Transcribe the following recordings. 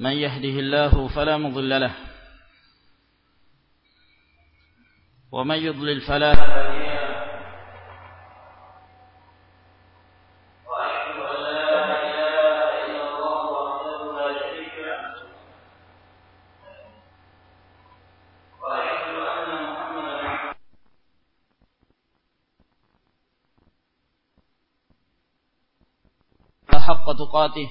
من يهده الله فلا مضل له ومن يضلل فلا حق تقاته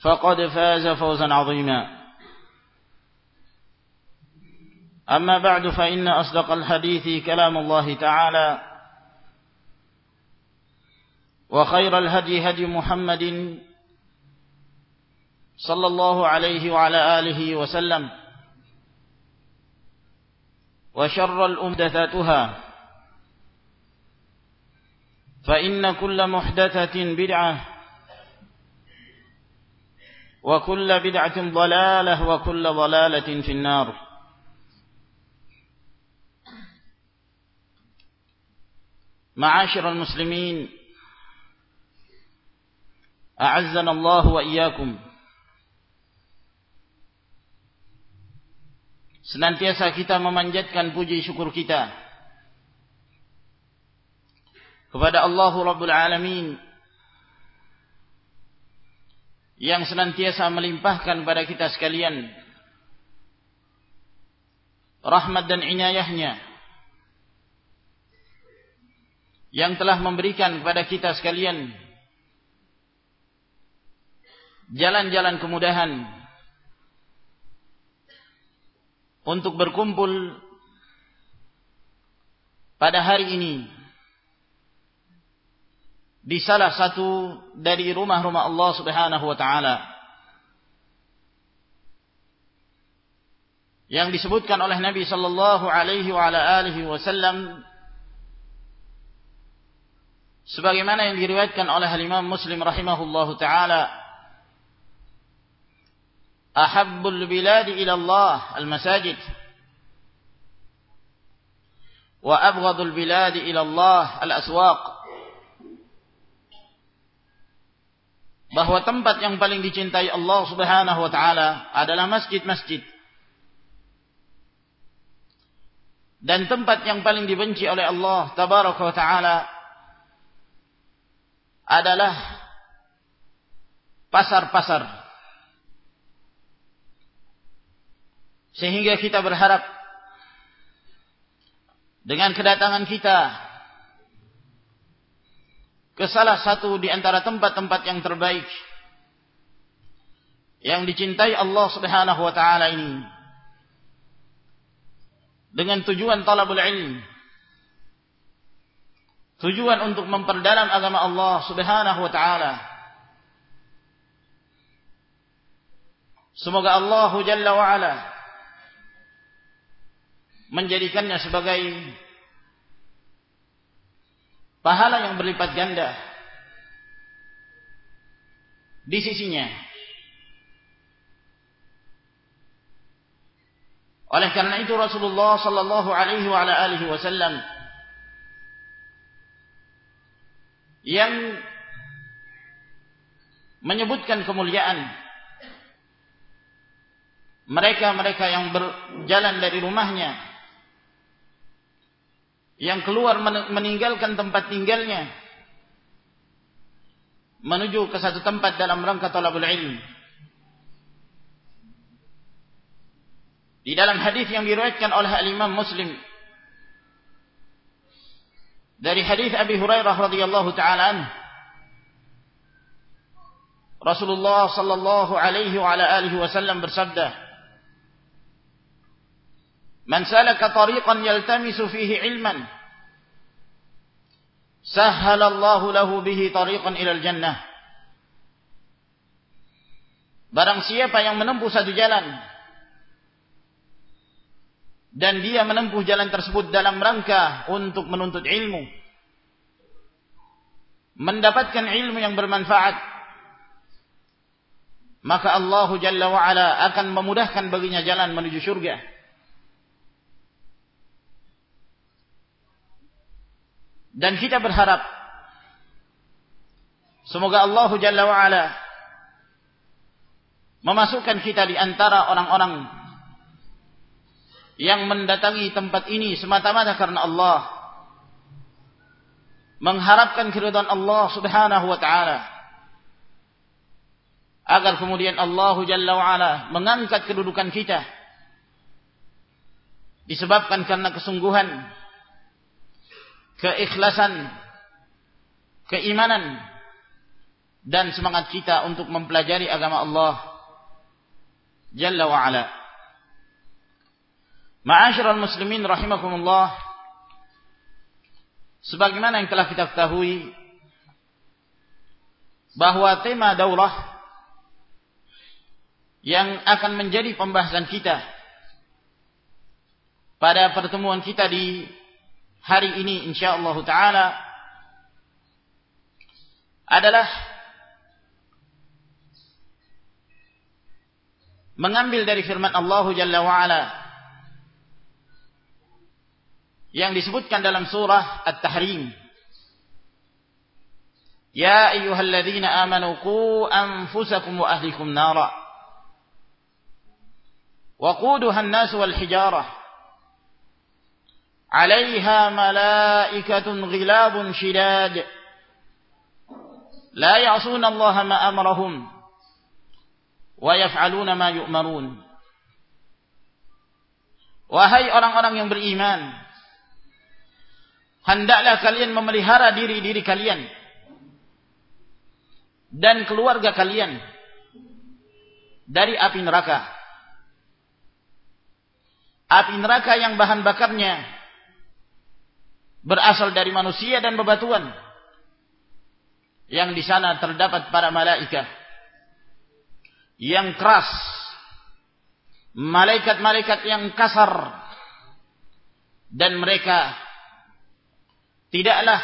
فقد فاز فوزا عظيما. أما بعد فإن أصدق الحديث كلام الله تعالى وخير الهدي هدي محمد صلى الله عليه وعلى آله وسلم وشر الأمدثاتها. فإن كل محدثة بدعة وكل بدعة ضلالة وكل ضلالة في النار معاشر المسلمين أعزنا الله وإياكم Senantiasa kita memanjatkan puji syukur kita kepada Allah Rabbul Alamin yang senantiasa melimpahkan pada kita sekalian rahmat dan inayahnya yang telah memberikan kepada kita sekalian jalan-jalan kemudahan untuk berkumpul pada hari ini di salah satu dari rumah-rumah Allah Subhanahu wa taala yang disebutkan oleh Nabi sallallahu alaihi wa ala alihi wasallam sebagaimana yang diriwayatkan oleh Imam Muslim rahimahullahu taala ahabbul biladi ila Allah al-masajid wa abghadul biladi ila Allah al-aswaq bahwa tempat yang paling dicintai Allah Subhanahu wa taala adalah masjid-masjid. Dan tempat yang paling dibenci oleh Allah tabaraka wa taala adalah pasar-pasar. Sehingga kita berharap dengan kedatangan kita ke salah satu di antara tempat-tempat yang terbaik yang dicintai Allah Subhanahu wa taala ini. Dengan tujuan talabul ilm tujuan untuk memperdalam agama Allah Subhanahu wa taala. Semoga Allah Jalla wa ala menjadikannya sebagai pahala yang berlipat ganda. Di sisinya. Oleh karena itu Rasulullah sallallahu alaihi wasallam yang menyebutkan kemuliaan mereka-mereka yang berjalan dari rumahnya yang keluar meninggalkan tempat tinggalnya. Menuju ke satu tempat dalam rangka talabul ilmi Di dalam hadis yang diriwayatkan oleh Imam Muslim. Dari hadis Abi Hurairah radhiyallahu taala Rasulullah sallallahu alaihi wa alihi wasallam bersabda Man salaka tariqan yaltamisu fihi ilman sahhala Allah lahu bihi tariqan ila al-jannah Barang siapa yang menempuh satu jalan dan dia menempuh jalan tersebut dalam rangka untuk menuntut ilmu mendapatkan ilmu yang bermanfaat maka Allah Jalla wa ala akan memudahkan baginya jalan menuju surga dan kita berharap semoga Allah Jalla wa ala memasukkan kita di antara orang-orang yang mendatangi tempat ini semata-mata karena Allah. Mengharapkan keridhaan Allah Subhanahu wa taala. Agar kemudian Allah Jalla wa ala mengangkat kedudukan kita. Disebabkan karena kesungguhan keikhlasan keimanan dan semangat kita untuk mempelajari agama Allah Jalla wa ala Ma'asyiral muslimin rahimakumullah. Sebagaimana yang telah kita ketahui bahwa tema daurah yang akan menjadi pembahasan kita pada pertemuan kita di hari ini insyaallah taala adalah mengambil dari firman Allah Jalla wa ala yang disebutkan dalam surah At-Tahrim. Ya ayyuhalladzina amanu qu anfusakum wa ahlikum nara. وقودها الناس والحجارة عليها ملائكة غلاب شداد لا يعصون الله ما أمرهم ويفعلون ما يؤمرون Wahai orang-orang yang beriman hendaklah kalian memelihara diri-diri kalian dan keluarga kalian dari api neraka. Api neraka yang bahan bakarnya berasal dari manusia dan bebatuan. Yang di sana terdapat para malaikat yang keras, malaikat-malaikat yang kasar. Dan mereka tidaklah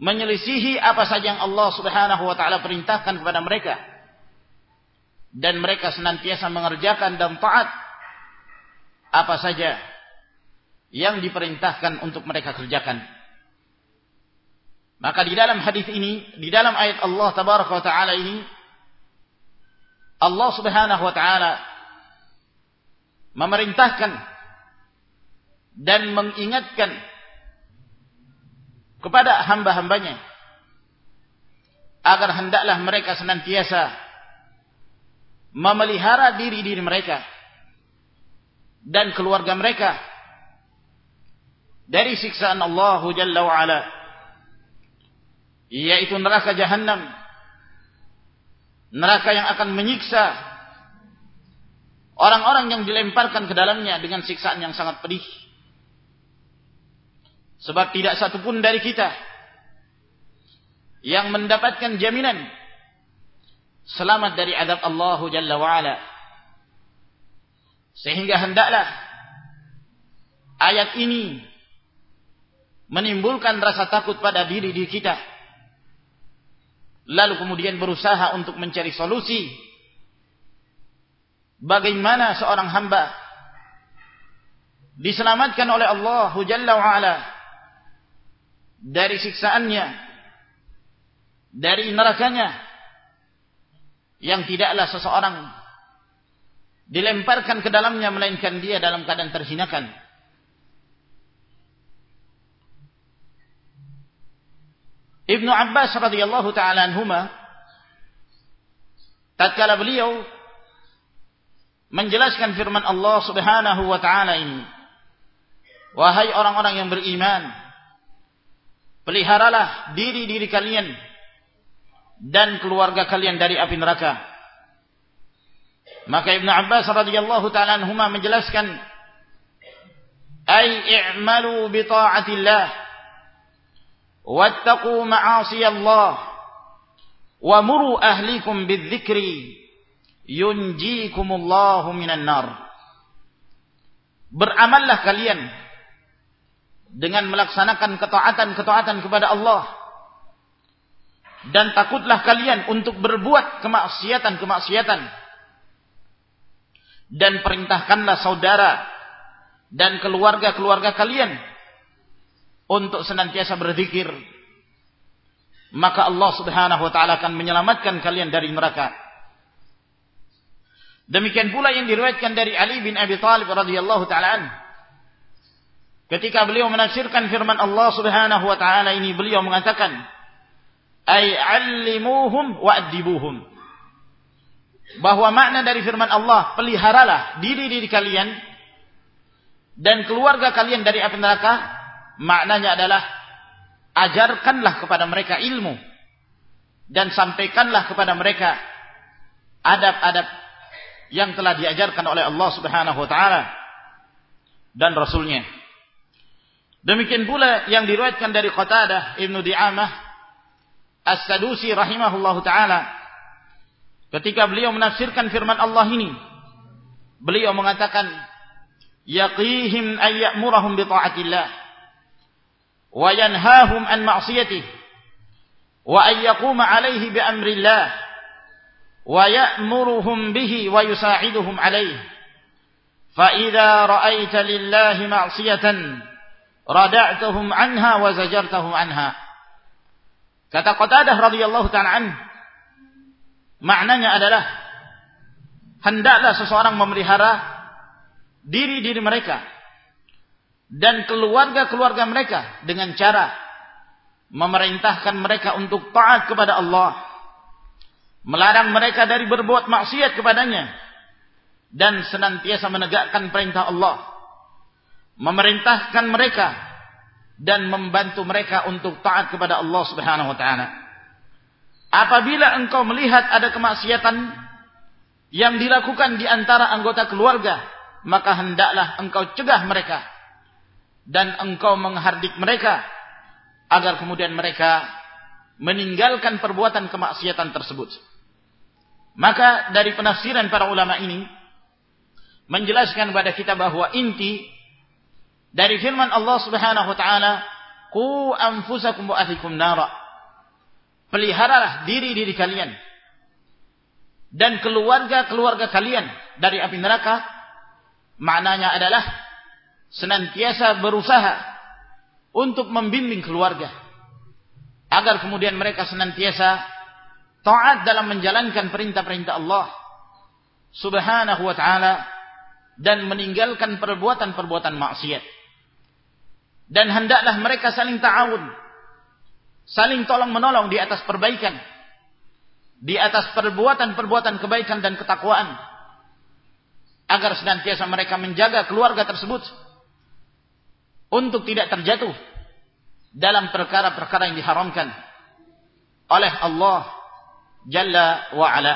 menyelisihi apa saja yang Allah Subhanahu wa taala perintahkan kepada mereka. Dan mereka senantiasa mengerjakan dan taat apa saja yang diperintahkan untuk mereka kerjakan. Maka di dalam hadis ini di dalam ayat Allah tabaraka wa taala ini Allah Subhanahu wa taala memerintahkan dan mengingatkan kepada hamba-hambanya agar hendaklah mereka senantiasa memelihara diri-diri mereka dan keluarga mereka dari siksaan Allah Jalla wa ala yaitu neraka jahanam neraka yang akan menyiksa orang-orang yang dilemparkan ke dalamnya dengan siksaan yang sangat pedih. Sebab tidak satupun dari kita yang mendapatkan jaminan selamat dari adab Allah Jalla wa'ala. Sehingga hendaklah ayat ini menimbulkan rasa takut pada diri diri kita. Lalu kemudian berusaha untuk mencari solusi. Bagaimana seorang hamba diselamatkan oleh Allah Jalla wa ala dari siksaannya dari nerakanya yang tidaklah seseorang dilemparkan ke dalamnya melainkan dia dalam keadaan terhinakan Ibnu Abbas radhiyallahu taala anhuma tatkala beliau menjelaskan firman Allah Subhanahu wa taala ini wahai orang-orang yang beriman peliharalah diri-diri kalian dan keluarga kalian dari api neraka. Maka Ibnu Abbas radhiyallahu taala anhuma menjelaskan ay i'malu bi ta'atillah wattaqu ma'asi Allah wa muru ahlikum bidzikri yunjikumullahu minan nar beramallah kalian dengan melaksanakan ketaatan-ketaatan kepada Allah. Dan takutlah kalian untuk berbuat kemaksiatan-kemaksiatan. Dan perintahkanlah saudara dan keluarga-keluarga kalian untuk senantiasa berzikir maka Allah Subhanahu wa taala akan menyelamatkan kalian dari neraka. Demikian pula yang diriwayatkan dari Ali bin Abi Thalib radhiyallahu taala ketika beliau menafsirkan firman Allah Subhanahu wa taala ini beliau mengatakan ay allimuhum wa adibuhum bahwa makna dari firman Allah peliharalah diri-diri kalian dan keluarga kalian dari api neraka maknanya adalah ajarkanlah kepada mereka ilmu dan sampaikanlah kepada mereka adab-adab yang telah diajarkan oleh Allah Subhanahu wa taala dan rasulnya. Demikian pula yang diriwayatkan dari Qatadah Ibnu Di'amah As-Sadusi rahimahullahu taala ketika beliau menafsirkan firman Allah ini beliau mengatakan yaqihim ay ya'murahum bi ta'atillah وينهاهم عن معصيته وأن يقوم عليه بأمر الله ويأمرهم به ويساعدهم عليه فإذا رأيت لله معصية ردعتهم عنها وزجرتهم عنها kata Qatadah radhiyallahu ta'ala maknanya adalah hendaklah seseorang memelihara diri-diri mereka dan keluarga-keluarga mereka dengan cara memerintahkan mereka untuk taat kepada Allah melarang mereka dari berbuat maksiat kepadanya dan senantiasa menegakkan perintah Allah memerintahkan mereka dan membantu mereka untuk taat kepada Allah Subhanahu wa taala. Apabila engkau melihat ada kemaksiatan yang dilakukan di antara anggota keluarga maka hendaklah engkau cegah mereka dan engkau menghardik mereka agar kemudian mereka meninggalkan perbuatan kemaksiatan tersebut. Maka dari penafsiran para ulama ini menjelaskan kepada kita bahwa inti dari firman Allah Subhanahu wa taala, "Qu anfusakum wa nara." Peliharalah diri-diri kalian dan keluarga-keluarga kalian dari api neraka. Maknanya adalah senantiasa berusaha untuk membimbing keluarga agar kemudian mereka senantiasa taat dalam menjalankan perintah-perintah Allah Subhanahu wa taala dan meninggalkan perbuatan-perbuatan maksiat. Dan hendaklah mereka saling ta'awun, saling tolong-menolong di atas perbaikan, di atas perbuatan-perbuatan kebaikan dan ketakwaan agar senantiasa mereka menjaga keluarga tersebut untuk tidak terjatuh dalam perkara-perkara yang diharamkan oleh Allah Jalla wa Ala.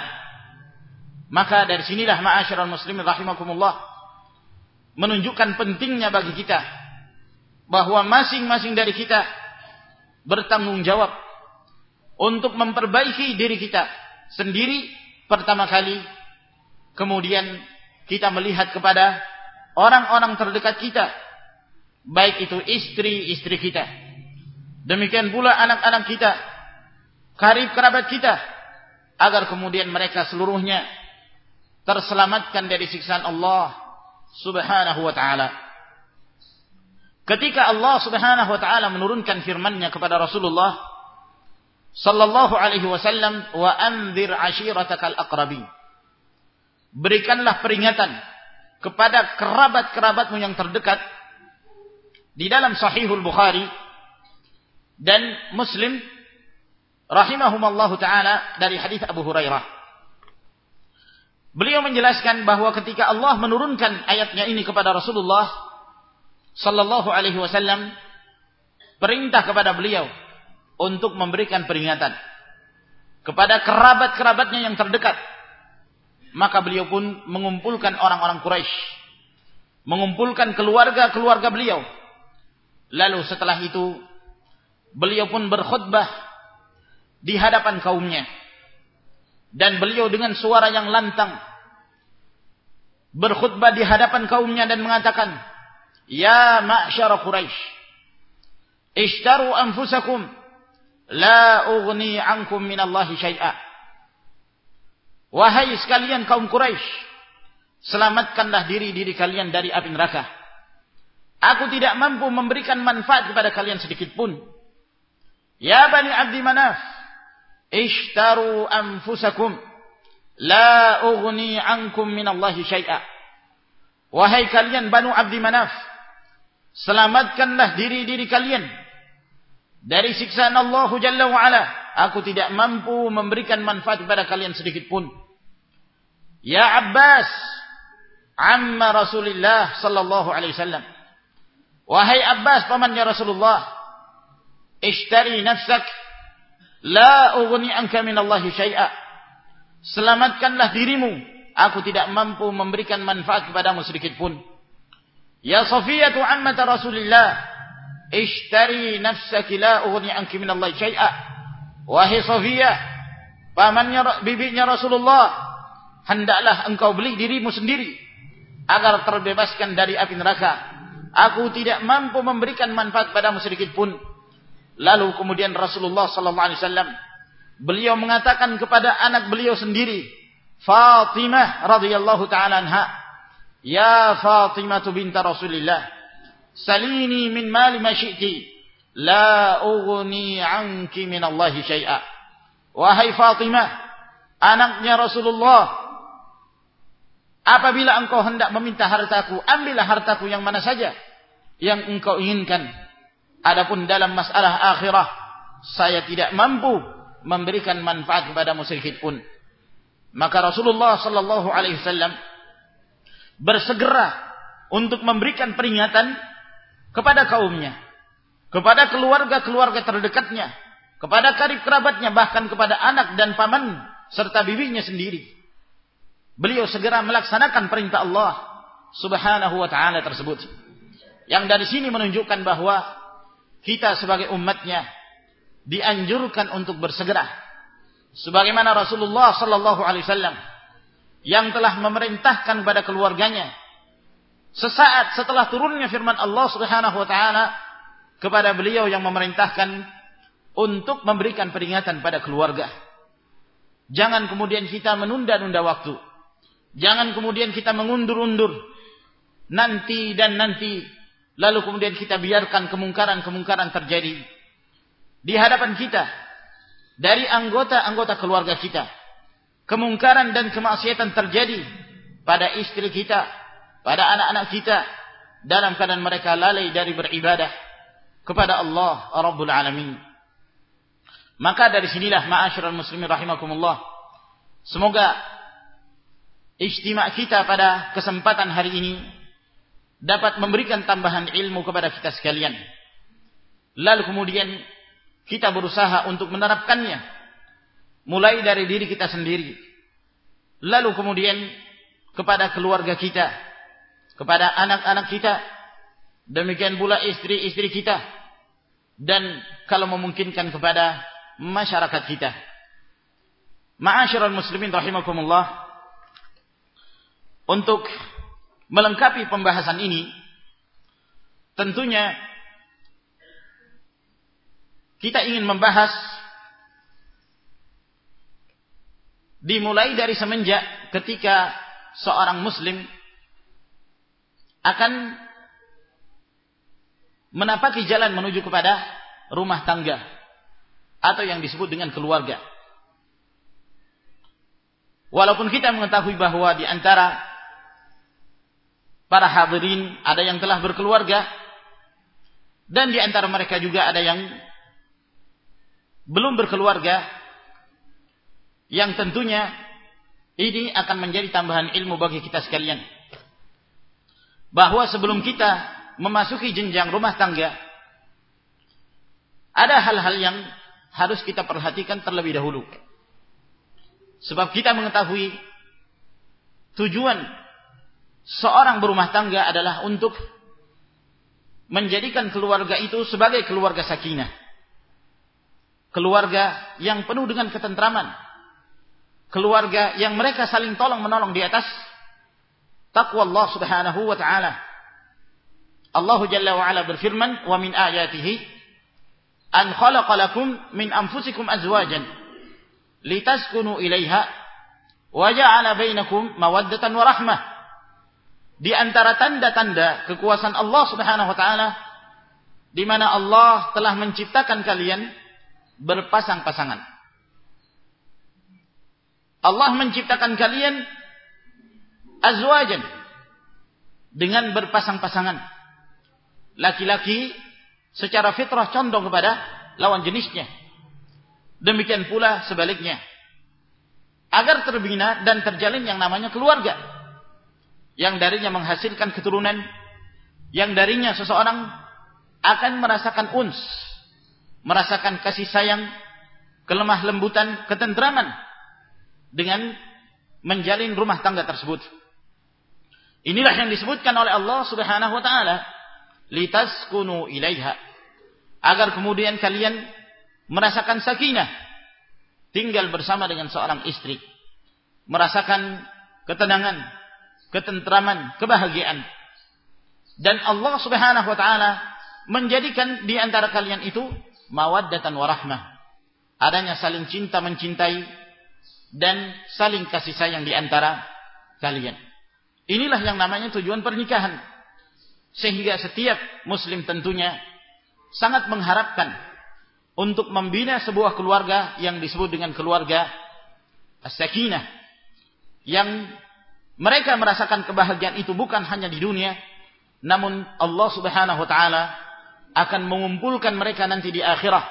Maka dari sinilah ma'asyiral muslimin rahimakumullah menunjukkan pentingnya bagi kita bahwa masing-masing dari kita bertanggung jawab untuk memperbaiki diri kita sendiri pertama kali kemudian kita melihat kepada orang-orang terdekat kita baik itu istri-istri kita. Demikian pula anak-anak kita, karib kerabat kita, agar kemudian mereka seluruhnya terselamatkan dari siksaan Allah Subhanahu wa taala. ketika Allah Subhanahu wa taala menurunkan firman-Nya kepada Rasulullah sallallahu alaihi wasallam wa anzir ashiratakal aqrabin berikanlah peringatan kepada kerabat-kerabatmu yang terdekat di dalam Sahihul Bukhari dan Muslim rahimahumallahu taala dari hadis Abu Hurairah. Beliau menjelaskan bahwa ketika Allah menurunkan ayatnya ini kepada Rasulullah sallallahu alaihi wasallam perintah kepada beliau untuk memberikan peringatan kepada kerabat-kerabatnya yang terdekat maka beliau pun mengumpulkan orang-orang Quraisy, mengumpulkan keluarga-keluarga beliau. Lalu setelah itu beliau pun berkhutbah di hadapan kaumnya. Dan beliau dengan suara yang lantang berkhutbah di hadapan kaumnya dan mengatakan, "Ya ma'syar Quraisy, ishtaru anfusakum la ughni 'ankum minallahi syai'a." Wahai sekalian kaum Quraisy, selamatkanlah diri-diri kalian dari api neraka. Aku tidak mampu memberikan manfaat kepada kalian sedikit pun. Ya Bani Abdi Manaf, ishtaru anfusakum la ughni ankum minallahi syai'a. Wahai kalian Banu Abdi Manaf, selamatkanlah diri-diri kalian dari siksaan Allah Jalla wa ala. Aku tidak mampu memberikan manfaat kepada kalian sedikit pun. Ya Abbas, amma Rasulullah sallallahu alaihi wasallam. Wahai Abbas pamannya Rasulullah, ishtari nafsak la ughni anka min Allah syai'a. Selamatkanlah dirimu, aku tidak mampu memberikan manfaat kepadamu sedikit pun. Ya Safiyatu ammat Rasulullah, ishtari nafsak la ughni anki min Allah syai'a. Wahai Safiyah, pamannya bibinya Rasulullah, hendaklah engkau beli dirimu sendiri agar terbebaskan dari api neraka. Aku tidak mampu memberikan manfaat padamu sedikit pun. Lalu kemudian Rasulullah sallallahu alaihi wasallam beliau mengatakan kepada anak beliau sendiri, Fatimah radhiyallahu taala anha, "Ya Fatimah binta Rasulillah, salini min mali ma syi'ti, la ughni 'anki min Allah syai'a." Wahai Fatimah, anaknya Rasulullah Apabila engkau hendak meminta hartaku, ambillah hartaku yang mana saja yang engkau inginkan. Adapun dalam masalah akhirah, saya tidak mampu memberikan manfaat kepada sedikit pun. Maka Rasulullah sallallahu alaihi wasallam bersegera untuk memberikan peringatan kepada kaumnya, kepada keluarga-keluarga terdekatnya, kepada karib kerabatnya, bahkan kepada anak dan paman serta bibinya sendiri beliau segera melaksanakan perintah Allah Subhanahu wa taala tersebut. Yang dari sini menunjukkan bahwa kita sebagai umatnya dianjurkan untuk bersegera sebagaimana Rasulullah sallallahu alaihi wasallam yang telah memerintahkan kepada keluarganya sesaat setelah turunnya firman Allah Subhanahu wa taala kepada beliau yang memerintahkan untuk memberikan peringatan pada keluarga. Jangan kemudian kita menunda-nunda waktu. Jangan kemudian kita mengundur-undur. Nanti dan nanti lalu kemudian kita biarkan kemungkaran-kemungkaran terjadi di hadapan kita dari anggota-anggota keluarga kita. Kemungkaran dan kemaksiatan terjadi pada istri kita, pada anak-anak kita dalam keadaan mereka lalai dari beribadah kepada Allah Rabbul Alamin. Maka dari sinilah ma'asyiral muslimin rahimakumullah. Semoga Ijtima' kita pada kesempatan hari ini dapat memberikan tambahan ilmu kepada kita sekalian. Lalu kemudian kita berusaha untuk menerapkannya mulai dari diri kita sendiri. Lalu kemudian kepada keluarga kita, kepada anak-anak kita, demikian pula istri-istri kita dan kalau memungkinkan kepada masyarakat kita. Ma'asyiral muslimin rahimakumullah. Untuk melengkapi pembahasan ini, tentunya kita ingin membahas dimulai dari semenjak ketika seorang muslim akan menapaki jalan menuju kepada rumah tangga atau yang disebut dengan keluarga. Walaupun kita mengetahui bahwa di antara para hadirin ada yang telah berkeluarga dan di antara mereka juga ada yang belum berkeluarga yang tentunya ini akan menjadi tambahan ilmu bagi kita sekalian. Bahwa sebelum kita memasuki jenjang rumah tangga ada hal-hal yang harus kita perhatikan terlebih dahulu. Sebab kita mengetahui tujuan seorang berumah tangga adalah untuk menjadikan keluarga itu sebagai keluarga sakinah. Keluarga yang penuh dengan ketentraman. Keluarga yang mereka saling tolong menolong di atas takwa Allah Subhanahu wa taala. Allah Jalla wa Ala berfirman, "Wa min ayatihi an khalaqa lakum min anfusikum azwajan litaskunu ilaiha wa ja'ala bainakum mawaddatan wa rahmah. Di antara tanda-tanda kekuasaan Allah Subhanahu wa taala di mana Allah telah menciptakan kalian berpasang-pasangan. Allah menciptakan kalian azwajan dengan berpasang-pasangan. Laki-laki secara fitrah condong kepada lawan jenisnya. Demikian pula sebaliknya. Agar terbina dan terjalin yang namanya keluarga. Yang darinya menghasilkan keturunan. Yang darinya seseorang akan merasakan uns. Merasakan kasih sayang. Kelemah lembutan, ketentraman. Dengan menjalin rumah tangga tersebut. Inilah yang disebutkan oleh Allah subhanahu wa ta'ala. Litaskunu ilaiha. Agar kemudian kalian merasakan sakinah tinggal bersama dengan seorang istri merasakan ketenangan ketentraman kebahagiaan. Dan Allah Subhanahu wa taala menjadikan di antara kalian itu mawaddatan warahmah adanya saling cinta mencintai dan saling kasih sayang di antara kalian. Inilah yang namanya tujuan pernikahan. Sehingga setiap muslim tentunya sangat mengharapkan untuk membina sebuah keluarga yang disebut dengan keluarga as-sakinah yang mereka merasakan kebahagiaan itu bukan hanya di dunia namun Allah Subhanahu wa taala akan mengumpulkan mereka nanti di akhirat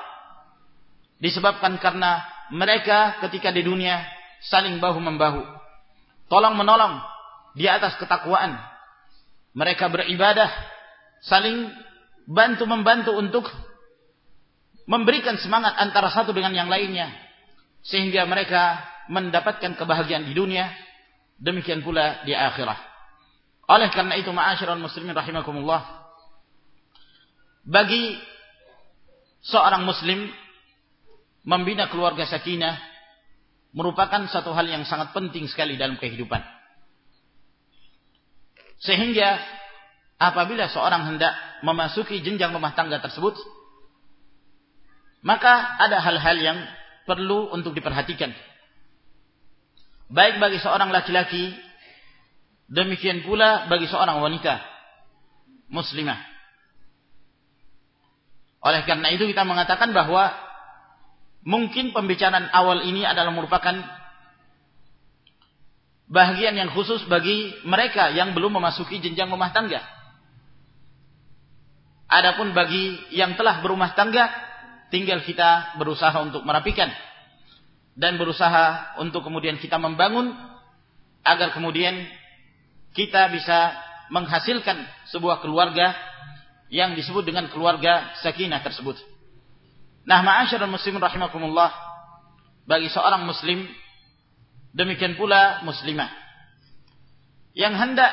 disebabkan karena mereka ketika di dunia saling bahu membahu tolong menolong di atas ketakwaan. Mereka beribadah saling bantu membantu untuk memberikan semangat antara satu dengan yang lainnya sehingga mereka mendapatkan kebahagiaan di dunia demikian pula di akhirat oleh karena itu ma'asyiral muslimin rahimakumullah bagi seorang muslim membina keluarga sakinah merupakan satu hal yang sangat penting sekali dalam kehidupan sehingga apabila seorang hendak memasuki jenjang rumah tangga tersebut maka ada hal-hal yang perlu untuk diperhatikan. Baik bagi seorang laki-laki, demikian pula bagi seorang wanita muslimah. Oleh karena itu kita mengatakan bahwa mungkin pembicaraan awal ini adalah merupakan bagian yang khusus bagi mereka yang belum memasuki jenjang rumah tangga. Adapun bagi yang telah berumah tangga, tinggal kita berusaha untuk merapikan dan berusaha untuk kemudian kita membangun agar kemudian kita bisa menghasilkan sebuah keluarga yang disebut dengan keluarga sakinah tersebut. Nah, ma'asyiral muslimin rahimakumullah, bagi seorang muslim demikian pula muslimah yang hendak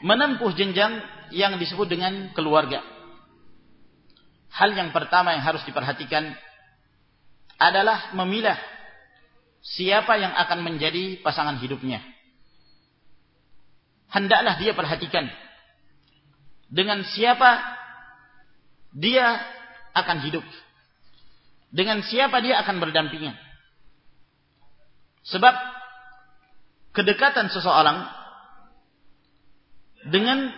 menempuh jenjang yang disebut dengan keluarga hal yang pertama yang harus diperhatikan adalah memilah siapa yang akan menjadi pasangan hidupnya. Hendaklah dia perhatikan dengan siapa dia akan hidup. Dengan siapa dia akan berdampingan. Sebab kedekatan seseorang dengan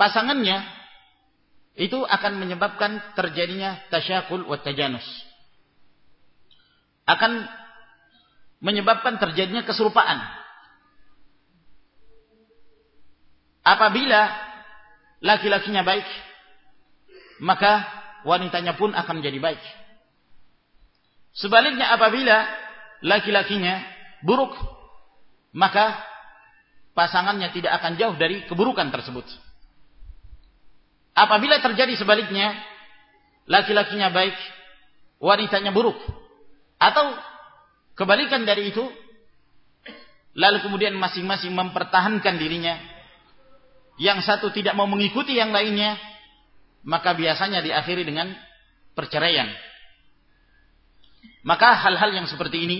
pasangannya itu akan menyebabkan terjadinya tasyakul wa tajanus. Akan menyebabkan terjadinya keserupaan. Apabila laki-lakinya baik, maka wanitanya pun akan menjadi baik. Sebaliknya apabila laki-lakinya buruk, maka pasangannya tidak akan jauh dari keburukan tersebut. Apabila terjadi sebaliknya, laki-lakinya baik, wanitanya buruk. Atau kebalikan dari itu, lalu kemudian masing-masing mempertahankan dirinya. Yang satu tidak mau mengikuti yang lainnya, maka biasanya diakhiri dengan perceraian. Maka hal-hal yang seperti ini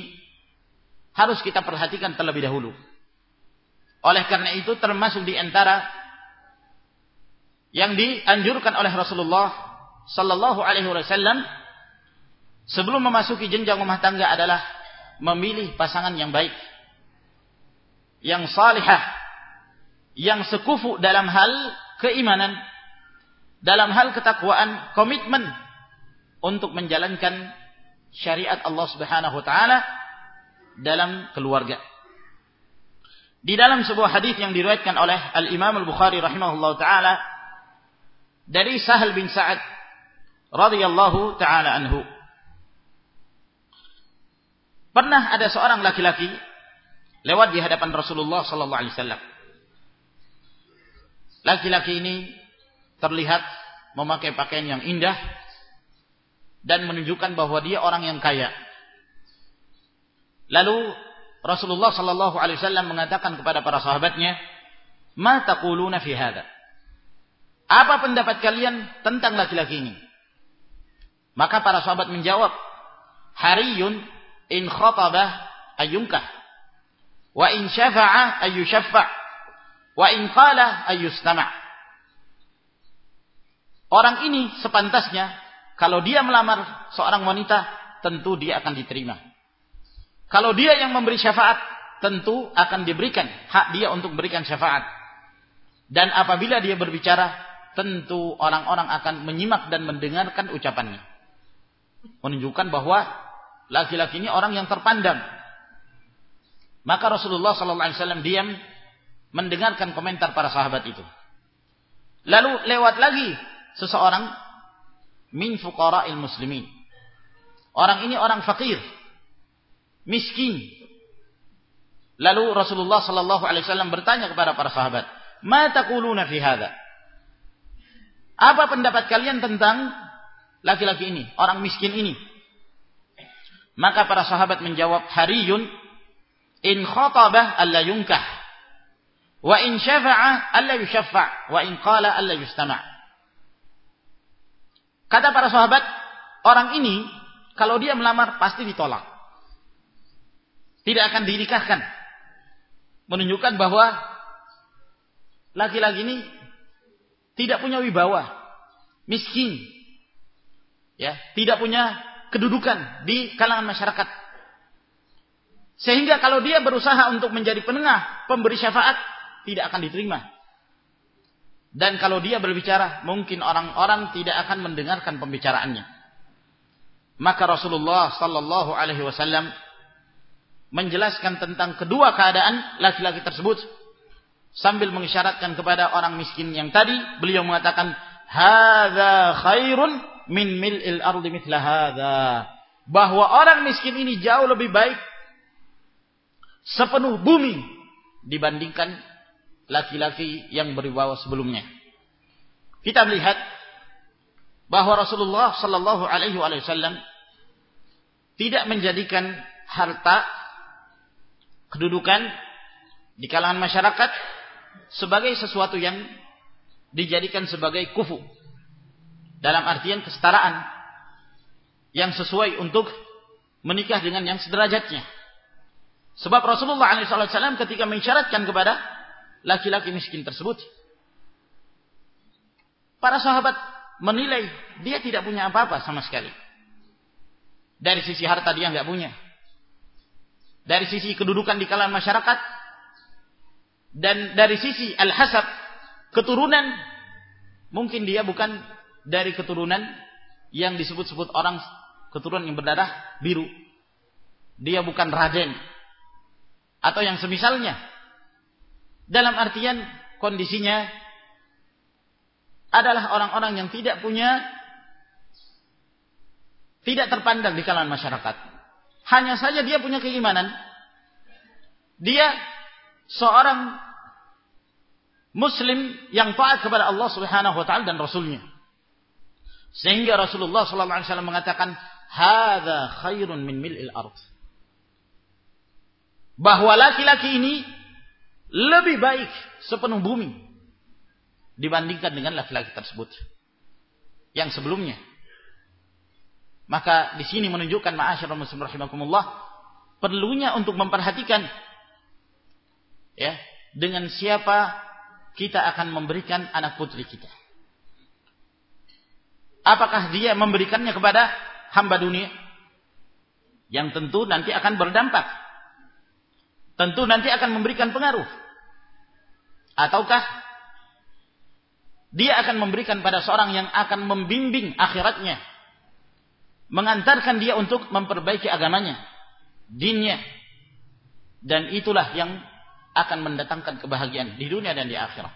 harus kita perhatikan terlebih dahulu. Oleh karena itu termasuk di antara yang dianjurkan oleh Rasulullah sallallahu alaihi wasallam sebelum memasuki jenjang rumah tangga adalah memilih pasangan yang baik yang salihah yang sekufu dalam hal keimanan dalam hal ketakwaan komitmen untuk menjalankan syariat Allah Subhanahu wa taala dalam keluarga di dalam sebuah hadis yang diriwayatkan oleh Al Imam Al Bukhari rahimahullah taala dari Sahal bin Sa'ad radhiyallahu taala anhu. Pernah ada seorang laki-laki lewat di hadapan Rasulullah sallallahu alaihi wasallam. Laki-laki ini terlihat memakai pakaian yang indah dan menunjukkan bahwa dia orang yang kaya. Lalu Rasulullah sallallahu alaihi wasallam mengatakan kepada para sahabatnya, "Ma taquluna fi hadha?" Apa pendapat kalian tentang laki-laki ini? Maka para sahabat menjawab, Hariyun in khatabah ayyunkah. Wa in syafa'a ayyushaffa' Wa in qala ayyustama' Orang ini sepantasnya kalau dia melamar seorang wanita tentu dia akan diterima. Kalau dia yang memberi syafaat tentu akan diberikan hak dia untuk memberikan syafaat. Dan apabila dia berbicara tentu orang-orang akan menyimak dan mendengarkan ucapannya. Menunjukkan bahwa laki-laki ini orang yang terpandang. Maka Rasulullah sallallahu alaihi wasallam diam mendengarkan komentar para sahabat itu. Lalu lewat lagi seseorang min fuqara'il muslimin. Orang ini orang fakir, miskin. Lalu Rasulullah sallallahu alaihi wasallam bertanya kepada para sahabat, "Ma taquluna fi hadha?" Apa pendapat kalian tentang laki-laki ini, orang miskin ini? Maka para sahabat menjawab, hariyun in khatabah alla yunkah. Wa in syafa'a alla yushaffa' wa in qala alla yustama'. Kata para sahabat, orang ini kalau dia melamar pasti ditolak. Tidak akan dinikahkan. Menunjukkan bahwa laki-laki ini tidak punya wibawa, miskin, ya, tidak punya kedudukan di kalangan masyarakat. Sehingga kalau dia berusaha untuk menjadi penengah, pemberi syafaat, tidak akan diterima. Dan kalau dia berbicara, mungkin orang-orang tidak akan mendengarkan pembicaraannya. Maka Rasulullah sallallahu alaihi wasallam menjelaskan tentang kedua keadaan laki-laki tersebut sambil mengisyaratkan kepada orang miskin yang tadi beliau mengatakan hadza khairun min mil'il ardi mithla hadza bahwa orang miskin ini jauh lebih baik sepenuh bumi dibandingkan laki-laki yang berwibawa sebelumnya kita melihat bahwa Rasulullah sallallahu alaihi wasallam tidak menjadikan harta kedudukan di kalangan masyarakat sebagai sesuatu yang dijadikan sebagai kufu. Dalam artian kesetaraan yang sesuai untuk menikah dengan yang sederajatnya. Sebab Rasulullah SAW ketika mengisyaratkan kepada laki-laki miskin tersebut, para sahabat menilai dia tidak punya apa-apa sama sekali. Dari sisi harta dia nggak punya. Dari sisi kedudukan di kalangan masyarakat dan dari sisi al-hasab keturunan mungkin dia bukan dari keturunan yang disebut-sebut orang keturunan yang berdarah biru. Dia bukan raden atau yang semisalnya. Dalam artian kondisinya adalah orang-orang yang tidak punya tidak terpandang di kalangan masyarakat. Hanya saja dia punya keimanan. Dia seorang muslim yang taat kepada Allah Subhanahu wa taala dan rasulnya. Sehingga Rasulullah wasallam mengatakan, "Hadza khairun min mil'il ard." Bahwa laki-laki ini lebih baik sepenuh bumi dibandingkan dengan laki-laki tersebut yang sebelumnya. Maka di sini menunjukkan ma'asyiral muslimin rahimakumullah perlunya untuk memperhatikan ya dengan siapa kita akan memberikan anak putri kita. Apakah dia memberikannya kepada hamba dunia? Yang tentu nanti akan berdampak. Tentu nanti akan memberikan pengaruh. Ataukah dia akan memberikan pada seorang yang akan membimbing akhiratnya mengantarkan dia untuk memperbaiki agamanya, dinnya. Dan itulah yang akan mendatangkan kebahagiaan di dunia dan di akhirat.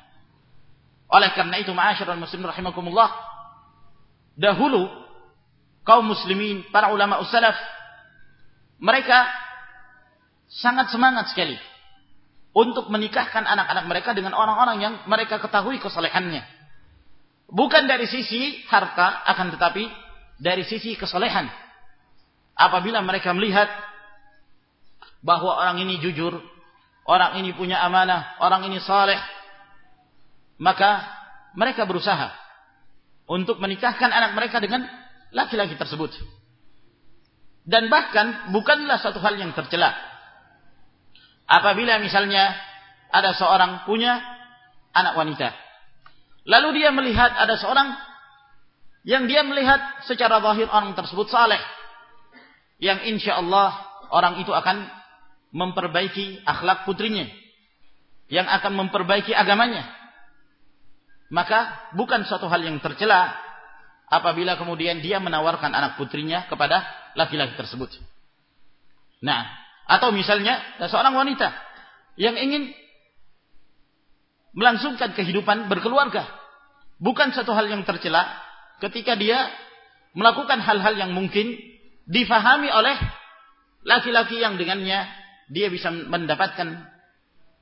Oleh karena itu, ma'asyiral muslimin rahimakumullah, dahulu kaum muslimin, para ulama ussalaf, mereka sangat semangat sekali untuk menikahkan anak-anak mereka dengan orang-orang yang mereka ketahui kesalehannya. Bukan dari sisi harta, akan tetapi dari sisi kesolehan. Apabila mereka melihat bahwa orang ini jujur, orang ini punya amanah, orang ini saleh, maka mereka berusaha untuk menikahkan anak mereka dengan laki-laki tersebut. Dan bahkan bukanlah satu hal yang tercela. Apabila misalnya ada seorang punya anak wanita. Lalu dia melihat ada seorang yang dia melihat secara zahir orang tersebut saleh yang insya Allah orang itu akan memperbaiki akhlak putrinya yang akan memperbaiki agamanya maka bukan suatu hal yang tercela apabila kemudian dia menawarkan anak putrinya kepada laki-laki tersebut. Nah atau misalnya seorang wanita yang ingin melangsungkan kehidupan berkeluarga. Bukan satu hal yang tercela ketika dia melakukan hal-hal yang mungkin difahami oleh laki-laki yang dengannya dia bisa mendapatkan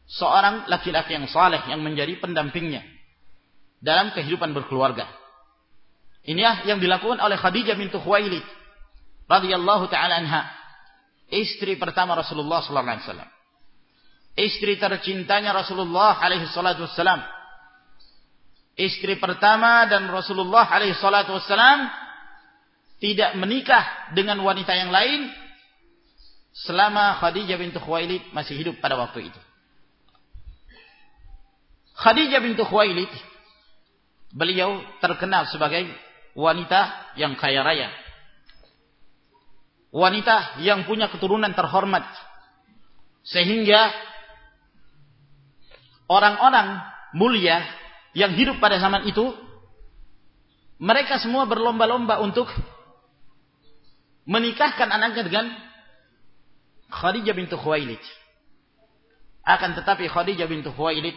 seorang laki-laki yang saleh yang menjadi pendampingnya dalam kehidupan berkeluarga. Inilah yang dilakukan oleh Khadijah bintu Khuwailid radhiyallahu taala anha, istri pertama Rasulullah sallallahu alaihi wasallam. Istri tercintanya Rasulullah alaihi salatu wasallam istri pertama dan Rasulullah alaihi salatu wassalam tidak menikah dengan wanita yang lain selama Khadijah bintu Khuwailid masih hidup pada waktu itu. Khadijah bintu Khuwailid beliau terkenal sebagai wanita yang kaya raya. Wanita yang punya keturunan terhormat. Sehingga orang-orang mulia yang hidup pada zaman itu mereka semua berlomba-lomba untuk menikahkan anaknya dengan Khadijah bintu Khuwailid. Akan tetapi Khadijah bintu Khuwailid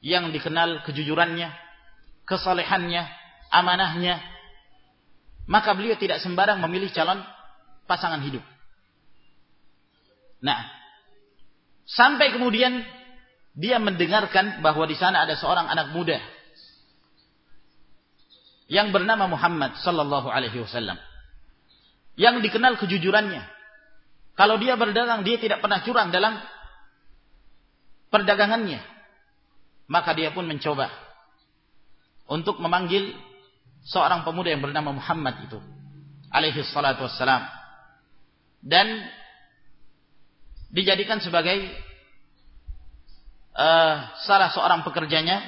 yang dikenal kejujurannya, kesalehannya, amanahnya, maka beliau tidak sembarang memilih calon pasangan hidup. Nah, sampai kemudian dia mendengarkan bahwa di sana ada seorang anak muda yang bernama Muhammad sallallahu alaihi wasallam yang dikenal kejujurannya. Kalau dia berdagang dia tidak pernah curang dalam perdagangannya. Maka dia pun mencoba untuk memanggil seorang pemuda yang bernama Muhammad itu alaihi salatu wassalam dan dijadikan sebagai uh, salah seorang pekerjanya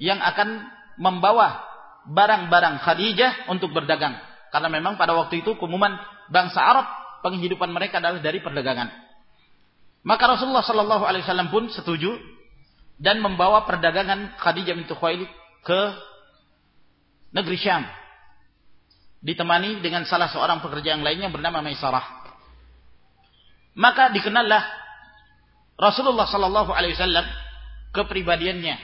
yang akan membawa barang-barang Khadijah untuk berdagang. Karena memang pada waktu itu keumuman bangsa Arab penghidupan mereka adalah dari perdagangan. Maka Rasulullah Shallallahu Alaihi Wasallam pun setuju dan membawa perdagangan Khadijah bintu Khuwailid ke negeri Syam. Ditemani dengan salah seorang pekerja yang lainnya bernama Maisarah. Maka dikenallah Rasulullah sallallahu alaihi wasallam kepribadiannya.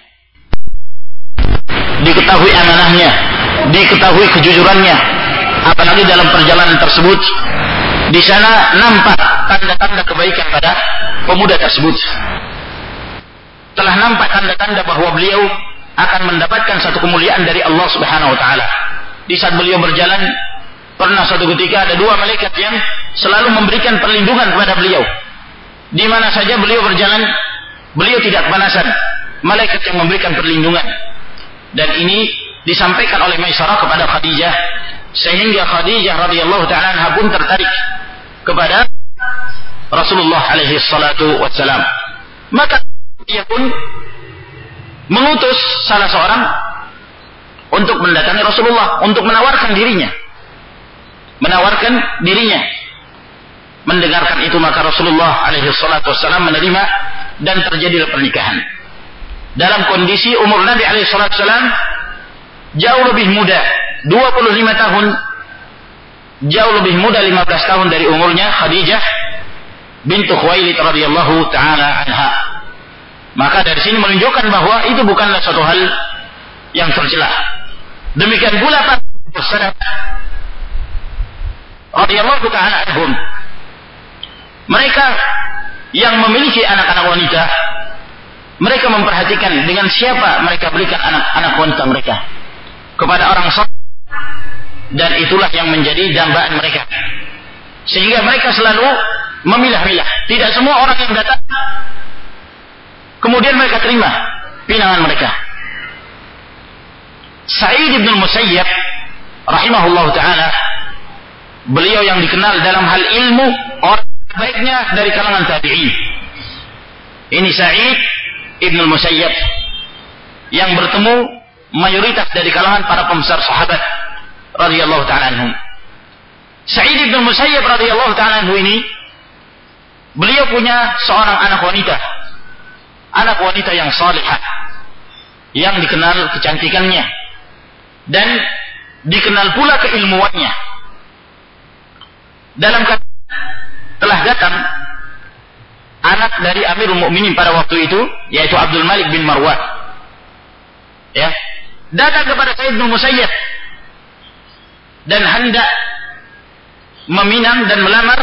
Diketahui amanahnya, diketahui kejujurannya. Apalagi dalam perjalanan tersebut di sana nampak tanda-tanda kebaikan pada pemuda tersebut. Telah nampak tanda-tanda bahwa beliau akan mendapatkan satu kemuliaan dari Allah Subhanahu wa taala. Di saat beliau berjalan pernah suatu ketika ada dua malaikat yang selalu memberikan perlindungan kepada beliau. Di mana saja beliau berjalan, beliau tidak kepanasan. Malaikat yang memberikan perlindungan. Dan ini disampaikan oleh Maisarah kepada Khadijah sehingga Khadijah radhiyallahu taala pun tertarik kepada Rasulullah alaihi salatu wassalam. Maka dia pun mengutus salah seorang untuk mendatangi Rasulullah untuk menawarkan dirinya. Menawarkan dirinya. Mendengarkan itu maka Rasulullah alaihi salatu wassalam menerima dan terjadilah pernikahan. Dalam kondisi umur Nabi alaihi salatu wassalam jauh lebih muda 25 tahun. Jauh lebih muda 15 tahun dari umurnya Khadijah bintu Khuwailid radhiyallahu taala anha maka dari sini menunjukkan bahwa itu bukanlah suatu hal yang tercela. Demikian pula Salaf radhiyallahu taala. Mereka yang memiliki anak-anak wanita, mereka memperhatikan dengan siapa mereka berikan anak-anak wanita mereka kepada orang soleh dan itulah yang menjadi dambaan mereka. Sehingga mereka selalu memilah-milah. Tidak semua orang yang datang Kemudian mereka terima pinangan mereka. Sa'id bin Musayyab rahimahullah taala beliau yang dikenal dalam hal ilmu orang baiknya dari kalangan tabi'in. Ini Sa'id ibn Musayyab yang bertemu mayoritas dari kalangan para pembesar sahabat radhiyallahu taala anhum. Sa'id ibn Musayyab radhiyallahu taala anhu ini beliau punya seorang anak wanita anak wanita yang salihah yang dikenal kecantikannya dan dikenal pula keilmuannya. Dalam kata telah datang anak dari Amirul Mukminin pada waktu itu yaitu Abdul Malik bin Marwan. Ya. Datang kepada Said bin Musayyib dan hendak meminang dan melamar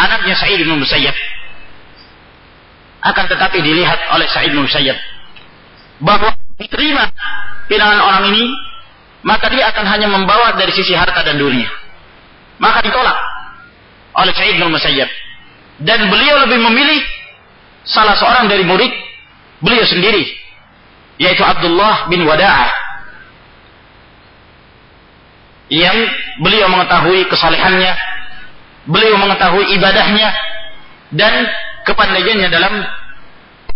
anaknya Sa'id bin Musayyib akan tetapi dilihat oleh Sa'id bin Musayyib bahwa diterima pinangan orang ini maka dia akan hanya membawa dari sisi harta dan dunia. Maka ditolak oleh Sa'id bin Musayyib dan beliau lebih memilih salah seorang dari murid beliau sendiri yaitu Abdullah bin Wada'ah yang beliau mengetahui kesalehannya beliau mengetahui ibadahnya dan kepandaiannya dalam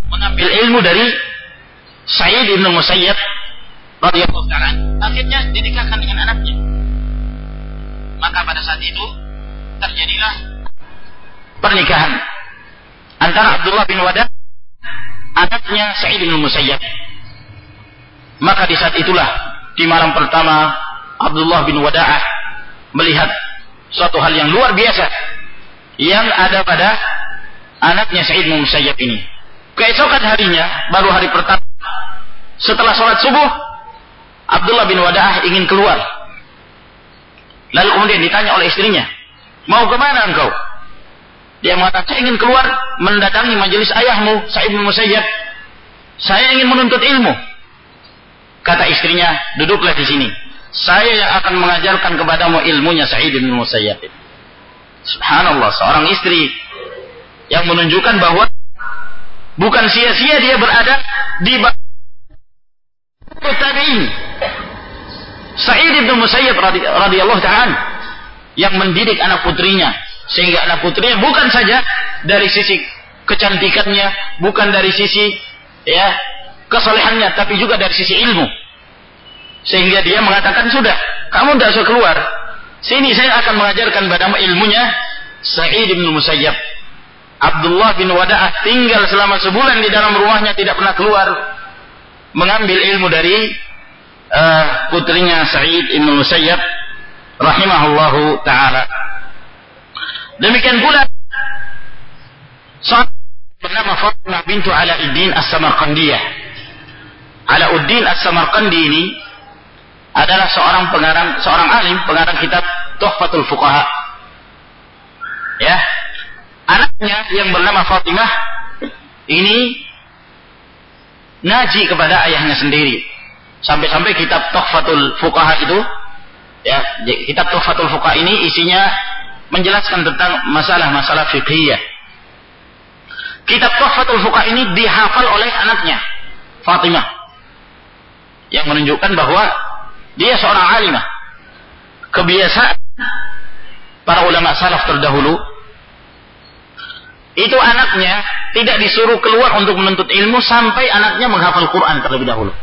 mengambil ilmu dari Sa'id bin Musayyab radhiyallahu taala. Akhirnya dinikahkan dengan anaknya. Maka pada saat itu terjadilah pernikahan antara Abdullah bin Wada anaknya Sa'id bin Musayyab. Maka di saat itulah di malam pertama Abdullah bin Wada'ah melihat suatu hal yang luar biasa yang ada pada anaknya Sa'id bin Musayyab ini. Keesokan harinya, baru hari pertama, setelah sholat subuh, Abdullah bin Wada'ah ingin keluar. Lalu kemudian ditanya oleh istrinya, mau ke mana engkau? Dia mengatakan, saya ingin keluar mendatangi majelis ayahmu, Sa'id bin Musayyab. Saya ingin menuntut ilmu. Kata istrinya, duduklah di sini. Saya yang akan mengajarkan kepadamu ilmunya Sa'id bin Musayyab. Subhanallah, seorang istri yang menunjukkan bahwa bukan sia-sia dia berada di tabi'in. Sa'id bin Musayyib radhiyallahu ta'ala yang mendidik anak putrinya sehingga anak putrinya bukan saja dari sisi kecantikannya, bukan dari sisi ya kesalehannya, tapi juga dari sisi ilmu. Sehingga dia mengatakan sudah, kamu tidak usah keluar. Sini saya akan mengajarkan padamu ilmunya Sa'id bin Musayyab Abdullah bin Wada'ah tinggal selama sebulan di dalam rumahnya tidak pernah keluar mengambil ilmu dari uh, putrinya Sa'id Ibn Musayyab rahimahullahu taala. Demikian pula bernama Fatimah bintu Alauddin As-Samarqandiyah. Alauddin As-Samarqandi ini adalah seorang pengarang seorang alim pengarang kitab Tuhfatul Fuqaha. Ya. Anaknya yang bernama Fatimah ini ngaji kepada ayahnya sendiri. Sampai-sampai kitab Tuhfatul Fuqaha itu ya, kitab Tuhfatul Fuqaha ini isinya menjelaskan tentang masalah-masalah fikih. Kitab Tuhfatul Fuqaha ini dihafal oleh anaknya, Fatimah. Yang menunjukkan bahwa dia seorang alimah. Kebiasaan para ulama salaf terdahulu itu anaknya tidak disuruh keluar untuk menuntut ilmu sampai anaknya menghafal Quran terlebih dahulu.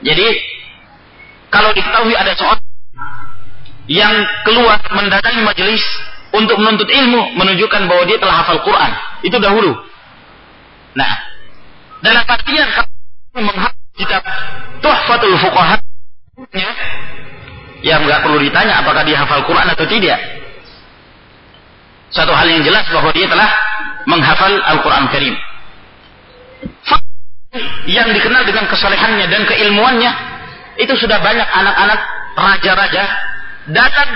Jadi kalau diketahui ada seorang yang keluar mendatangi majelis untuk menuntut ilmu menunjukkan bahwa dia telah hafal Quran itu dahulu. Nah, dalam artian menghafal kitab Tuhfatul Fuqaha ya nggak perlu ditanya apakah dia hafal Quran atau tidak satu hal yang jelas bahwa dia telah menghafal Al-Quran Karim. Yang dikenal dengan kesalehannya dan keilmuannya, itu sudah banyak anak-anak raja-raja datang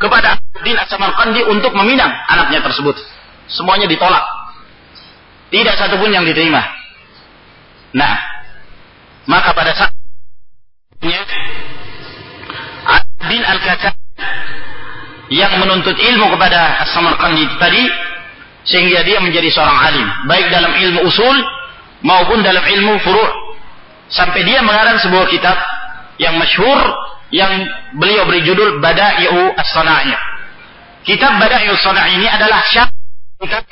kepada Din As-Samarqandi untuk meminang anaknya tersebut. Semuanya ditolak. Tidak satupun yang diterima. Nah, maka pada saat Din Al-Qatar yang menuntut ilmu kepada As-Samarqandi tadi sehingga dia menjadi seorang alim baik dalam ilmu usul maupun dalam ilmu furu' sampai dia mengarang sebuah kitab yang masyhur yang beliau beri judul Bada'i'u As-Sana'i. Kitab Bada'i'u As-Sana'i ini adalah syarh kitab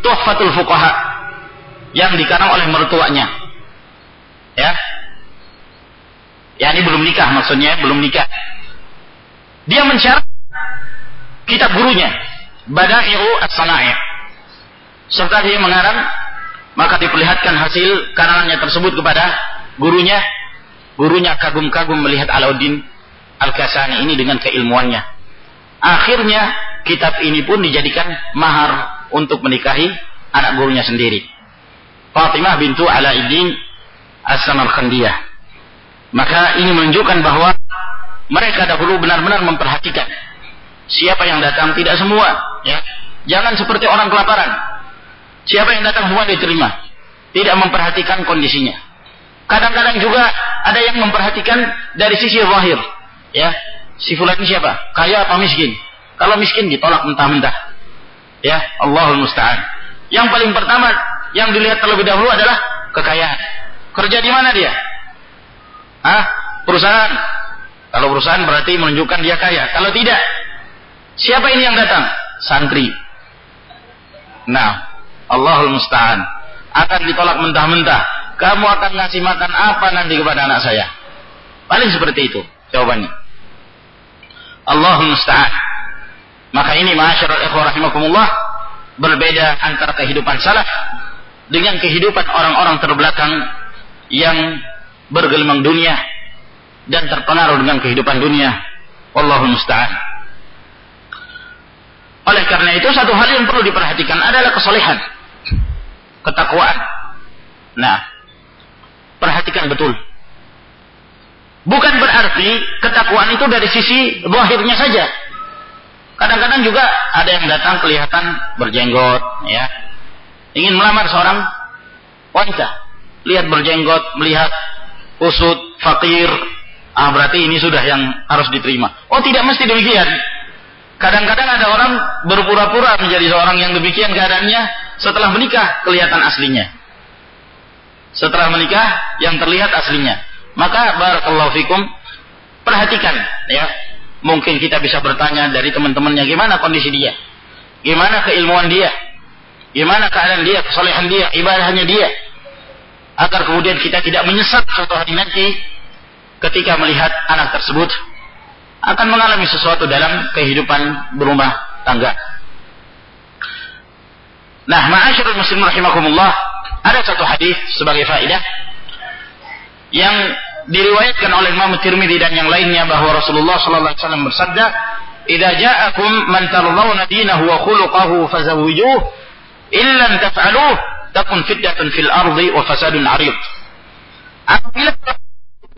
Tuhfatul Fuqaha yang dikarang oleh mertuanya. Ya. Ya ini belum nikah maksudnya, belum nikah. Dia mensyarah kitab gurunya. Bada'i'u As-Sana'i. Serta dia mengarang maka diperlihatkan hasil karangannya tersebut kepada gurunya. Gurunya kagum-kagum melihat Alauddin Al-Kasani ini dengan keilmuannya. Akhirnya kitab ini pun dijadikan mahar untuk menikahi anak gurunya sendiri. Fatimah bintu Alauddin As-Samarkandiyah. Maka ini menunjukkan bahwa mereka dahulu benar-benar memperhatikan Siapa yang datang? Tidak semua. Ya. Jangan seperti orang kelaparan. Siapa yang datang semua diterima. Tidak memperhatikan kondisinya. Kadang-kadang juga ada yang memperhatikan dari sisi zahir. Ya, si fulan siapa? Kaya apa miskin? Kalau miskin ditolak mentah-mentah. Ya, Allahul musta'an. Yang paling pertama yang dilihat terlebih dahulu adalah kekayaan. Kerja di mana dia? Ah, perusahaan. Kalau perusahaan berarti menunjukkan dia kaya. Kalau tidak, Siapa ini yang datang? Santri. Nah, Allahul Musta'an. Akan ditolak mentah-mentah. Kamu akan ngasih makan apa nanti kepada anak saya? Paling seperti itu jawabannya. Allahul Musta'an. Maka ini ma'asyiral ikhwah rahimakumullah berbeda antara kehidupan salaf dengan kehidupan orang-orang terbelakang yang bergelimang dunia dan terpengaruh dengan kehidupan dunia. Allahul musta'an. Oleh karena itu satu hal yang perlu diperhatikan adalah kesolehan. Ketakwaan. Nah, perhatikan betul. Bukan berarti ketakwaan itu dari sisi zahirnya saja. Kadang-kadang juga ada yang datang kelihatan berjenggot, ya. Ingin melamar seorang wanita. Lihat berjenggot, melihat usut, fakir. Ah, berarti ini sudah yang harus diterima. Oh, tidak mesti demikian. Kadang-kadang ada orang berpura-pura menjadi seorang yang demikian keadaannya setelah menikah kelihatan aslinya. Setelah menikah yang terlihat aslinya. Maka barakallahu fikum perhatikan ya. Mungkin kita bisa bertanya dari teman-temannya gimana kondisi dia? Gimana keilmuan dia? Gimana keadaan dia, kesolehan dia, ibadahnya dia? Agar kemudian kita tidak menyesat suatu hari nanti ketika melihat anak tersebut akan mengalami sesuatu dalam kehidupan berumah tangga. Nah, ma'asyiral muslimin rahimakumullah, ada satu hadis sebagai faedah yang diriwayatkan oleh Imam Tirmidzi dan yang lainnya bahwa Rasulullah sallallahu alaihi wasallam bersabda, "Idza ja'akum man tardawna dinahu wa khuluquhu fazawwijuh, illa taf'aluh takun fitnatun fil ardi wa fasadun 'arid." Apabila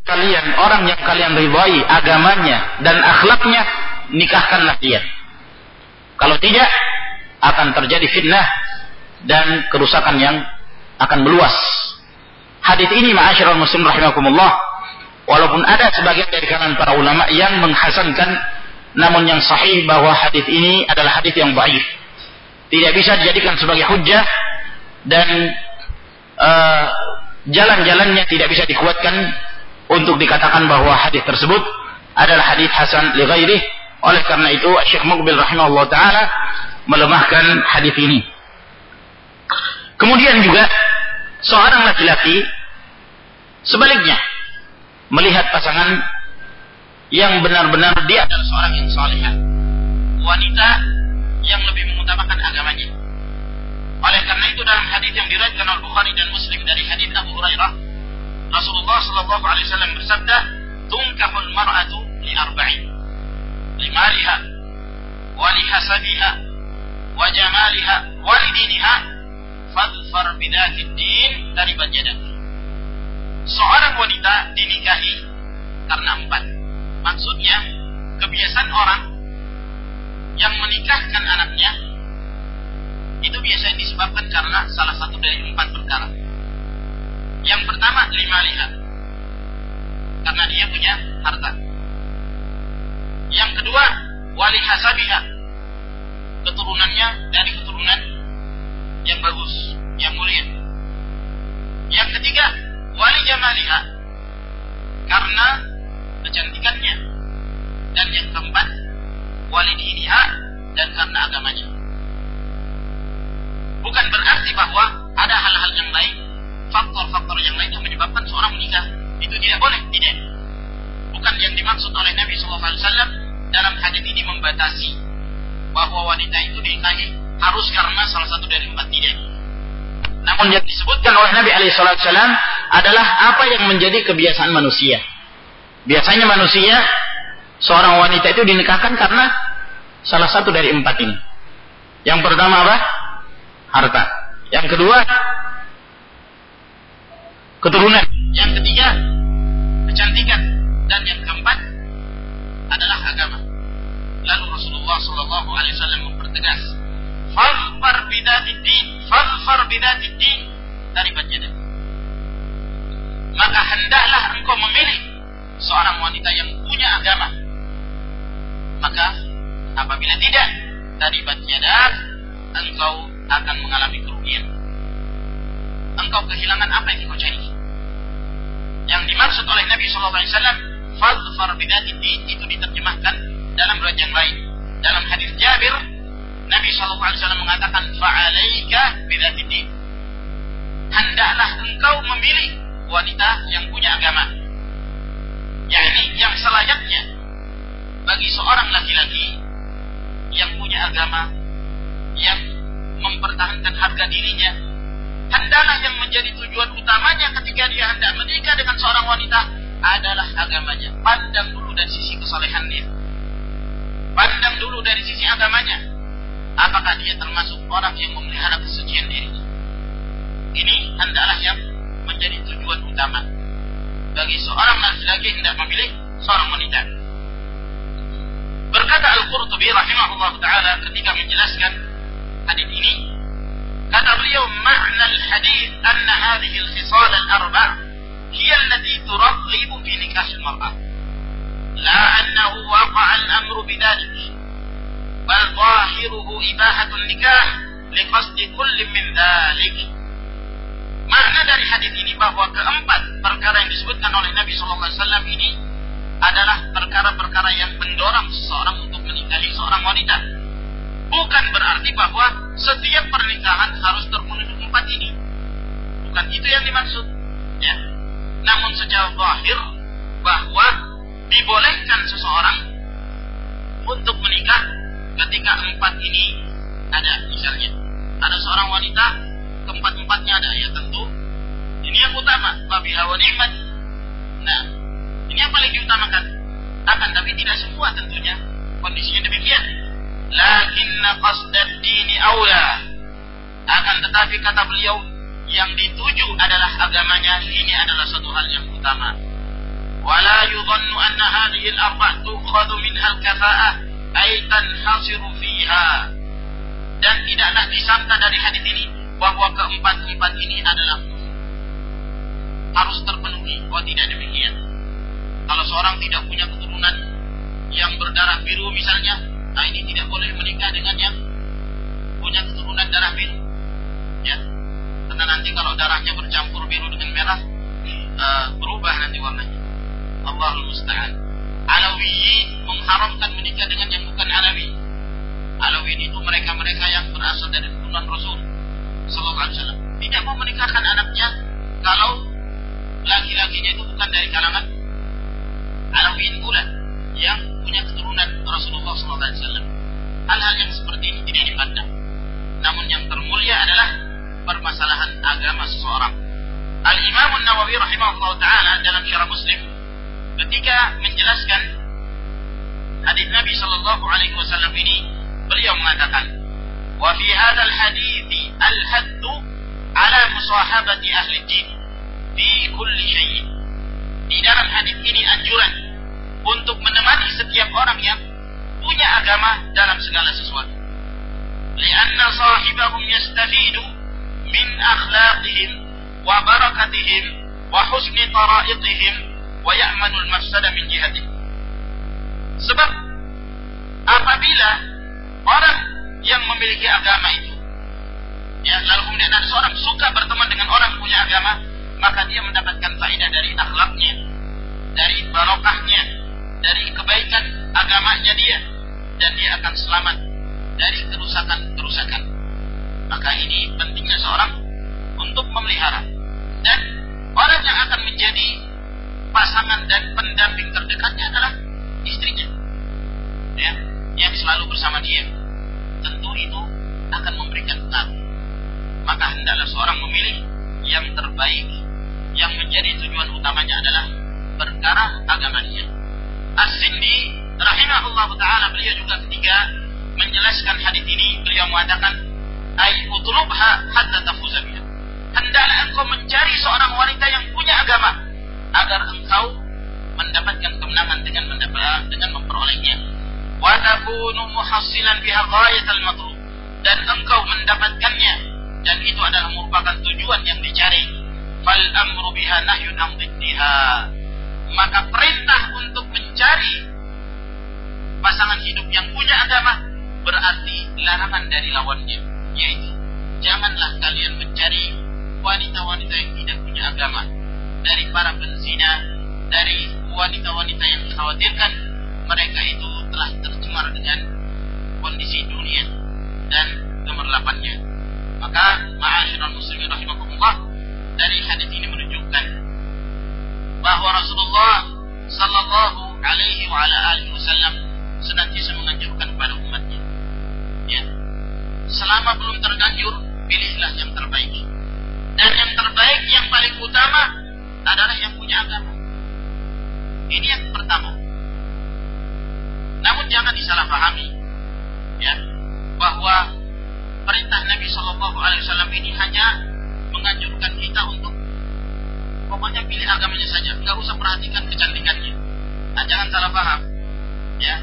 kalian orang yang kalian ridhai agamanya dan akhlaknya, nikahkanlah dia. Kalau tidak, akan terjadi fitnah dan kerusakan yang akan meluas. Hadis ini ma'asyiral muslim rahimakumullah walaupun ada sebagian dari kalangan para ulama yang menghasankan namun yang sahih bahwa hadis ini adalah hadis yang baik. Tidak bisa dijadikan sebagai hujjah dan uh, jalan-jalannya tidak bisa dikuatkan untuk dikatakan bahwa hadis tersebut adalah hadis hasan li ghairih. Oleh karena itu Syekh Muqbil rahimahullah taala melemahkan hadis ini. Kemudian juga seorang laki-laki sebaliknya melihat pasangan yang benar-benar dia adalah seorang yang salihah, wanita yang lebih mengutamakan agamanya. Oleh karena itu dalam hadis yang diriwayatkan oleh Bukhari dan Muslim dari hadis Abu Hurairah, Rasulullah Shallallahu Alaihi Wasallam bersabda, "Tunkahul mar'atu li arba'in, limariha, wa lihasabiha, wa jamaliha, wa lidiniha, fadfar bidatid din dari yadak." Seorang wanita dinikahi karena empat. Maksudnya, kebiasaan orang yang menikahkan anaknya itu biasanya disebabkan karena salah satu dari empat perkara. Yang pertama lima lihat, karena dia punya harta. Yang kedua wali hasabiha, keturunannya dari keturunan yang bagus, yang mulia. Yang ketiga wali jamaliha, karena kecantikannya. Dan yang keempat wali diniha dan karena agamanya. Bukan berarti bahwa ada hal-hal yang lain, faktor-faktor yang lain yang menyebabkan seorang menikah. Itu tidak boleh, tidak. Bukan yang dimaksud oleh Nabi SAW dalam hadis ini membatasi bahwa wanita itu dinikahi harus karena salah satu dari empat tidak. Namun yang disebutkan oleh Nabi SAW adalah apa yang menjadi kebiasaan manusia. Biasanya manusia seorang wanita itu dinikahkan karena salah satu dari empat ini. Yang pertama apa? harta. Yang kedua, keturunan. Yang ketiga, kecantikan. Dan yang keempat adalah agama. Lalu Rasulullah Shallallahu Alaihi Wasallam mempertegas, "Falfar bidatidin, falfar bidatidin dari bacadan. Maka hendaklah engkau memilih seorang wanita yang punya agama. Maka apabila tidak dari bacadan, engkau akan mengalami kerugian. Engkau kehilangan apa yang kau cari. Yang dimaksud oleh Nabi SAW, fadfar bidati itu diterjemahkan dalam riwayat yang lain. Dalam hadis Jabir, Nabi SAW mengatakan, fa'alaika bidati Hendaklah engkau memilih wanita yang punya agama. Yakni yang selayaknya bagi seorang laki-laki yang punya agama, yang mempertahankan harga dirinya. Hendaklah yang menjadi tujuan utamanya ketika dia hendak menikah dengan seorang wanita adalah agamanya. Pandang dulu dari sisi kesolehannya. Pandang dulu dari sisi agamanya. Apakah dia termasuk orang yang memelihara kesucian dirinya? Ini hendaklah yang menjadi tujuan utama bagi seorang laki-laki hendak memilih seorang wanita. Berkata Al-Qurtubi rahimahullah taala ketika menjelaskan hadis ini kata beliau makna al-hadis anna hadhihi al-khisal al-arba' hiya allati turghib fi nikah al-mar'ah la annahu waqa'a al-amru bidhalik bal zahiruhu ibahatun nikah liqasd kull min dhalik. Makna dari hadis ini bahwa keempat perkara yang disebutkan oleh Nabi SAW ini adalah perkara-perkara yang mendorong seseorang untuk seorang wanita bukan berarti bahwa setiap pernikahan harus terpenuhi empat ini. Bukan itu yang dimaksud. Ya. Namun secara zahir bahwa dibolehkan seseorang untuk menikah ketika empat ini ada misalnya ada seorang wanita keempat empatnya ada ya tentu ini yang utama babi hawa nikmat nah Tapi tidak semua tentunya kondisinya demikian. Lakinna qasdad dini awla. Akan tetapi kata beliau yang dituju adalah agamanya ini adalah satu hal yang utama. Wala yudhannu anna hadhihi al-arba' tukhadhu minha al-kafa'ah ay tanhasiru fiha. Dan tidaklah disangka dari hadis ini bahwa keempat-empat ini adalah harus terpenuhi. Oh tidak demikian. Kalau seorang tidak punya keturunan yang berdarah biru misalnya, nah ini tidak boleh menikah dengan yang punya keturunan darah biru. Ya, karena nanti kalau darahnya bercampur biru dengan merah, uh, berubah nanti warnanya. Allahul Musta'an. Alawi mengharamkan menikah dengan yang bukan Alawi. Alawi itu mereka-mereka yang berasal dari keturunan Rasul Sallallahu Alaihi Wasallam. Tidak mau menikahkan anaknya kalau laki-lakinya itu bukan dari kalangan Alawiyin pula yang punya keturunan Rasulullah SAW. Hal-hal yang seperti ini tidak dipandang. Namun yang termulia adalah permasalahan agama seseorang. Al-Imam Nawawi rahimahullah taala dalam syarah Muslim ketika menjelaskan hadis Nabi sallallahu alaihi wasallam ini beliau mengatakan wa fi hadzal hadits al-haddu ala musahabati ahli din fi kulli syai' di dalam hadis ini anjuran untuk menemani setiap orang yang punya agama dalam segala sesuatu. Lianna sahibahum yastafidu min akhlaqihim wa barakatihim wa husni tara'iqihim wa ya'manu al-mafsada min jihatihim. Sebab apabila orang yang memiliki agama itu ya lalu kemudian ada seorang suka berteman dengan orang punya agama maka dia mendapatkan faedah dari akhlaknya dari barokahnya dari kebaikan agamanya dia dan dia akan selamat dari kerusakan-kerusakan. Maka ini pentingnya seorang untuk memelihara dan orang yang akan menjadi pasangan dan pendamping terdekatnya adalah istrinya. Ya, yang selalu bersama dia. Tentu itu akan memberikan pengaruh. Maka hendaklah seorang memilih yang terbaik yang menjadi tujuan utamanya adalah perkara agamanya. As-Sindi rahimahullah taala beliau juga ketika menjelaskan hadis ini beliau mengatakan ay utlubha hatta tafuza biha. Hendaklah engkau mencari seorang wanita yang punya agama agar engkau mendapatkan kemenangan dengan mendapat dengan memperolehnya. Wa takunu muhassilan biha ghayatal matlub dan engkau mendapatkannya dan itu adalah merupakan tujuan yang dicari. Fal amru biha nahyun an maka perintah untuk mencari pasangan hidup yang punya agama berarti larangan dari lawannya yaitu janganlah kalian mencari wanita-wanita yang tidak punya agama. Dari para penzina dari wanita-wanita yang dikhawatirkan mereka itu telah tercemar dengan kondisi dunia dan gemerlapannya maka ma'asyiral muslimin rahimakumullah dari hadis ini menunjukkan bahwa Rasulullah Sallallahu Alaihi Wasallam senantiasa menganjurkan kepada umatnya. Ya, selama belum terganjur, pilihlah yang terbaik. Dan yang terbaik, yang paling utama adalah yang punya agama. Ini yang pertama. Namun jangan disalahpahami, ya, bahwa perintah Nabi Shallallahu Alaihi Wasallam ini hanya menganjurkan kita untuk Pokoknya pilih agamanya saja, nggak usah perhatikan kecantikannya. Nah, jangan salah paham. Ya.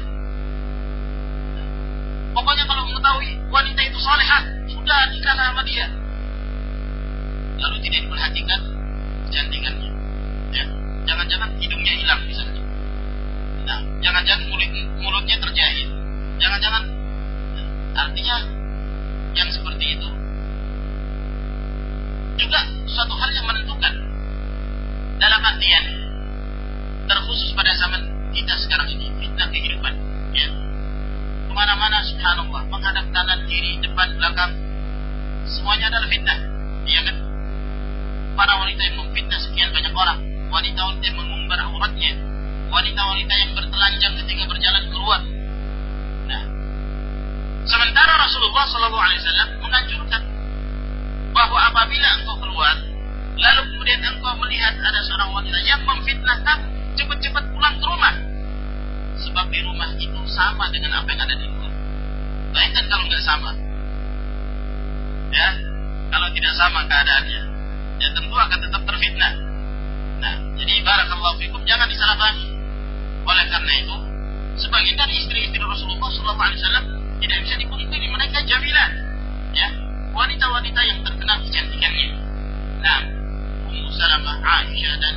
Pokoknya kalau mengetahui wanita itu solehah, sudah nikah sama dia. Lalu tidak diperhatikan kecantikannya. Ya. Jangan-jangan hidungnya hilang misalnya. Nah, jangan-jangan mulut, mulutnya terjahit. Jangan-jangan artinya yang seperti itu juga suatu hal yang menentukan dalam artian terkhusus pada zaman kita sekarang ini fitnah kehidupan ya. Ke mana-mana subhanallah menghadap kanan kiri depan belakang semuanya adalah fitnah iya kan? Para wanita yang memfitnah sekian banyak orang wanita-wanita yang mengumbar auratnya wanita-wanita yang bertelanjang ketika berjalan keluar. Nah sementara Rasulullah SAW menganjurkan bahwa apabila engkau keluar Lalu kemudian engkau melihat ada seorang wanita yang memfitnah kamu, cepat-cepat pulang ke rumah. sebab di rumah itu sama dengan apa yang ada di luar. Bayangkan kalau nggak sama. Ya, kalau tidak sama keadaannya, ya tentu akan tetap terfitnah. Nah, jadi barakallahu fikum jangan disalahpahami. Oleh karena itu, sebagian dari istri-istri Rasulullah SAW tidak bisa dipungkiri mereka jamilah, ya wanita-wanita yang terkenal kecantikannya. Nah, Ummu Salamah, Aisyah dan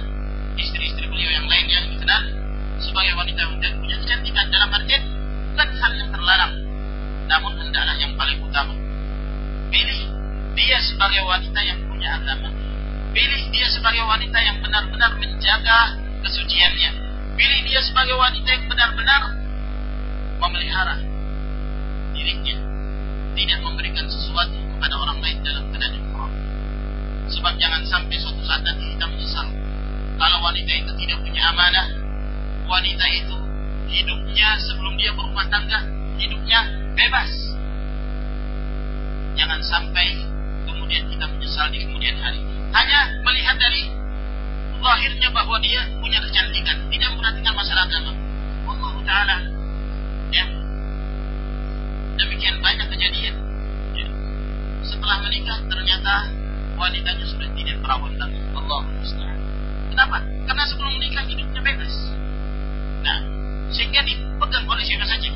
istri-istri beliau yang lain yang dikenal sebagai wanita yang punya kecantikan dalam artian bukan hal yang terlarang, namun hendaklah yang paling utama. Pilih dia sebagai wanita yang punya agama. Pilih dia sebagai wanita yang benar-benar menjaga kesuciannya. Pilih dia sebagai wanita yang benar-benar memelihara dirinya. Tidak memberikan sesuatu kepada orang lain dalam keadaan. Sebab jangan sampai suatu saat nanti kita menyesal. Kalau wanita itu tidak punya amanah, wanita itu hidupnya sebelum dia berumah tangga, hidupnya bebas. Jangan sampai kemudian kita menyesal di kemudian hari. Hanya melihat dari lahirnya bahwa dia punya kecantikan, tidak memperhatikan masalah agama. Allah Ta'ala ya. Demikian banyak kejadian setelah menikah ternyata wanitanya sudah tidak perawan lagi. Allah musta'an. Kenapa? Karena sebelum menikah hidupnya bebas. Nah, sehingga dipegang oleh siapa saja.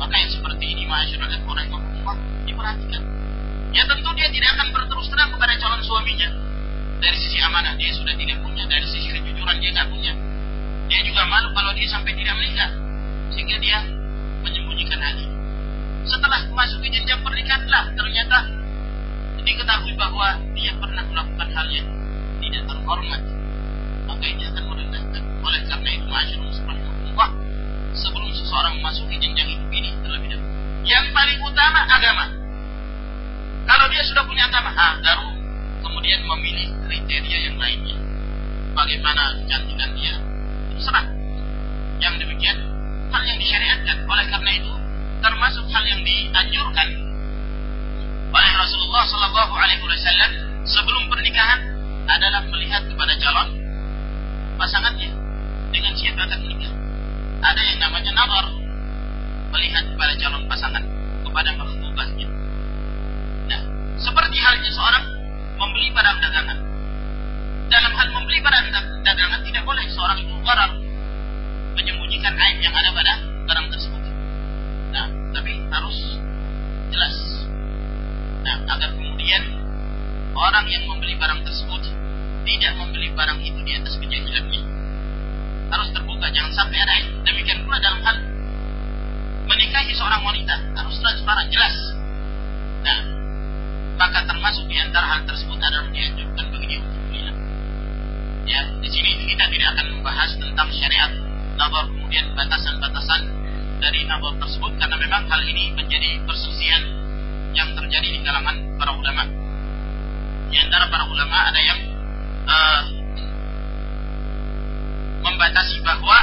Maka yang seperti ini masyarakat orang yang diperhatikan. Ya tentu dia tidak akan berterus terang kepada calon suaminya. Dari sisi amanah dia sudah tidak punya, dari sisi kejujuran dia tidak punya. Dia juga malu kalau dia sampai tidak menikah. Sehingga dia menyembunyikan hati setelah masuk ke jenjang pernikahan lah ternyata diketahui bahwa dia pernah melakukan hal yang tidak terhormat. Maka ini akan merendahkan oleh karena itu masyarakat seperti Allah sebelum seseorang masuk ke jenjang hidup ini terlebih dahulu. Yang paling utama agama. Kalau dia sudah punya agama ah, baru kemudian memilih kriteria yang lainnya. Bagaimana kecantikan dia? Serah yang demikian hal yang disyariatkan. Oleh karena itu termasuk hal yang dianjurkan oleh Rasulullah Shallallahu Alaihi Wasallam sebelum pernikahan adalah melihat kepada calon pasangannya dengan siapa akan menikah. Ada yang namanya nawar melihat kepada calon pasangan kepada mahbubahnya. Nah, seperti halnya seorang membeli barang dagangan. Dalam hal membeli barang dagangan tidak boleh seorang itu orang menyembunyikan aib yang ada pada barang tersebut. Nah, tapi harus jelas. Nah, agar kemudian orang yang membeli barang tersebut tidak membeli barang itu di atas kejahilannya. Harus terbuka, jangan sampai ada demikian pula dalam hal menikahi seorang wanita harus transparan, jelas. Nah, maka termasuk di antara hal tersebut adalah dianjurkan bagi dia untuk. Ya, di sini kita tidak akan membahas tentang syariat, nabar kemudian batasan-batasan dari nabab tersebut karena memang hal ini menjadi perselisihan yang terjadi di kalangan para ulama. Di antara para ulama ada yang uh, membatasi bahwa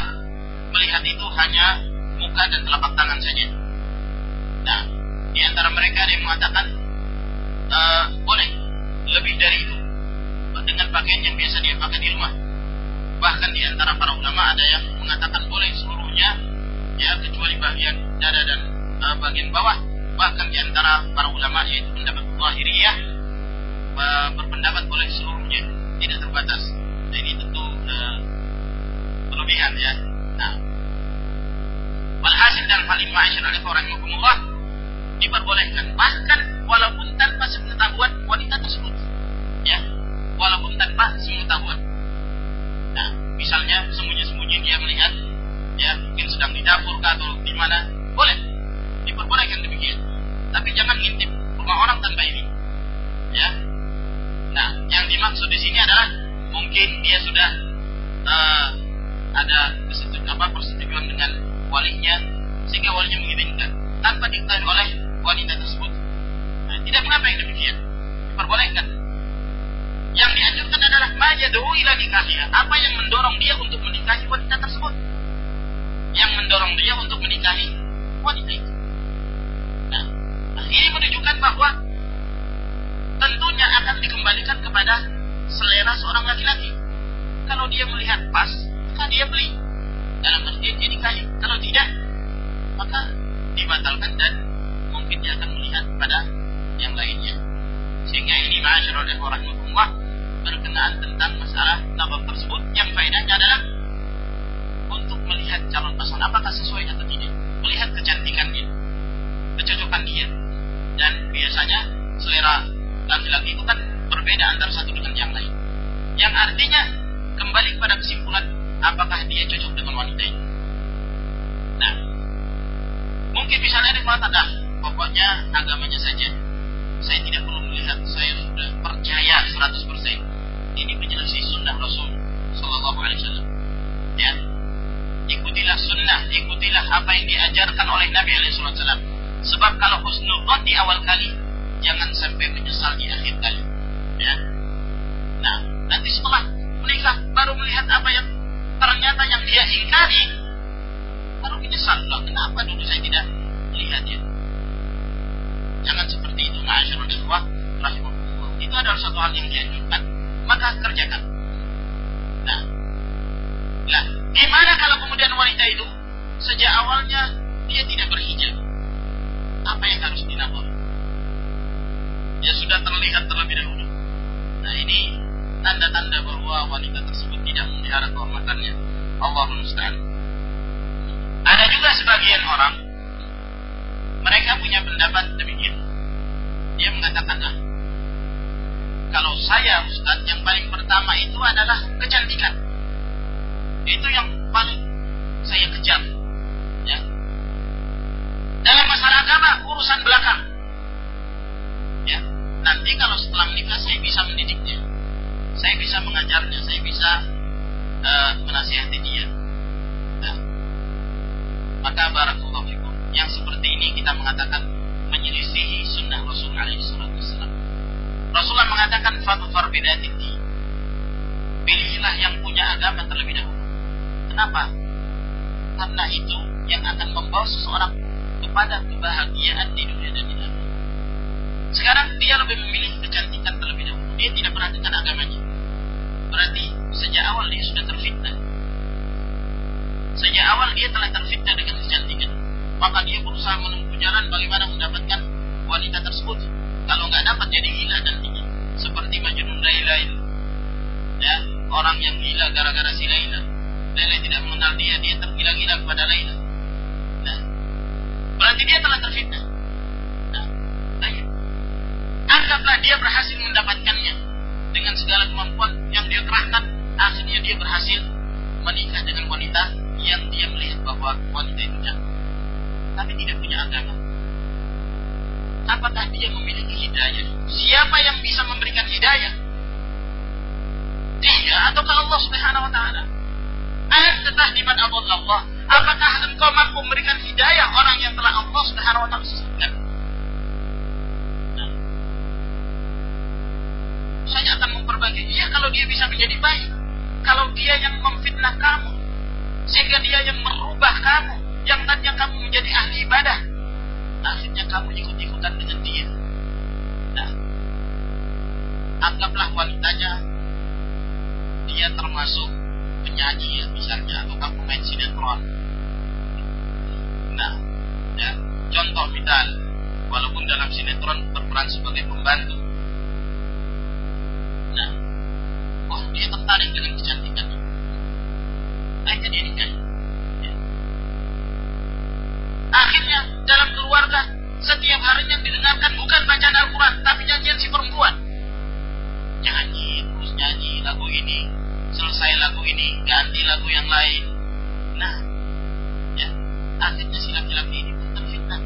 melihat itu hanya muka dan telapak tangan saja. Nah, di antara mereka ada yang mengatakan uh, boleh lebih dari itu dengan pakaian yang biasa dia pakai di rumah. Bahkan di antara para ulama ada yang mengatakan boleh seluruhnya ya kecuali bagian dada dan uh, bagian bawah bahkan di antara para ulama yaitu pendapat Zahiriyah uh, berpendapat boleh seluruhnya tidak terbatas. Nah, ini tentu uh, berlebihan ya. Nah. Walhasil dan paling ma'asyar oleh rahimahumullah diperbolehkan. Bahkan walaupun tanpa sepengetahuan wanita tersebut ya. Walaupun tanpa sepengetahuan. Nah misalnya sembunyi-sembunyi dia melihat ya mungkin sedang di dapur atau di mana boleh diperbolehkan demikian. Tapi jangan ngintip rumah orang tanpa ini. Ya. Nah yang dimaksud di sini adalah mungkin dia sudah uh, ada kesetujuan apa persetujuan dengan walinya sehingga walinya mengizinkan. Tanpa diketahui oleh wanita tersebut. Nah, tidak mengapa yang demikian. Diperbolehkan. Yang dianjurkan adalah majadu ila nikahnya apa yang mendorong dia untuk menikahi wanita tersebut? Yang mendorong dia untuk menikahi wanita itu. Ini menunjukkan bahwa tentunya akan dikembalikan kepada selera seorang laki-laki. Kalau dia melihat pas, maka dia beli. dalam artian dia nikahi. Kalau tidak, maka dibatalkan dan mungkin dia akan melihat pada yang lainnya. Sehingga ini ma'asyarul rahimahullah berkenaan tentang masalah tabab tersebut yang faedahnya adalah untuk melihat calon pasangan apakah sesuai atau tidak. Melihat kecantikan dia, kecocokan dia. Dan biasanya selera laki-laki itu kan berbeda antara satu dengan yang lain. Yang artinya kembali pada kesimpulan apakah dia cocok dengan wanita ini. Nah, mungkin misalnya dia mengatakan, nah, pokoknya agamanya saja. Saya tidak perlu melihat, saya sudah percaya 100%. Ini menyelisih sunnah Rasul Sallallahu Alaihi Wasallam. Ya, ikutilah sunnah, ikutilah apa yang diajarkan oleh Nabi Alaihi Wasallam. Sebab kalau husnul di awal kali, jangan sampai menyesal di akhir kali. Ya. Nah, nanti setelah menikah baru melihat apa yang ternyata yang dia ingkari, baru menyesal. Loh, kenapa dulu saya tidak melihat ya? Jangan seperti itu, ma'asyarul ikhwah rahimahullah. Itu adalah satu hal yang dianjurkan, maka kerjakan. Nah, nah, gimana kalau kemudian wanita itu sejak awalnya dia tidak berhijab? Apa yang harus dinapor? Ya sudah terlihat terlebih dahulu. Nah ini tanda-tanda bahwa wanita tersebut tidak memelihara kehormatannya. Allah musta'an. Ada juga sebagian orang mereka punya pendapat demikian. Dia mengatakan, ah, kalau saya Ustaz yang paling pertama itu adalah kecantikan. Itu yang paling saya kejar. Ya. Dalam masalah agama urusan belakang. Ya. Nanti kalau setelah menikah saya bisa mendidiknya. Saya bisa mengajarnya, saya bisa uh, menasihati dia. Nah, maka barakallahu fikum. Yang seperti ini kita mengatakan menyelisihi sunnah Rasul alaihi wasallam. Rasulullah mengatakan fadfar bidatiti. Pilihlah yang punya agama terlebih dahulu. Kenapa? Karena itu yang akan membawa seseorang kepada kebahagiaan di dunia dan di akhirat. Sekarang dia lebih memilih kecantikan terlebih dahulu. Dia tidak perhatikan agamanya. Berarti sejak awal dia sudah terfitnah. Sejak awal dia telah terfitnah dengan kecantikan. Maka dia berusaha menempuh jalan bagaimana mendapatkan wanita tersebut. Kalau nggak dapat jadi gila nantinya. Seperti Majnun Laila Ya, orang yang gila gara-gara si Laila. Laila tidak mengenal dia, dia tergila-gila kepada Laila. Berarti dia telah terfitnah. Nah, anggaplah dia berhasil mendapatkannya dengan segala kemampuan yang dia kerahkan, akhirnya dia berhasil menikah dengan wanita yang dia melihat bahwa wanita itu cantik, tapi tidak punya agama. Apakah dia memiliki hidayah? Siapa yang bisa memberikan hidayah? Dia ataukah Allah Subhanahu wa taala? Anta di mana Allah? Apakah engkau mampu memberikan hidayah orang yang telah Allah Subhanahu wa taala sesatkan? saya akan memperbaiki. Iya kalau dia bisa menjadi baik. Kalau dia yang memfitnah kamu. Sehingga dia yang merubah kamu. Yang tadinya kamu menjadi ahli ibadah. Akhirnya kamu ikut-ikutan dengan dia. Nah, anggaplah wanitanya dia termasuk penyanyi ya, misalnya atau pemain sinetron. Nah, ya, contoh misal, walaupun dalam sinetron berperan sebagai pembantu, Nah, oh dia tertarik dengan kecantikan. Akhirnya dia nikah. Ya. Akhirnya dalam keluarga setiap harinya didengarkan bukan bacaan Al-Quran tapi nyanyian si perempuan. Nyanyi terus nyanyi lagu ini, selesai lagu ini ganti lagu yang lain. Nah, akhirnya si laki-laki ini pun terfitnah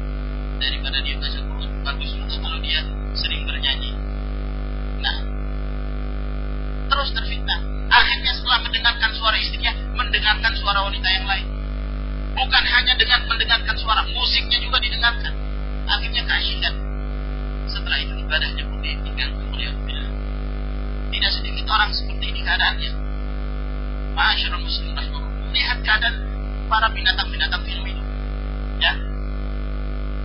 daripada dia baca Quran. Bagus juga kalau dia sering bernyanyi. Nah, terus terfitnah. Akhirnya setelah mendengarkan suara istrinya, mendengarkan suara wanita yang lain. Bukan hanya dengan mendengarkan suara, musiknya juga didengarkan. Akhirnya keasyikan. Setelah itu ibadahnya pun ditinggalkan oleh Allah. Tidak sedikit orang seperti ini keadaannya. Ma'asyarul muslim Lihat keadaan para binatang-binatang film itu. Ya.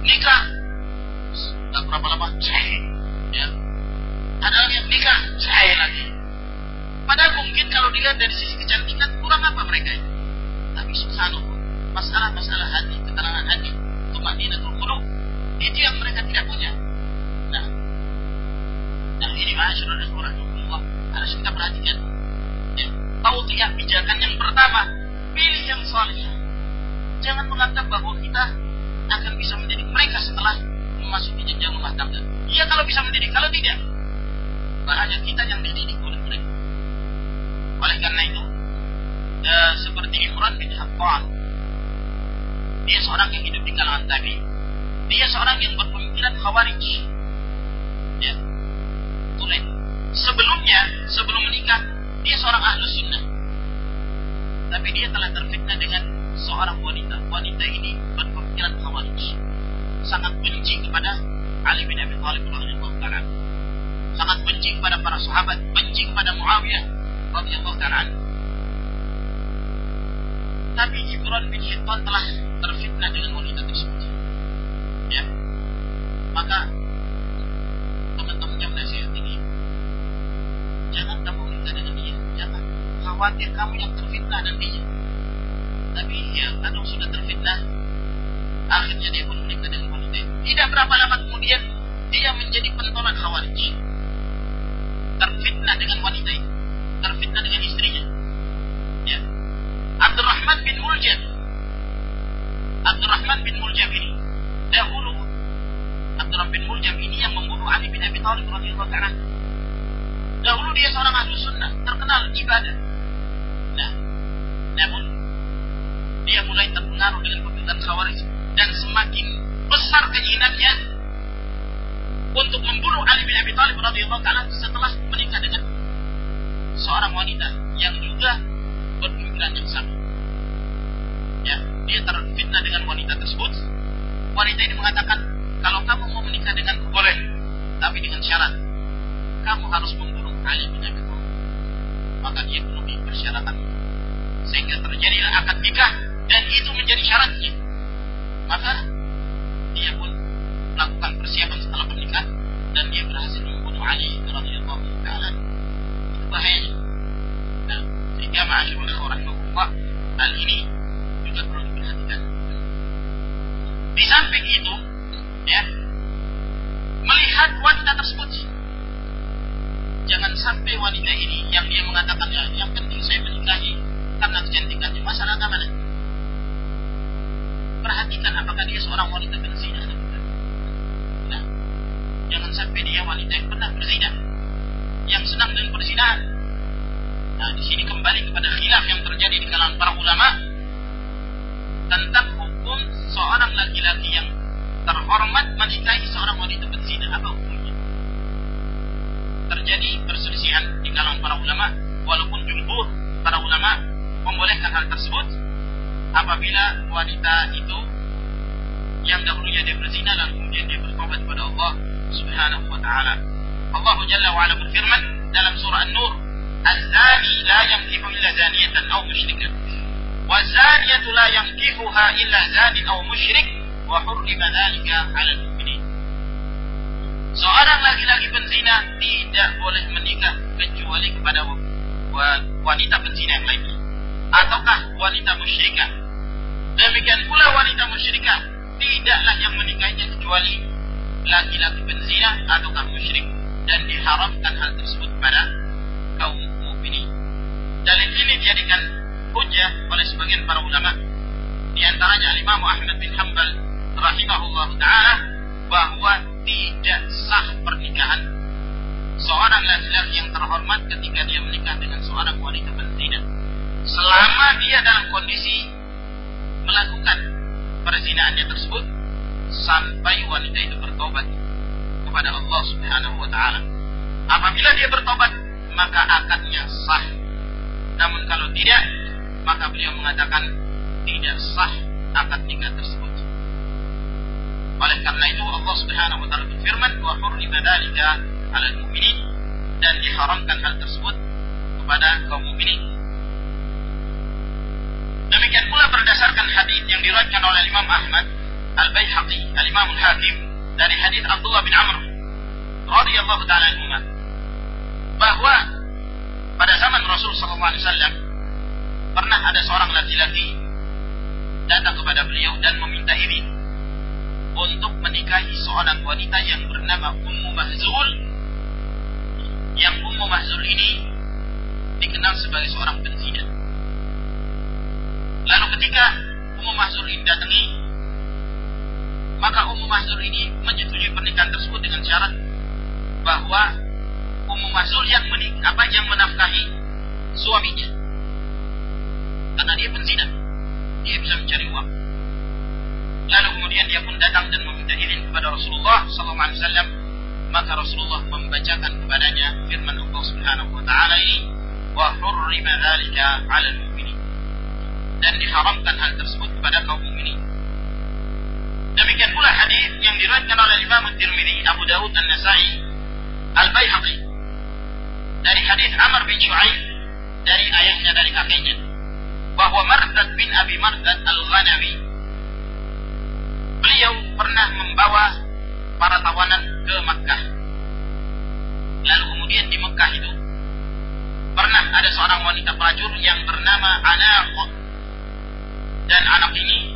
Nikah. Tak berapa lama, Ya. Ada yang nikah, cair lagi Padahal mungkin kalau dilihat dari sisi kecantikan kurang apa mereka itu. Tapi subhanallah, masalah-masalah hati, ketenangan hati, itu madinatul qulub. Itu yang mereka tidak punya. Nah, nah ini masyarakat Allah harus kita perhatikan. Ya, tautiyah pijakan yang pertama, pilih yang salih. Jangan menganggap bahwa kita akan bisa mendidik mereka setelah memasuki jenjang rumah tangga. Iya kalau bisa mendidik, kalau tidak, bahaya kita yang dididik oleh mereka. Oleh karena itu, ya, seperti Imran bin Hattan, dia seorang yang hidup di kalangan tabi. Dia seorang yang berpemikiran khawarij. Ya, tulen. Sebelumnya, sebelum menikah, dia seorang ahlus sunnah. Tapi dia telah terfitnah dengan seorang wanita. Wanita ini berpemikiran khawarij. Sangat benci kepada Ali bin Abi Thalib radhiyallahu taala. Sangat benci kepada para sahabat, benci kepada Muawiyah radhiyallahu taala. Tapi Ibran bin Hittan telah terfitnah dengan wanita tersebut. Ya. Maka teman-teman yang nasihat ini jangan kamu menikah dengan dia, jangan khawatir kamu yang terfitnah nantinya. Tapi ya kalau sudah terfitnah, akhirnya dia pun menikah dengan wanita. Tidak berapa lama kemudian dia menjadi pentolan khawarij. Terfitnah dengan wanita itu, terfitnah dengan istrinya. Ya. Abdurrahman bin Muljam. Abdurrahman bin Muljam ini dahulu Abdurrahman bin Muljam ini yang membunuh Ali bin Abi Thalib radhiyallahu taala. Dahulu dia seorang ahli sunnah, terkenal ibadah. Nah, namun dia mulai terpengaruh dengan pemikiran Khawarij dan semakin besar keinginannya untuk membunuh Ali bin Abi Thalib radhiyallahu taala setelah menikah dengan seorang wanita yang juga berpemikiran yang sama. Ya, dia terfitnah dengan wanita tersebut. Wanita ini mengatakan, kalau kamu mau menikah dengan boleh, tapi dengan syarat kamu harus membunuh Ali bin Abi Thalib. Maka dia penuhi persyaratan sehingga terjadilah akad nikah dan itu menjadi syaratnya. Maka dia pun melakukan persiapan setelah menikah dan dia berhasil membunuh Ali radhiyallahu taala. Itu bahayanya. Nah, sehingga ma'asyurul rahimahullah hal ini juga perlu diperhatikan. Di samping itu, ya, melihat wanita tersebut jangan sampai wanita ini yang dia mengatakan ya, yang penting saya menikahi karena kecantikannya masalah nanti perhatikan apakah dia seorang wanita berzina. Nah, jangan sampai dia wanita yang pernah berzina, yang senang dengan perzinahan. Nah, di sini kembali kepada khilaf yang terjadi di kalangan para ulama tentang hukum seorang laki-laki yang terhormat menikahi seorang wanita berzina apa hukumnya? Terjadi perselisihan di kalangan para ulama, walaupun jumhur para ulama membolehkan hal tersebut, apabila wanita itu yang dahulunya dia berzina dan kemudian dia bertobat kepada Allah Subhanahu wa taala. Allah Jalla wa ala berfirman dalam surah An-Nur, "Az-zani la yankihu illa zaniyatan aw musyrikan." Wa zaniyatu la yankihuha illa zanin aw musyrik wa hurrima dhalika 'ala al-mu'minin. Seorang laki-laki penzina tidak boleh menikah kecuali kepada wanita penzina yang lainnya ataukah wanita musyrikah. Demikian pula wanita musyrikah tidaklah yang menikahinya kecuali laki-laki penzina ataukah musyrik. Dan diharamkan hal tersebut pada kaum mukminin. Dalil ini dijadikan hujah oleh sebagian para ulama. Di antaranya Imam Ahmad bin Hanbal rahimahullah taala bahwa tidak sah pernikahan seorang laki-laki yang terhormat ketika dia menikah dengan seorang wanita penzina. Selama dia dalam kondisi melakukan perzinaannya tersebut sampai wanita itu bertobat kepada Allah Subhanahu wa taala. Apabila dia bertobat, maka akadnya sah. Namun kalau tidak, maka beliau mengatakan tidak sah akad nikah tersebut. Oleh karena itu Allah Subhanahu wa taala berfirman, "Wa hurrima dzalika 'alal mu'minin" dan diharamkan hal tersebut kepada kaum mukminin. Demikian pula berdasarkan hadis yang diriwayatkan oleh Imam Ahmad Al-Baihaqi, Al-Imam Al-Hakim dari hadis Abdullah bin Amr radhiyallahu taala anhu bahwa pada zaman Rasul sallallahu alaihi wasallam pernah ada seorang laki-laki datang kepada beliau dan meminta izin untuk menikahi seorang wanita yang bernama Ummu Mahzul yang Ummu Mahzul ini dikenal sebagai seorang penzina. Lalu ketika Ummu Mahzul ini datangi maka Ummu Mahzul ini menyetujui pernikahan tersebut dengan syarat bahwa Ummu Mahzul yang menik apa yang menafkahi suaminya. Karena dia penzina. Dia bisa mencari uang. Lalu kemudian dia pun datang dan meminta izin kepada Rasulullah SAW. Maka Rasulullah membacakan kepadanya firman Allah Subhanahu wa taala ini, "Wa hurrima dzalika 'ala al-mu'minin." Dan diharamkan hal tersebut kepada kaum mukminin. Demikian pula hadis yang diriwayatkan oleh Imam Tirmidzi, Abu Dawud dan Nasai, Al-Baihaqi dari hadis Amr bin Shu'aib dari ayahnya dari kakeknya bahwa Mardad bin Abi Mardad Al-Ghanawi beliau pernah membawa para tawanan ke Makkah. Lalu kemudian di Mekah itu pernah ada seorang wanita pelacur yang bernama Anaq dan anak ini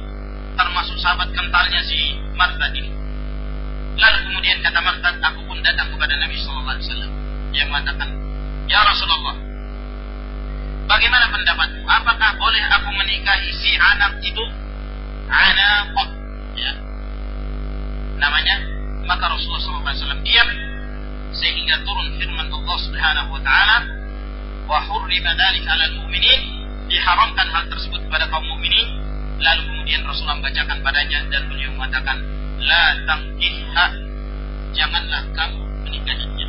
termasuk sahabat kentalnya si Mardad ini. Lalu kemudian kata Mardad, aku pun datang kepada Nabi Sallallahu Alaihi Wasallam yang mengatakan, Ya Rasulullah, bagaimana pendapatmu? Apakah boleh aku menikahi si anak itu? Anak, ya. Namanya, maka Rasulullah SAW diam sehingga turun firman Allah Subhanahu wa taala wa hurrima dzalika 'alal mu'minin diharamkan hal tersebut kepada kaum mukminin Lalu kemudian Rasulullah membacakan padanya dan beliau mengatakan, La tangkihha, janganlah kamu menikahinya.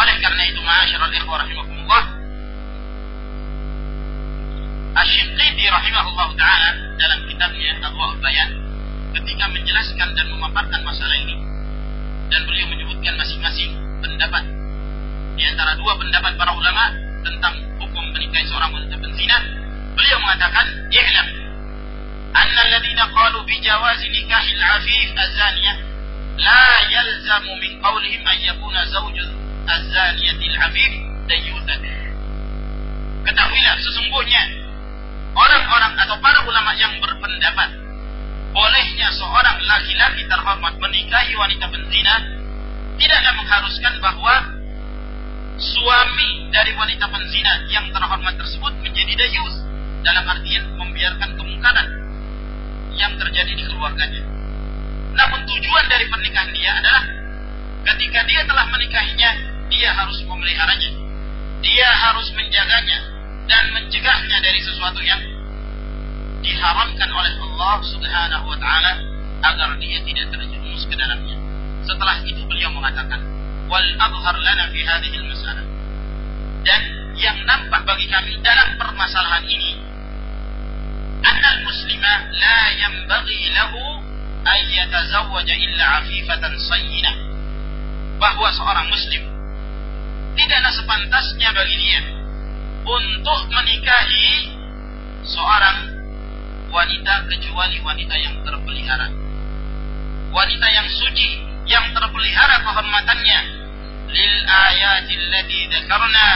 Oleh karena itu, ma'asyiral ikhwah rahimahumullah, Asy-Shinqiti rahimahullah taala dalam kitabnya Adwa Bayan ketika menjelaskan dan memaparkan masalah ini dan beliau menyebutkan masing-masing pendapat di antara dua pendapat para ulama tentang hukum menikahi seorang wanita penzina Beliau mengatakan, "I'lam anna alladhina qalu bi jawazi nikahil 'afif az-zaniyah la yalzamu min qawlihim an yakuna zawju az-zaniyatil 'afif dayyutan." Ketahuilah sesungguhnya orang-orang atau para ulama yang berpendapat bolehnya seorang laki-laki terhormat menikahi wanita penzina tidaklah mengharuskan bahwa suami dari wanita penzina yang terhormat tersebut menjadi dayus dalam artian membiarkan kemungkaran yang terjadi di keluarganya. Namun tujuan dari pernikahan dia adalah ketika dia telah menikahinya, dia harus memeliharanya. Dia harus menjaganya dan mencegahnya dari sesuatu yang diharamkan oleh Allah Subhanahu wa taala agar dia tidak terjerumus ke dalamnya. Setelah itu beliau mengatakan, "Wal adhar lana fi hadhihi al-mas'alah." Dan yang nampak bagi kami dalam permasalahan ini أن المسلم لا ينبغي له أن يتزوج إلا عفيفة صينة bahwa seorang muslim tidaklah sepantasnya bagi dia untuk menikahi seorang wanita kecuali wanita yang terpelihara wanita yang suci yang terpelihara kehormatannya lil ayatil ladzi dzakarna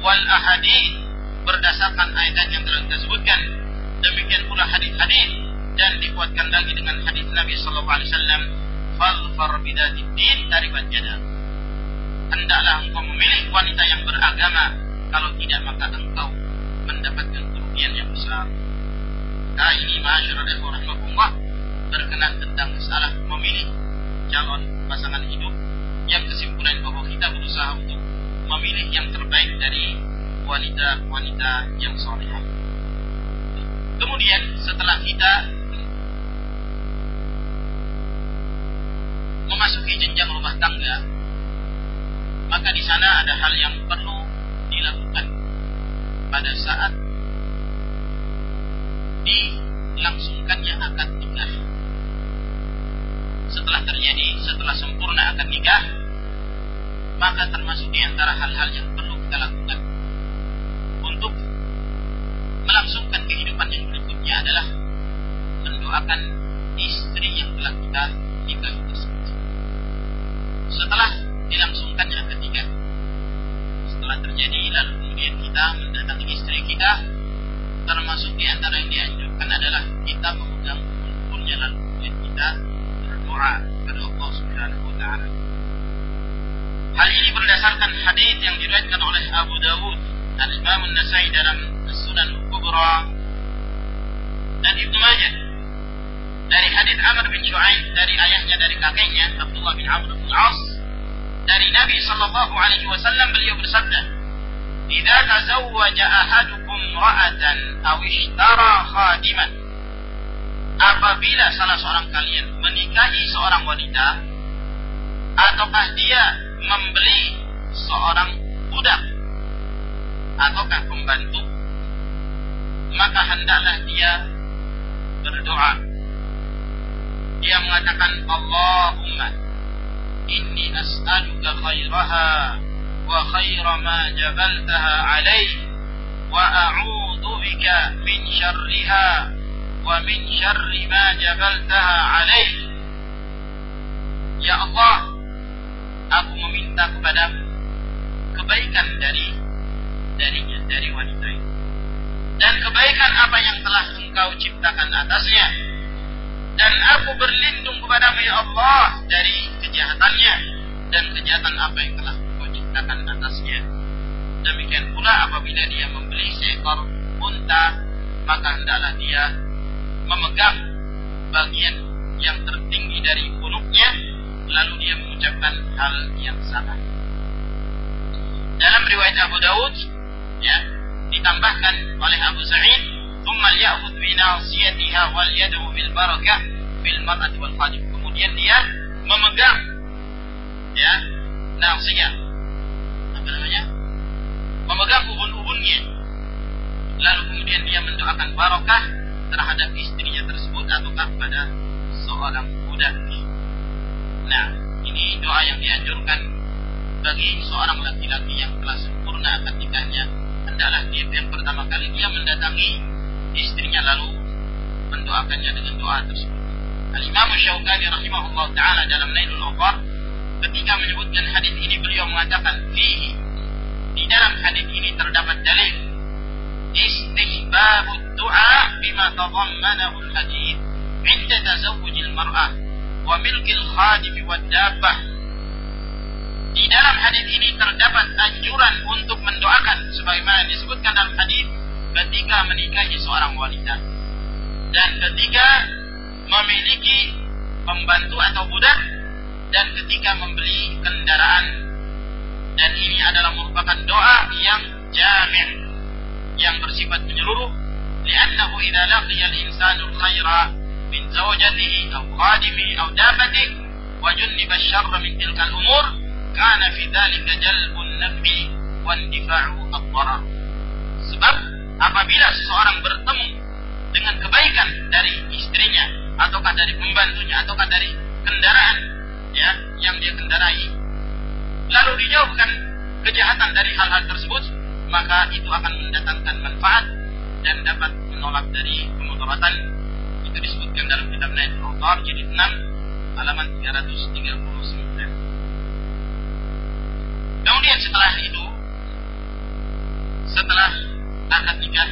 wal ahadith berdasarkan ayat yang telah kita sebutkan Demikian pula hadis-hadis dan dikuatkan lagi dengan hadis Nabi sallallahu alaihi wasallam, "Fadfar bidatid din taribat jada." Hendaklah engkau memilih wanita yang beragama, kalau tidak maka engkau mendapatkan kerugian yang besar. Nah ini masyarakat rahimahullah berkenan tentang masalah memilih calon pasangan hidup yang kesimpulan bahwa kita berusaha untuk memilih yang terbaik dari wanita-wanita yang solehah. Kemudian setelah kita memasuki jenjang rumah tangga, maka di sana ada hal yang perlu dilakukan pada saat dilangsungkannya akad nikah. Setelah terjadi, setelah sempurna akad nikah, maka termasuk di antara hal-hal yang perlu kita lakukan untuk melangsungkan kehidupan yang berikutnya adalah mendoakan istri yang telah kita nikahi tersebut. Setelah dilangsungkannya ketiga, setelah terjadi lalu kemudian kita mendatangi istri kita termasuk di antara yang dianjurkan adalah kita memegang punya lalu kemudian kita berdoa kepada Allah Subhanahu wa taala. Hal ini berdasarkan hadis yang diriwayatkan oleh Abu Dawud dan Imam An-Nasai dalam Sunan Kubra dan Ibnu Majah dari hadis Amr bin Shu'aib dari ayahnya dari kakeknya Abdullah bin Amr bin As dari Nabi sallallahu alaihi wasallam beliau bersabda "Idza tazawwaja ahadukum ra'atan aw ishtara khadiman" Apabila salah seorang kalian menikahi seorang wanita ataukah dia membeli seorang budak ataukah pembantu maka hendaklah dia berdoa. Dia mengatakan Allahumma inni as'aluka khairaha wa khaira ma jabaltaha alaih wa a'udhu bika min syarriha wa min syarri ma jabaltaha alaih Ya Allah aku meminta kepadamu kebaikan dari darinya dari wanita itu dan kebaikan apa yang telah engkau ciptakan atasnya dan aku berlindung kepadamu ya Allah dari kejahatannya dan kejahatan apa yang telah kau ciptakan atasnya. Demikian pula apabila dia membeli seekor unta, maka hendaklah dia memegang bagian yang tertinggi dari punuknya, lalu dia mengucapkan hal yang sama. Dalam riwayat Abu Daud, ya, ditambahkan oleh Abu Sa'id thumma ya'khudh min asiyatiha wal yadu bil barakah bil mar'at wal khadib kemudian dia memegang ya nafsinya apa namanya? Memegang ubun-ubunnya. Lalu kemudian dia mendoakan barakah terhadap istrinya tersebut ataukah pada seorang budak nah ini doa yang dianjurkan bagi seorang laki-laki yang telah sempurna ketikanya hendaklah dia yang pertama kali dia mendatangi istrinya lalu mendoakannya dengan doa tersebut. Al-Imam Syaukani rahimahullah taala dalam Nailul Awqar ketika menyebutkan hadis ini beliau mengatakan fihi di dalam hadis ini terdapat dalil istihbab doa bima tadammanahu al-hadis inda tazawuj al-mar'ah wa milk al-khadim wa dabbah di dalam hadis ini terdapat anjuran untuk mendoakan. Sebagaimana disebutkan dalam hadis ketika menikahi seorang wanita. Dan ketika memiliki pembantu atau budak. Dan ketika membeli kendaraan. Dan ini adalah merupakan doa yang jami' yang bersifat menyeluruh. Li'annahu idza laqiya al-insanu al-khaira min zawjatihi aw khadimihi aw dabatihi wa junniba asy-syarra min tilka al-umur kana fi dhalika jalbun naf'i wa indifa'u ad-darar. Sebab apabila seseorang bertemu dengan kebaikan dari istrinya ataukah dari pembantunya ataukah dari kendaraan ya yang dia kendarai lalu dijauhkan kejahatan dari hal-hal tersebut maka itu akan mendatangkan manfaat dan dapat menolak dari kemudaratan. Itu disebutkan dalam kitab Nail Autar jadi 6 halaman 339 kemudian setelah itu setelah akad nikah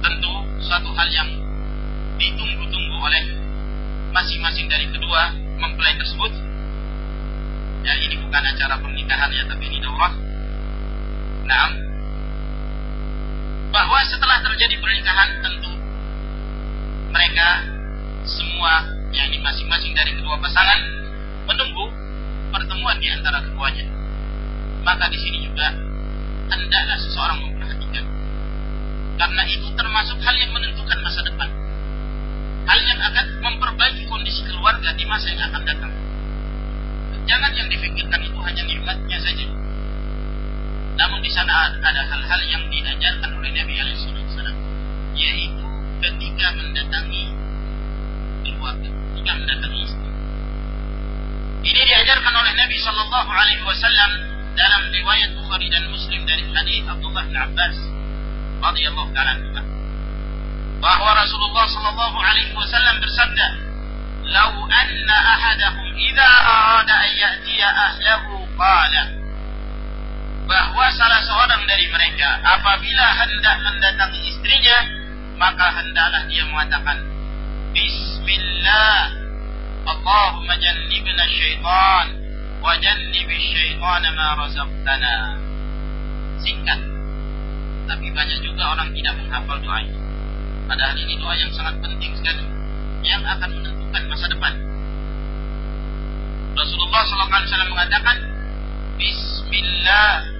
tentu suatu hal yang ditunggu-tunggu oleh masing-masing dari kedua mempelai tersebut. Ya, ini bukan acara pernikahan ya, tapi ini daurah. Nah, bahwa setelah terjadi pernikahan tentu mereka semua yang masing-masing dari kedua pasangan menunggu pertemuan di antara keduanya. Maka di sini juga hendaklah seseorang memperhatikan. Karena itu termasuk hal yang menentukan masa depan. Hal yang akan memperbaiki kondisi keluarga di masa yang akan datang. Jangan yang difikirkan itu hanya nikmatnya saja. Namun di sana ada hal-hal yang diajarkan oleh Nabi Alaihissalam, yaitu ketika mendatangi keluarga, ketika mendatangi istri. Ini diajarkan oleh Nabi Shallallahu Alaihi Wasallam dalam riwayat Bukhari dan Muslim dari hadis Abdullah bin Abbas radhiyallahu taala bahwa Rasulullah sallallahu alaihi wasallam bersabda "Lau anna ahadahum idza arada an ya'tiya ahlahu qala. Bahwa salah seorang dari mereka apabila hendak mendatangi istrinya maka hendaklah dia mengatakan Bismillah Allahumma jannibna syaitan jannibi syaitan ma razaqtana singkat. Tapi banyak juga orang tidak menghafal doa ini padahal ini doa yang sangat penting sekali yang akan menentukan masa depan. Rasulullah SAW mengatakan Bismillah.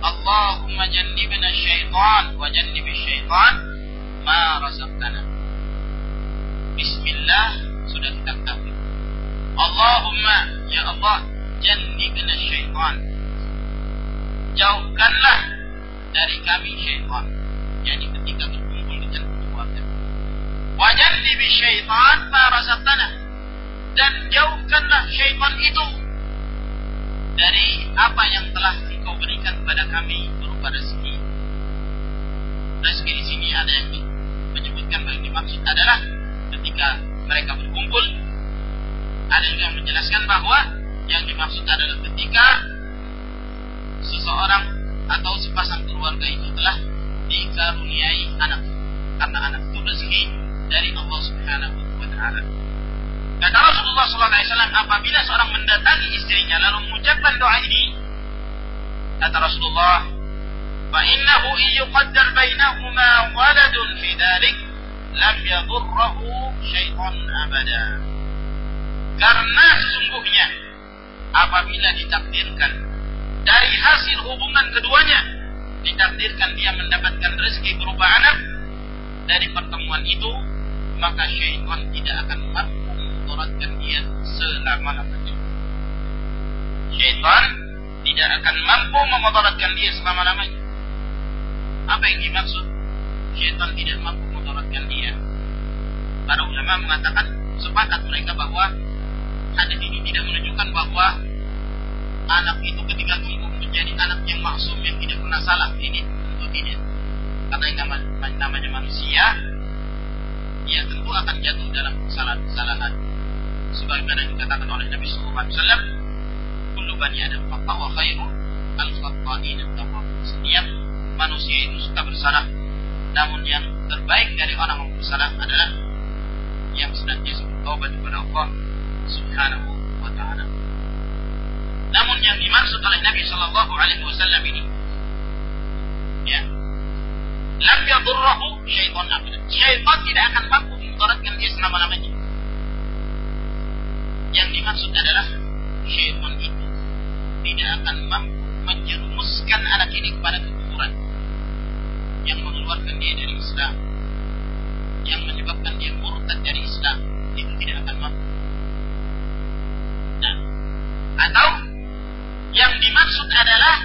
Allahumma jannibna syaitan wa jannibi syaitan ma razaqtana. Bismillah sudah kita ketahui. Allahumma ya Allah jannibna syaitan. Jauhkanlah dari kami syaitan. Jadi ketika berkumpul dengan keluarga wa jannibi syaitan ma razaqtana dan jauhkanlah syaitan itu dari apa yang telah engkau berikan kepada kami berupa rezeki. Rezeki di sini ada yang menyebutkan bahwa dimaksud adalah ketika mereka berkumpul, ada yang menjelaskan bahwa yang dimaksud adalah ketika seseorang atau sepasang keluarga itu telah dikaruniai anak karena anak itu rezeki dari Allah Subhanahu wa taala. Kata Rasulullah sallallahu alaihi wasallam apabila seorang mendatangi istrinya lalu mengucapkan doa ini kata Rasulullah fa innahu yuqaddar bainahuma waladun fi dalik lam yadurruhu syai'un abada. Karena sesungguhnya apabila ditakdirkan dari hasil hubungan keduanya ditakdirkan dia mendapatkan rezeki berupa anak dari pertemuan itu maka syaitan tidak akan mampu memudaratkan dia selama-lamanya. Syaitan tidak akan mampu memudaratkan dia selama-lamanya. Apa yang dimaksud? Syaitan tidak mampu memudaratkan dia. Para ulama mengatakan sepakat mereka bahwa hadis ini tidak menunjukkan bahwa anak itu ketika tumbuh menjadi anak yang maksum yang tidak pernah salah. Ini tentu tidak. Karena yang namanya, namanya manusia, ia tentu akan jatuh dalam kesalahan-kesalahan sebagaimana dikatakan oleh Nabi sallallahu alaihi wasallam kullu bani adam khata wa khairu al khata'in setiap manusia itu suka bersalah namun yang terbaik dari orang yang bersalah adalah yang senantiasa bertobat kepada Allah subhanahu wa ta'ala. Namun yang dimaksud oleh Nabi sallallahu alaihi wasallam ini ya lam yadurrahu syaitan abada. Syaitan tidak akan mampu memudaratkan dia selama-lamanya. Yang dimaksud adalah syaitan itu tidak akan mampu menjerumuskan anak ini kepada kekufuran yang mengeluarkan dia dari Islam yang menyebabkan dia murtad dari Islam itu tidak akan mampu atau yang dimaksud adalah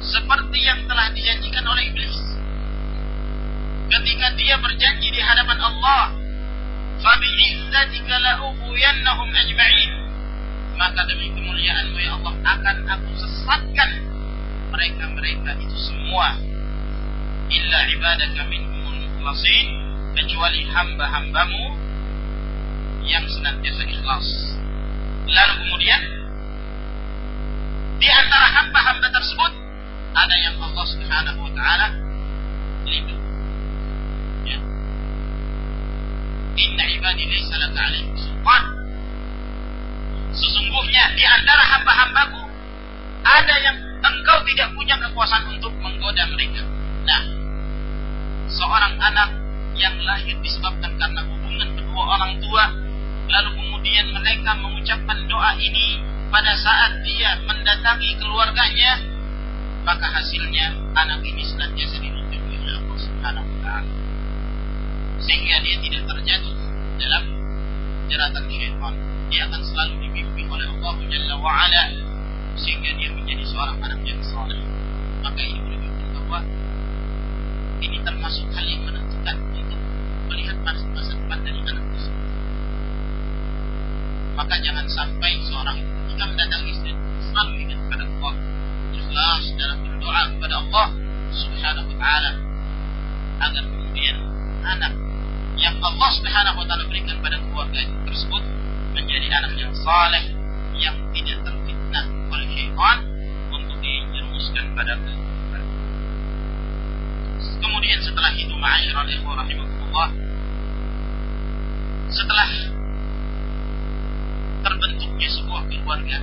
seperti yang telah dijanjikan oleh iblis. Ketika dia berjanji di hadapan Allah la'ughwiyannahum ajma'in. Maka demi kemuliaanmu ya Allah akan aku sesatkan mereka-mereka itu semua. Illa ibadaka minhumul kecuali hamba-hambamu yang senantiasa ikhlas lalu kemudian di antara hamba-hamba tersebut ada yang Allah Subhanahu wa taala lindungi Inna ibadi laysa sultan. Sesungguhnya di antara hamba-hambaku ada yang engkau tidak punya kekuasaan untuk menggoda mereka. Nah, seorang anak yang lahir disebabkan karena hubungan kedua orang tua, lalu kemudian mereka mengucapkan doa ini pada saat dia mendatangi keluarganya, maka hasilnya anak ini senantiasa dilindungi oleh Allah Subhanahu wa sehingga dia tidak terjatuh dalam jeratan syaitan. Dia akan selalu dibimbing oleh Allah Jalla wa'ala sehingga dia menjadi seorang anak yang saleh. Maka ini menunjukkan bahwa ini termasuk hal yang menentukan untuk melihat masa, Maka jangan sampai seorang ketika mendatangi istri selalu ingat kepada Allah, ikhlas dalam berdoa kepada Allah Subhanahu wa taala agar kemudian anak yang Allah Subhanahu wa taala berikan pada keluarga tersebut menjadi anak yang saleh yang tidak terfitnah oleh syaitan untuk dijerumuskan pada kekufuran. Kemudian setelah itu ikhwah rahimahullah setelah keluarga.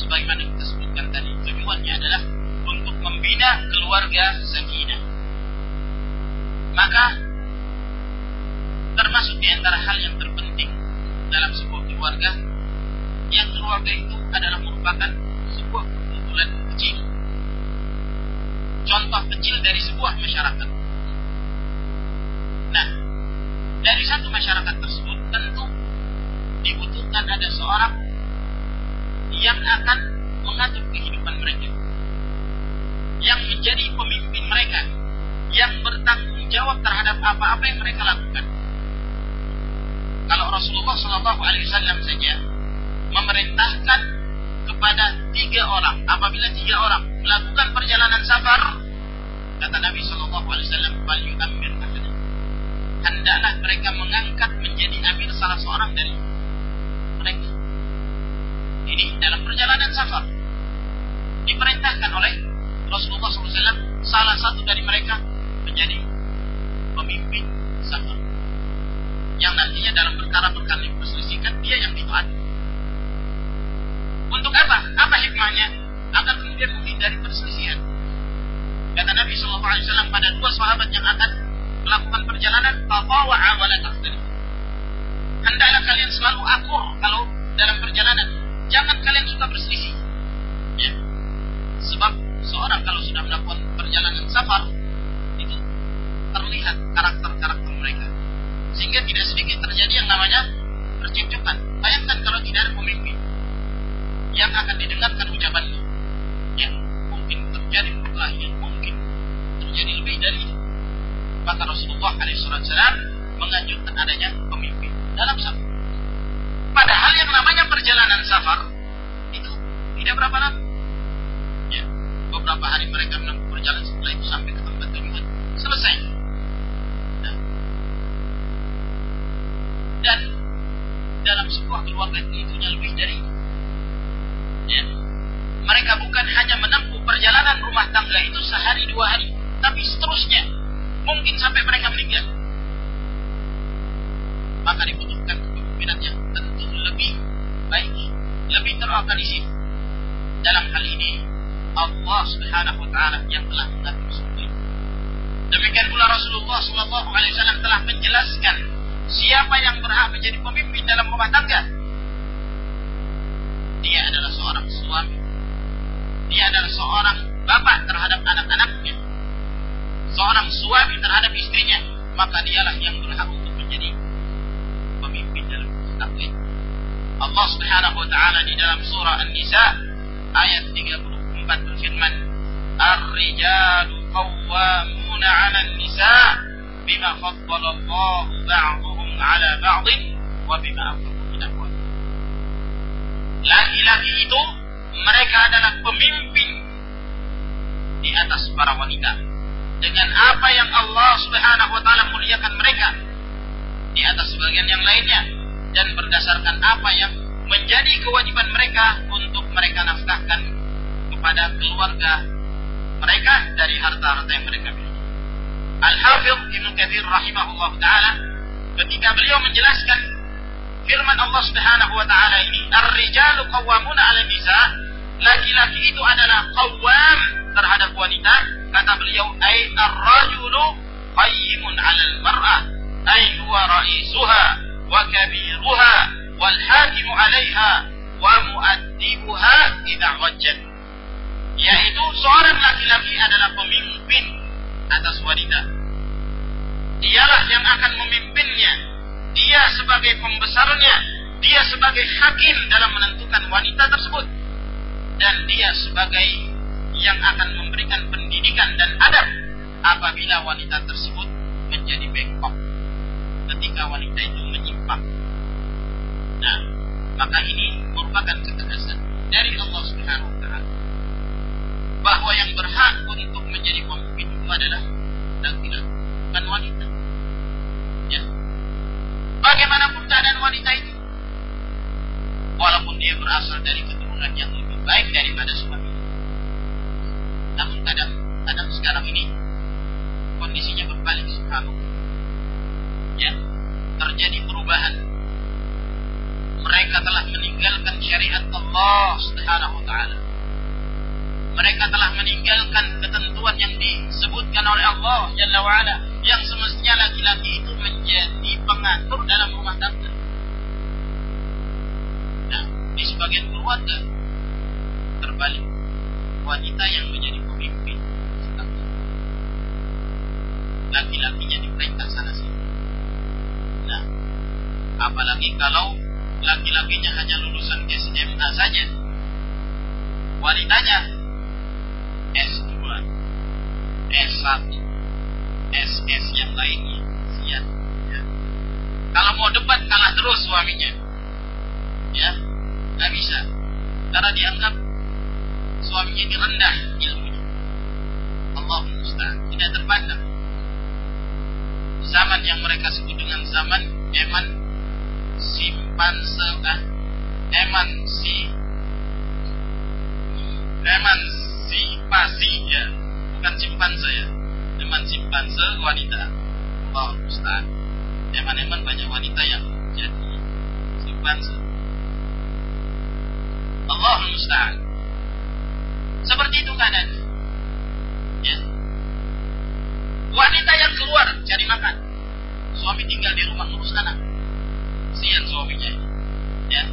Sebagaimana kita sebutkan tadi tujuannya adalah untuk membina keluarga sakinah maka termasuk di antara hal yang terpenting dalam sebuah keluarga yang keluarga itu adalah merupakan sebuah perkumpulan kecil. Contoh kecil dari sebuah masyarakat. Nah dari satu masyarakat tersebut tentu dibutuhkan ada seorang yang akan mengatur kehidupan mereka. Yang menjadi pemimpin mereka. Yang bertanggung jawab terhadap apa-apa yang mereka lakukan. Kalau Rasulullah Shallallahu Alaihi Wasallam saja memerintahkan kepada tiga orang apabila tiga orang melakukan perjalanan safar kata Nabi Shallallahu Alaihi Wasallam hendaklah mereka mengangkat menjadi amir salah seorang dari ini dalam perjalanan safar diperintahkan oleh Rasulullah SAW salah satu dari mereka menjadi pemimpin safar yang nantinya dalam perkara-perkara yang diperselisihkan dia yang ditaati untuk apa? Apa hikmahnya? Agar kemudian menghindari perselisihan. Kata Nabi SAW pada dua sahabat yang akan melakukan perjalanan, tawa'a wa la Hendaklah kalian selalu akur kalau dalam perjalanan. Jangan kalian suka berselisih. Ya. Sebab seorang kalau sudah melakukan perjalanan safar, itu terlihat karakter-karakter mereka. Sehingga tidak sedikit terjadi yang namanya percekcokan. Bayangkan kalau tidak ada pemimpin yang akan didengarkan ucapannya. Ya, mungkin terjadi perkelahian, mungkin terjadi lebih dari itu. Maka Rasulullah SAW menganjurkan adanya pemimpin dalam safar. Padahal yang namanya perjalanan safar itu tidak berapa lama. Ya, beberapa hari mereka menempuh perjalanan setelah itu sampai ke tempat tujuan selesai. Nah. Dan dalam sebuah keluarga itu lebih dari Ya. Mereka bukan hanya menempuh perjalanan rumah tangga itu sehari dua hari, tapi seterusnya. Mungkin sampai mereka meninggal. Maka dibutuhkan kepemimpinan yang tentu lebih baik, lebih terorganisir. Dalam hal ini, Allah Subhanahu wa taala yang telah mengatur semua itu. Demikian pula Rasulullah Shallallahu alaihi wasallam telah menjelaskan siapa yang berhak menjadi pemimpin dalam rumah tangga dia adalah seorang suami. Dia adalah seorang bapak terhadap anak-anaknya. Seorang suami terhadap istrinya. Maka dialah yang berhak untuk menjadi pemimpin dalam takwa Allah Subhanahu wa taala di dalam surah An-Nisa ayat 34 berfirman, "Ar-rijalu qawwamuna 'ala an-nisa bima faddala Allah ba'dhum 'ala ba'dhin wa bima laki-laki itu mereka adalah pemimpin di atas para wanita. Dengan apa yang Allah Subhanahu wa taala muliakan mereka di atas sebagian yang lainnya dan berdasarkan apa yang menjadi kewajiban mereka untuk mereka nafkahkan kepada keluarga mereka dari harta-harta yang mereka miliki. Al-Hafidh Ibnu Katsir rahimahullah taala ketika beliau menjelaskan firman Allah Subhanahu wa taala ini, "Ar-rijalu qawwamuna 'ala nisa." Laki-laki itu adalah qawwam terhadap wanita. Kata beliau, "Ai ar-rajulu qayyimun 'ala al-mar'ah." Ai huwa ra'isuha hakimu 'alaiha wa mu'addibuha idza wajjat. Yaitu seorang laki-laki adalah pemimpin atas wanita. Dialah yang akan memimpinnya dia sebagai pembesarnya, dia sebagai hakim dalam menentukan wanita tersebut. Dan dia sebagai yang akan memberikan pendidikan dan adab apabila wanita tersebut menjadi bengkok. Ketika wanita itu maka ini merupakan ketegasan dari Allah Subhanahu wa taala bahwa yang berhak untuk menjadi pemimpin itu adalah laki-laki bukan wanita. Ya, Bagaimanapun keadaan wanita itu. Walaupun dia berasal dari keturunan yang lebih baik daripada suami. kadang kadang sekarang ini kondisinya berbalik subhanallah. Ya, terjadi perubahan. Mereka telah meninggalkan syariat Allah Subhanahu wa taala. Mereka telah meninggalkan ketentuan yang disebutkan oleh Allah Jalla wa ala yang semestinya laki-laki itu menjadi pengatur dalam rumah tangga. Nah, di sebagian keluarga terbalik wanita yang menjadi pemimpin laki-lakinya diperintah sana sini. Nah, apalagi kalau laki-lakinya hanya lulusan SMA saja, wanitanya S2, S1, SS yang lainnya. Ya. Kalau mau debat kalah terus suaminya. Ya, nggak bisa. Karena dianggap suaminya ini rendah ilmunya. Allah musta'an. Tidak terpandang zaman yang mereka sebut dengan zaman eman simpanse ah, eman si. Eman si pasi ya bukan simpanse ya. Eman simpanse wanita. Allah Ustaz. Eman-eman banyak wanita yang jadi simpanse Allah Ustaz seperti itu keadaan. Ya. Wanita yang keluar cari makan. Suami tinggal di rumah ngurus anak. Sian suaminya. Ya.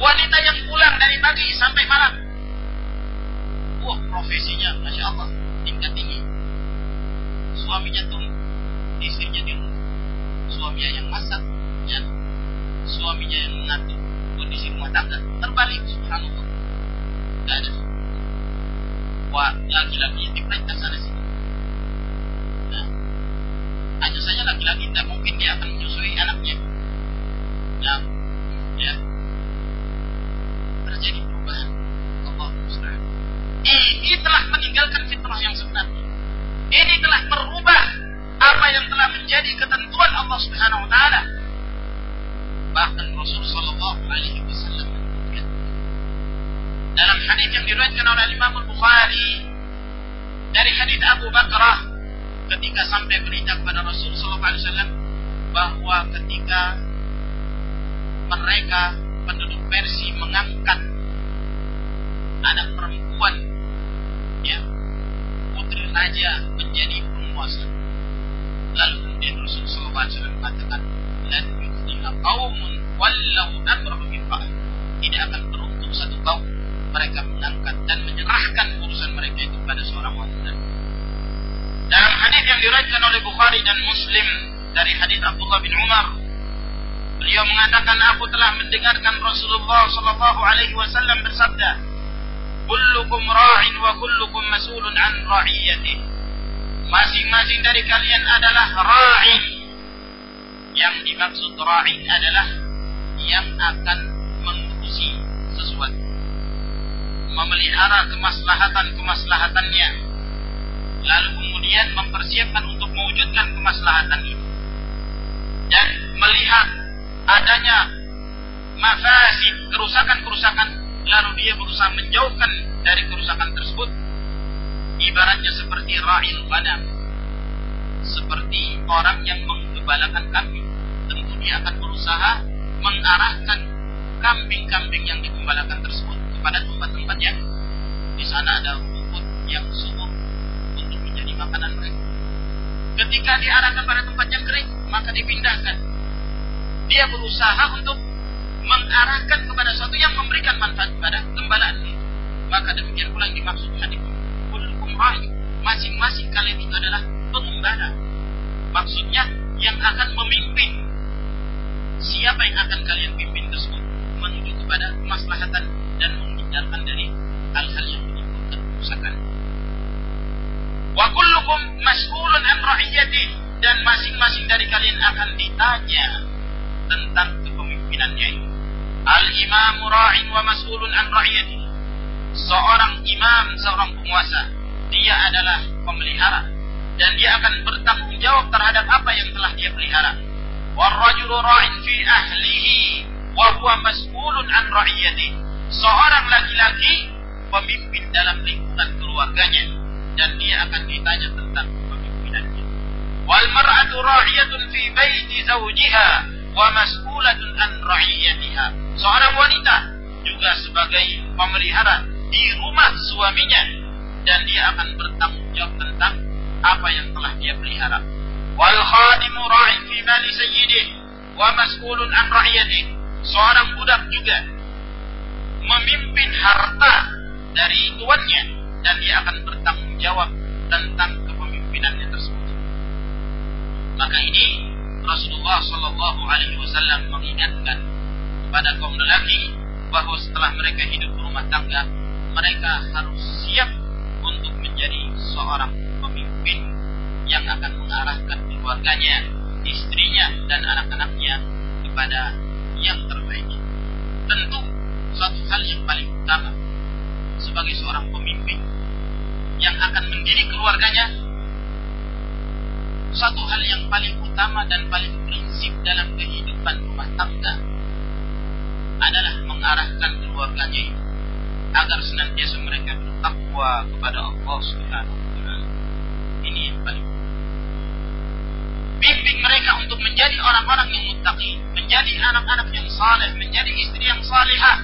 Wanita yang pulang dari pagi sampai malam. Wah, profesinya Masya Allah tingkat tinggi. Suaminya tuh istrinya di rumah. Suaminya yang masak, ya. Suaminya yang mengatur kondisi rumah tangga. Terbalik, subhanallah. Gak ada. Wah, laki-laki diperintah sana sini saja laki-laki tidak mungkin dia akan menyusui anaknya. Ya, ya. Terjadi perubahan. Allah musta'an. Ini telah meninggalkan fitrah yang sebenarnya. Ini telah merubah apa yang telah menjadi ketentuan Allah Subhanahu wa taala. Bahkan Rasul sallallahu alaihi wasallam dalam hadis yang diriwayatkan oleh Imam Al-Bukhari dari hadis Abu Bakrah ketika sampai berita kepada Rasul Wasallam bahwa ketika mereka penduduk Persia mengangkat anak perempuan ya putri raja menjadi penguasa. Lalu kemudian Rasul Sallallahu Alaihi Wasallam mengatakan lan wallau amrahum tidak akan beruntung satu kaum mereka mengangkat dan menyerahkan urusan mereka itu pada seorang wanita hadis yang diriwayatkan oleh Bukhari dan Muslim dari hadis Abdullah bin Umar, beliau mengatakan aku telah mendengarkan Rasulullah sallallahu alaihi wasallam bersabda, "Kullukum ra'in wa kullukum mas'ulun an ra'iyati." Masing-masing dari kalian adalah ra'in. Yang dimaksud ra'in adalah yang akan mengurusi sesuatu. Memelihara kemaslahatan-kemaslahatannya lalu kemudian mempersiapkan untuk mewujudkan kemaslahatan ini. Dan melihat adanya mafasid kerusakan-kerusakan lalu dia berusaha menjauhkan dari kerusakan tersebut ibaratnya seperti ra'il ghanam seperti orang yang menggembalakan kambing. Tentu dia akan berusaha mengarahkan kambing-kambing yang digembalakan tersebut kepada tempat-tempat yang di sana ada rumput yang subur makanan mereka. Ketika diarahkan pada tempat yang kering, maka dipindahkan. Dia berusaha untuk mengarahkan kepada sesuatu yang memberikan manfaat kepada gembalaan itu. Maka demikian pula yang dimaksud hadis. Kullukum. Masing-masing kalian itu adalah pengembala. Maksudnya yang akan memimpin. Siapa yang akan kalian pimpin tersebut menuju kepada kemaslahatan dan menghindarkan dari hal-hal yang menimbulkan kerusakan Wa kullukum mas'ulun an ra'iyati dan masing-masing dari kalian akan ditanya tentang kepemimpinannya itu. Al-imam ra'in wa mas'ulun an ra'iyati. Seorang imam, seorang penguasa, dia adalah pemelihara dan dia akan bertanggung jawab terhadap apa yang telah dia pelihara. Warrajulu ra'in fi ahlihi wa huwa mas'ulun an ra'iyati. Seorang laki-laki pemimpin dalam lingkungan keluarganya dan dia akan ditanya tentang kepemimpinannya. Wal mar'atu ra'iyatun fi baiti zawjiha wa mas'ulatun an ra'iyatiha. Seorang wanita juga sebagai pemelihara di rumah suaminya dan dia akan bertanggung jawab tentang apa yang telah dia pelihara. Wal khadimu ra'in fi mali sayyidih wa mas'ulun an ra'iyatih. Seorang budak juga memimpin harta dari tuannya dan dia akan bertanggung jawab tentang kepemimpinannya tersebut. Maka ini Rasulullah Shallallahu Alaihi Wasallam mengingatkan kepada kaum lelaki bahwa setelah mereka hidup berumah tangga, mereka harus siap untuk menjadi seorang pemimpin yang akan mengarahkan keluarganya, istrinya, dan anak-anaknya kepada yang terbaik. Tentu suatu hal yang paling utama sebagai seorang pemimpin yang akan mendidik keluarganya satu hal yang paling utama dan paling prinsip dalam kehidupan rumah tangga adalah mengarahkan keluarganya itu agar senantiasa mereka bertakwa kepada Allah Subhanahu wa taala. Ini yang paling bimbing mereka untuk menjadi orang-orang yang muttaqi, menjadi anak-anak yang saleh, menjadi istri yang salihah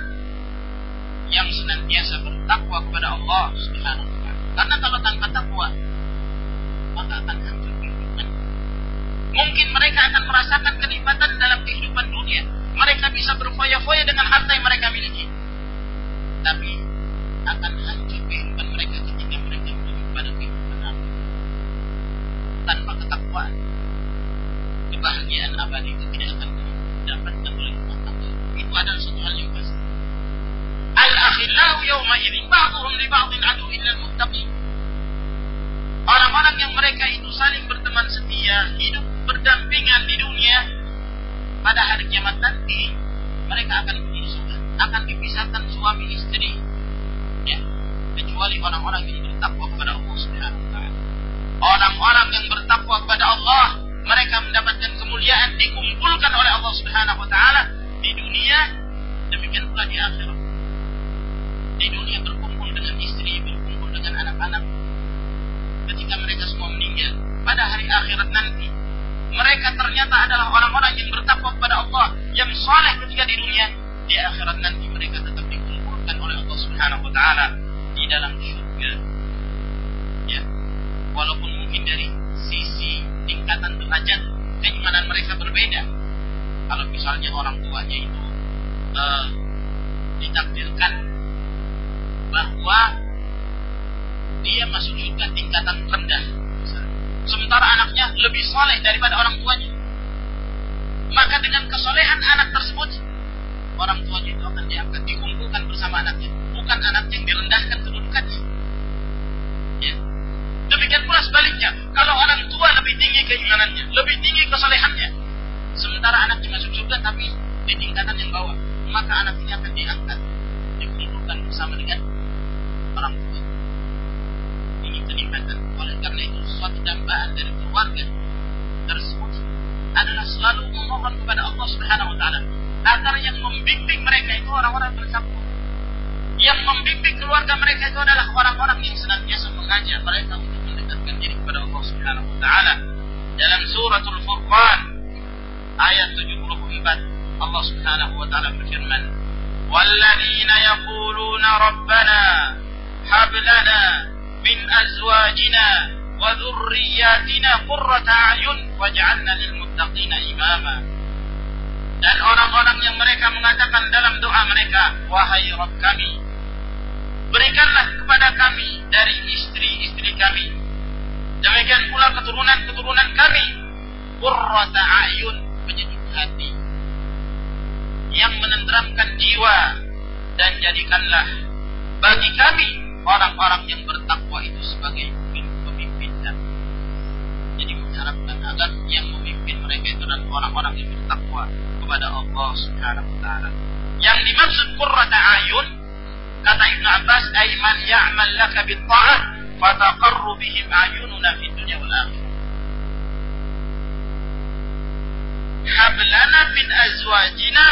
yang senantiasa bertakwa kepada Allah Subhanahu wa taala. Karena kalau tanpa takwa maka akan hancur kehidupan. Mungkin mereka akan merasakan kenikmatan dalam kehidupan dunia. Mereka bisa berfoya-foya dengan harta yang mereka miliki. Tapi akan hancur kehidupan mereka ketika mereka menuju pada kehidupan akhir. Tanpa ketakwaan, kebahagiaan abadi itu tidak akan didapatkan oleh. Itu adalah satu hal yang pasti. Yawma ba'duhum li. Orang-orang yang mereka itu saling berteman setia, hidup berdampingan di dunia, pada hari kiamat nanti mereka akan dipisahkan, akan dipisahkan suami istri, ya, kecuali orang-orang yang bertakwa kepada Allah Subhanahu wa taala. Orang-orang yang bertakwa kepada Allah, mereka mendapatkan kemuliaan dikumpulkan oleh Allah Subhanahu wa taala di dunia, demikian pula di akhirat. Di dunia berkumpul dengan istri, berkumpul dengan anak-anak. Ketika mereka semua meninggal, pada hari akhirat nanti, mereka ternyata adalah orang-orang yang bertakwa kepada Allah, yang soleh ketika di dunia, di akhirat nanti mereka tetap dikumpulkan oleh Allah Subhanahu wa taala di dalam surga. Ya. Walaupun mungkin dari sisi tingkatan derajat keimanan mereka berbeda. Kalau misalnya orang tuanya itu uh, ditakdirkan bahwa dia masuk surga tingkatan rendah. Sementara anaknya lebih soleh daripada orang tuanya. Maka dengan kesolehan anak tersebut orang tuanya itu akan diangkat dikumpulkan bersama anaknya. Bukan anaknya yang direndahkan kedudukannya ya. demikian pula sebaliknya kalau orang tua lebih tinggi keimanannya lebih tinggi kesolehannya sementara anaknya masuk surga tapi di tingkatan yang bawah maka anak ini akan diangkat dikumpulkan bersama dengan orang tua ini kenikmatan oleh karena itu suatu dambaan dari keluarga tersebut adalah selalu memohon kepada Allah Subhanahu wa taala agar yang membimbing mereka itu orang-orang bertakwa. Yang membimbing keluarga mereka itu adalah orang-orang yang senantiasa mengajak mereka untuk mendekatkan diri kepada Allah Subhanahu wa taala. Dalam suratul Furqan ayat 74 Allah Subhanahu wa taala berfirman, "Walladzina yaquluna rabbana lana min azwajina wa dhurriyyatina qurrata a'yun waj'alna lil muttaqina imama." Dan orang-orang yang mereka mengatakan dalam doa mereka, Wahai Rabb kami, berikanlah kepada kami dari istri-istri kami. Demikian pula keturunan-keturunan kami. Qurrata ayun, penyejuk hati. Yang menenteramkan jiwa. Dan jadikanlah bagi kami orang-orang yang bertakwa itu sebagai pemimpin kami. Jadi mengharapkan agar yang memimpin mereka itu adalah orang-orang yang bertakwa kepada Allah Subhanahu wa taala. Yang dimaksud qurrata ayun kata Ibnu Abbas ay man ya'mal laka bit ta'ah fataqarru bihim ayununa fid dunya wal akhirah. Hablana min azwajina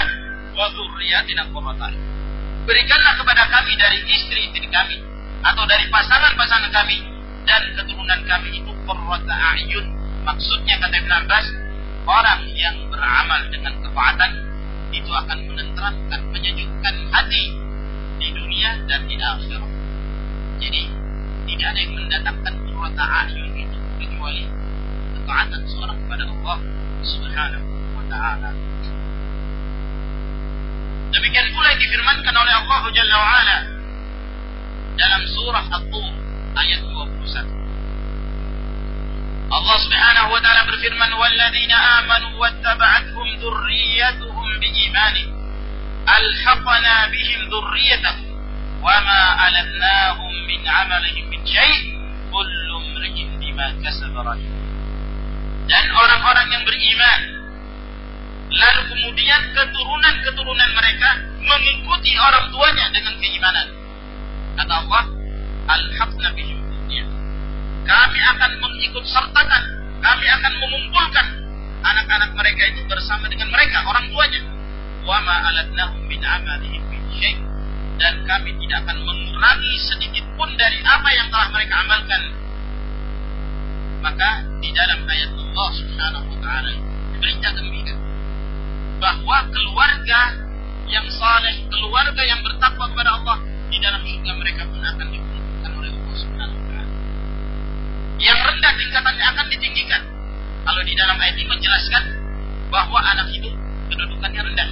wa dhurriyyatina qurrata berikanlah kepada kami dari istri-istri kami atau dari pasangan-pasangan kami dan keturunan kami itu qurrata a'yun. Maksudnya kata Ibn Abbas, orang yang beramal dengan ketaatan itu akan menenteramkan, menyejukkan hati di dunia dan di akhirat. Jadi tidak ada yang mendatangkan qurrata a'yun itu kecuali ketaatan seorang kepada Allah Subhanahu wa taala. Demikian pula yang difirmankan oleh Allah Jalla wa ala dalam surah At-Tur ayat 21. Allah Subhanahu wa taala berfirman, "Walladzina amanu wattaba'athum dzurriyyatuhum biiman alhaqna bihim dzurriyyatahum wama alatnahum min 'amalihim min syai' kullu imrin bima kasaba Dan orang-orang yang beriman lalu kemudian keturunan-keturunan mereka mengikuti orang tuanya dengan keimanan. Kata Allah, "Alhaqna kami akan mengikut sertakan, kami akan mengumpulkan anak-anak mereka itu bersama dengan mereka, orang tuanya. Wa ma alatnahum min dan kami tidak akan mengurangi sedikit pun dari apa yang telah mereka amalkan. Maka di dalam ayat Allah Subhanahu wa taala berita gembira bahwa keluarga yang saleh, keluarga yang bertakwa kepada Allah di dalam surga mereka pun akan dikumpulkan oleh Allah Subhanahu yang rendah tingkatannya akan ditinggikan. Kalau di dalam ayat ini menjelaskan bahwa anak itu kedudukannya rendah.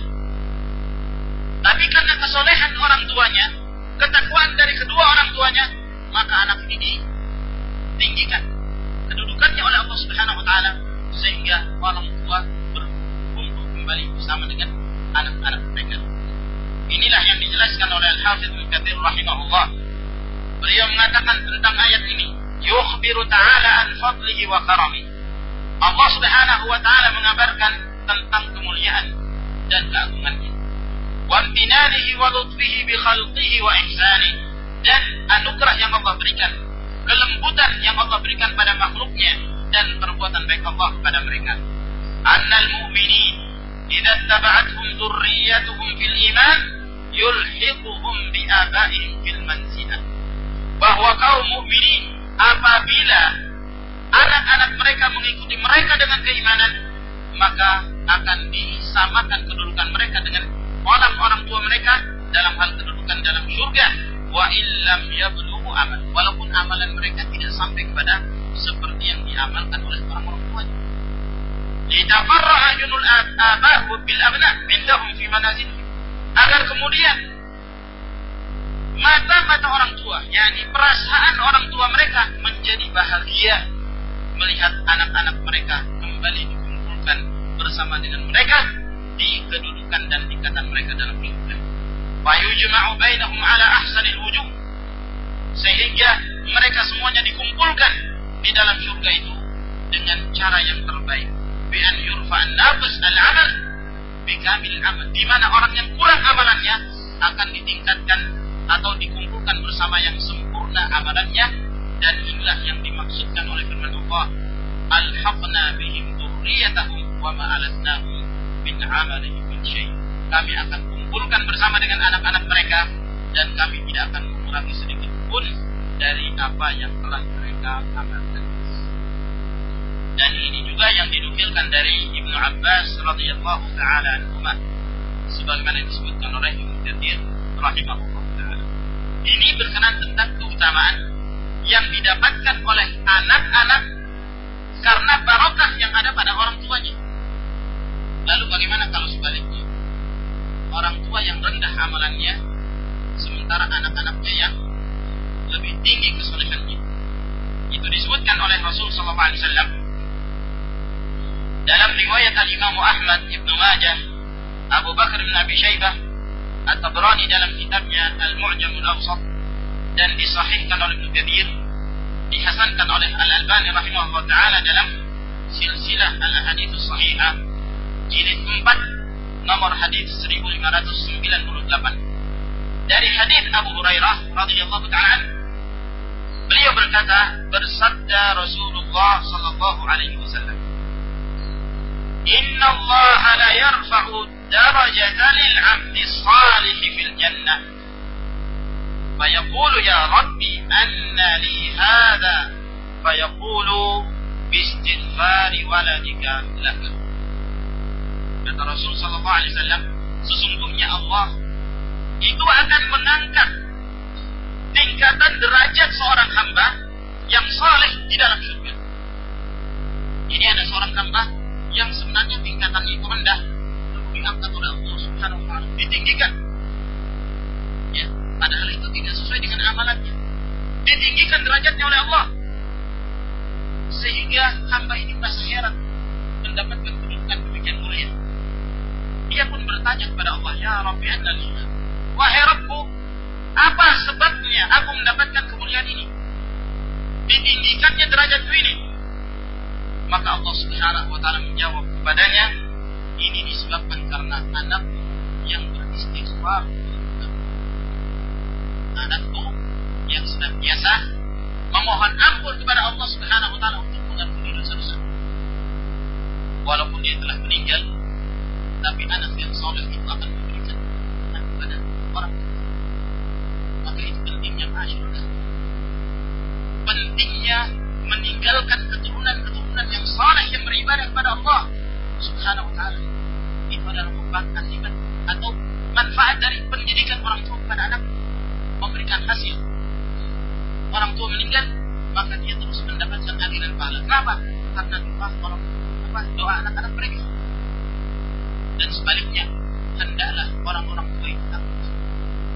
Tapi karena kesolehan orang tuanya, ketakwaan dari kedua orang tuanya, maka anak ini ditinggikan kedudukannya oleh Allah Subhanahu wa taala sehingga orang tua berkumpul kembali bersama dengan anak-anak mereka. Inilah yang dijelaskan oleh Al-Hafidz Ibnu Katsir rahimahullah. Beliau mengatakan tentang ayat ini, yukhbiru ta'ala an fadlihi wa karami. Allah Subhanahu wa taala mengabarkan tentang kemuliaan dan keagungannya. Wa amtinanihi wa lutfihi bi khalqihi wa ihsani dan anugerah yang Allah berikan, kelembutan yang Allah berikan pada makhluknya dan perbuatan baik Allah kepada mereka. Annal mu'minin idza taba'athum dzurriyyatuhum fil iman yulhiquhum bi fil manzilah. Bahwa kaum mukminin apabila anak-anak mereka mengikuti mereka dengan keimanan, maka akan disamakan kedudukan mereka dengan orang-orang tua mereka dalam hal kedudukan dalam surga. Wa illam yablughu amal. Walaupun amalan mereka tidak sampai kepada seperti yang diamalkan oleh orang-orang tuanya. Litafarra'a junul abah bil abna indahum fi manazil. Agar kemudian mata-mata orang tua, yakni perasaan orang tua mereka menjadi bahagia melihat anak-anak mereka kembali dikumpulkan bersama dengan mereka di kedudukan dan tingkatan mereka dalam surga. Wa yujma'u bainahum ala ahsanil wujuh. Sehingga mereka semuanya dikumpulkan di dalam surga itu dengan cara yang terbaik. Bi an yurfa'an nafs al-amal bi kamil amal. Di mana orang yang kurang amalannya akan ditingkatkan atau dikumpulkan bersama yang sempurna amalannya dan inilah yang dimaksudkan oleh firman Allah. Alhaqna bihim dzurriyyatahum wa ma alatnahum min amalihim min syai. Kami akan kumpulkan bersama dengan anak-anak mereka dan kami tidak akan mengurangi sedikit pun dari apa yang telah mereka amalkan dan ini juga yang dinukilkan dari Ibnu Abbas radhiyallahu taala anhu sebagaimana disebutkan oleh Ibnu Katsir rahimahullah ini berkenan tentang keutamaan yang didapatkan oleh anak-anak karena barokah yang ada pada orang tuanya. Lalu bagaimana kalau sebaliknya? Orang tua yang rendah amalannya, sementara anak-anaknya yang lebih tinggi kesolehannya. Itu disebutkan oleh Rasul Sallallahu Alaihi Wasallam dalam riwayat Al Imam Ahmad Ibnu Majah, Abu Bakar bin Abi Syaibah, At-Tabrani dalam kitabnya Al-Mu'jam Al-Awsat dan disahihkan oleh Ibnu Katsir dihasankan oleh Al-Albani rahimahullah taala dalam silsilah al-hadits sahihah jilid 4 nomor hadis 1598 dari hadis Abu Hurairah radhiyallahu taala beliau berkata bersabda Rasulullah sallallahu alaihi wasallam Inna Allah la yarfa'u darajata lil 'abdi salih fil jannah. Fayaqulu ya Rabbi anna li hadha. Fayaqulu bistighfari waladika lak. Kata Rasul sallallahu alaihi wasallam, sesungguhnya Allah itu akan mengangkat tingkatan derajat seorang hamba yang saleh di dalam surga. Ini ada seorang hamba yang sebenarnya tingkatan itu rendah, lalu diangkat oleh Allah Subhanahu wa ditinggikan. Ya, padahal itu tidak sesuai dengan amalannya. Ditinggikan derajatnya oleh Allah. Sehingga hamba ini merasa heran mendapatkan kedudukan demikian mulia. Dia pun bertanya kepada Allah, Ya Rabbi Anda Wahai Rabbu, apa sebabnya aku mendapatkan kemuliaan ini? Ditinggikannya derajatku ini. Maka Allah Subhanahu wa taala menjawab kepadanya, ini disebabkan karena anak yang beristighfar. Anakku yang senantiasa memohon ampun kepada Allah Subhanahu wa taala untuk mengampuni dosa-dosa. Walaupun dia telah meninggal, tapi anak yang soleh itu akan memberikan kepada orang maka itu pentingnya masyarakat pentingnya meninggalkan keturunan-keturunan yang saleh yang beribadah kepada Allah subhanahu wa ta'ala. Itu adalah merupakan akibat atau manfaat dari pendidikan orang tua kepada anak memberikan hasil. Orang tua meninggal maka dia terus mendapatkan aliran pahala. Kenapa? karena doa orang apa doa anak-anak mereka. Dan sebaliknya hendaklah orang-orang tua itu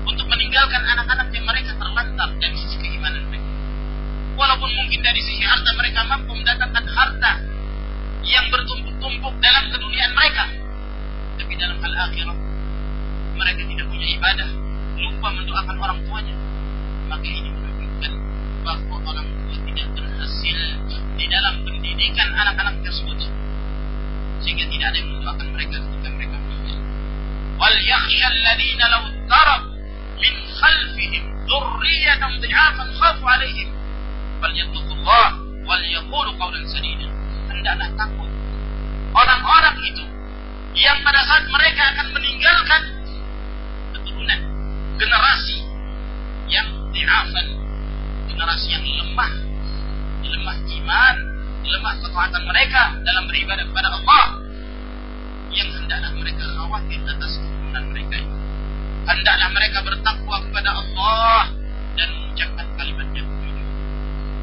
untuk meninggalkan anak-anak yang mereka terlantar dari sisi keimanan mereka. Walaupun mungkin dari sisi harta mereka mampu mendatangkan harta yang bertumpuk-tumpuk dalam keduniaan mereka. Tapi dalam hal akhirat, mereka tidak punya ibadah, lupa mendoakan orang tuanya. Maka ini menunjukkan bahwa orang tua tidak berhasil di dalam pendidikan anak-anak tersebut. Sehingga tidak ada yang mendoakan mereka ketika mereka meninggal. Wal yakhsha law min khalfihim khafu 'alaihim falyattaqullah wal yaqulu qawlan sadida hendaklah takut orang-orang itu yang pada saat mereka akan meninggalkan keturunan generasi yang diafan generasi yang lemah lemah iman lemah kekuatan mereka dalam beribadah kepada Allah yang hendaklah mereka khawatir atas keturunan mereka itu hendaklah mereka bertakwa kepada Allah dan mengucapkan kalimat.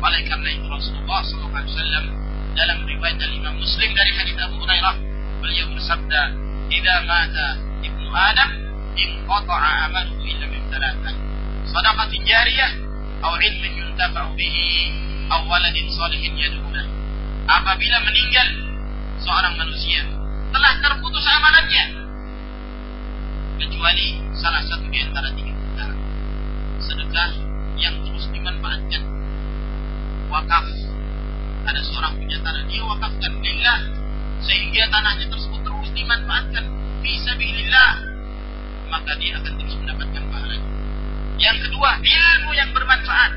Oleh karena itu Rasulullah SAW dalam riwayat Imam Muslim dari hadis Abu Hurairah beliau bersabda, "Idza mata ibnu Adam, inqata'a amaluhu illa min thalathan. Shadaqatin jariyah aw ilmin yuntafa'u bihi aw waladin salihin yad'u Apabila meninggal seorang manusia, telah terputus amalannya kecuali salah satu di antara tiga perkara. Sedekah yang terus dimanfaatkan. Wakaf. Ada seorang punya tanah, dia wakafkan lillah. Sehingga tanahnya tersebut terus dimanfaatkan. Bisa bilillah. Maka dia akan terus mendapatkan pahala. Yang kedua, ilmu yang bermanfaat.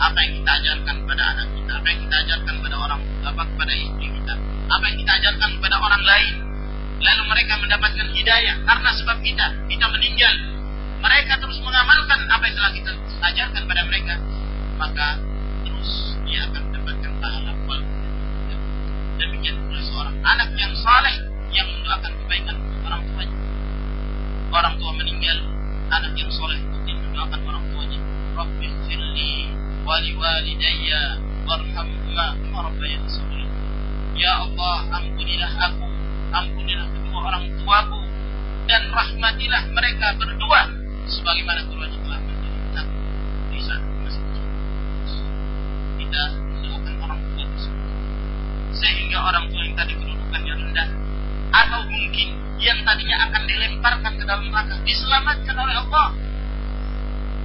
Apa yang kita ajarkan pada anak kita, apa yang kita ajarkan pada orang, apa kepada istri kita, apa yang kita ajarkan kepada orang lain, lalu mereka mendapatkan hidayah karena sebab kita kita meninggal mereka terus mengamalkan apa yang telah kita ajarkan pada mereka maka dia akan mendapatkan pahala demikian pula seorang anak yang saleh yang mendoakan kebaikan orang tuanya. Orang tua meninggal anak yang soleh rutin mendoakan orang tuanya. Rabbi firli wali walidayya warhamma rabbayani Ya Allah ampunilah aku ampunilah kedua orang tuaku dan rahmatilah mereka berdua sebagaimana keduanya telah menderita di saat Kita mendoakan orang tua tersebut sehingga orang tua yang tadi kedudukannya rendah atau mungkin yang tadinya akan dilemparkan ke dalam neraka diselamatkan oleh Allah.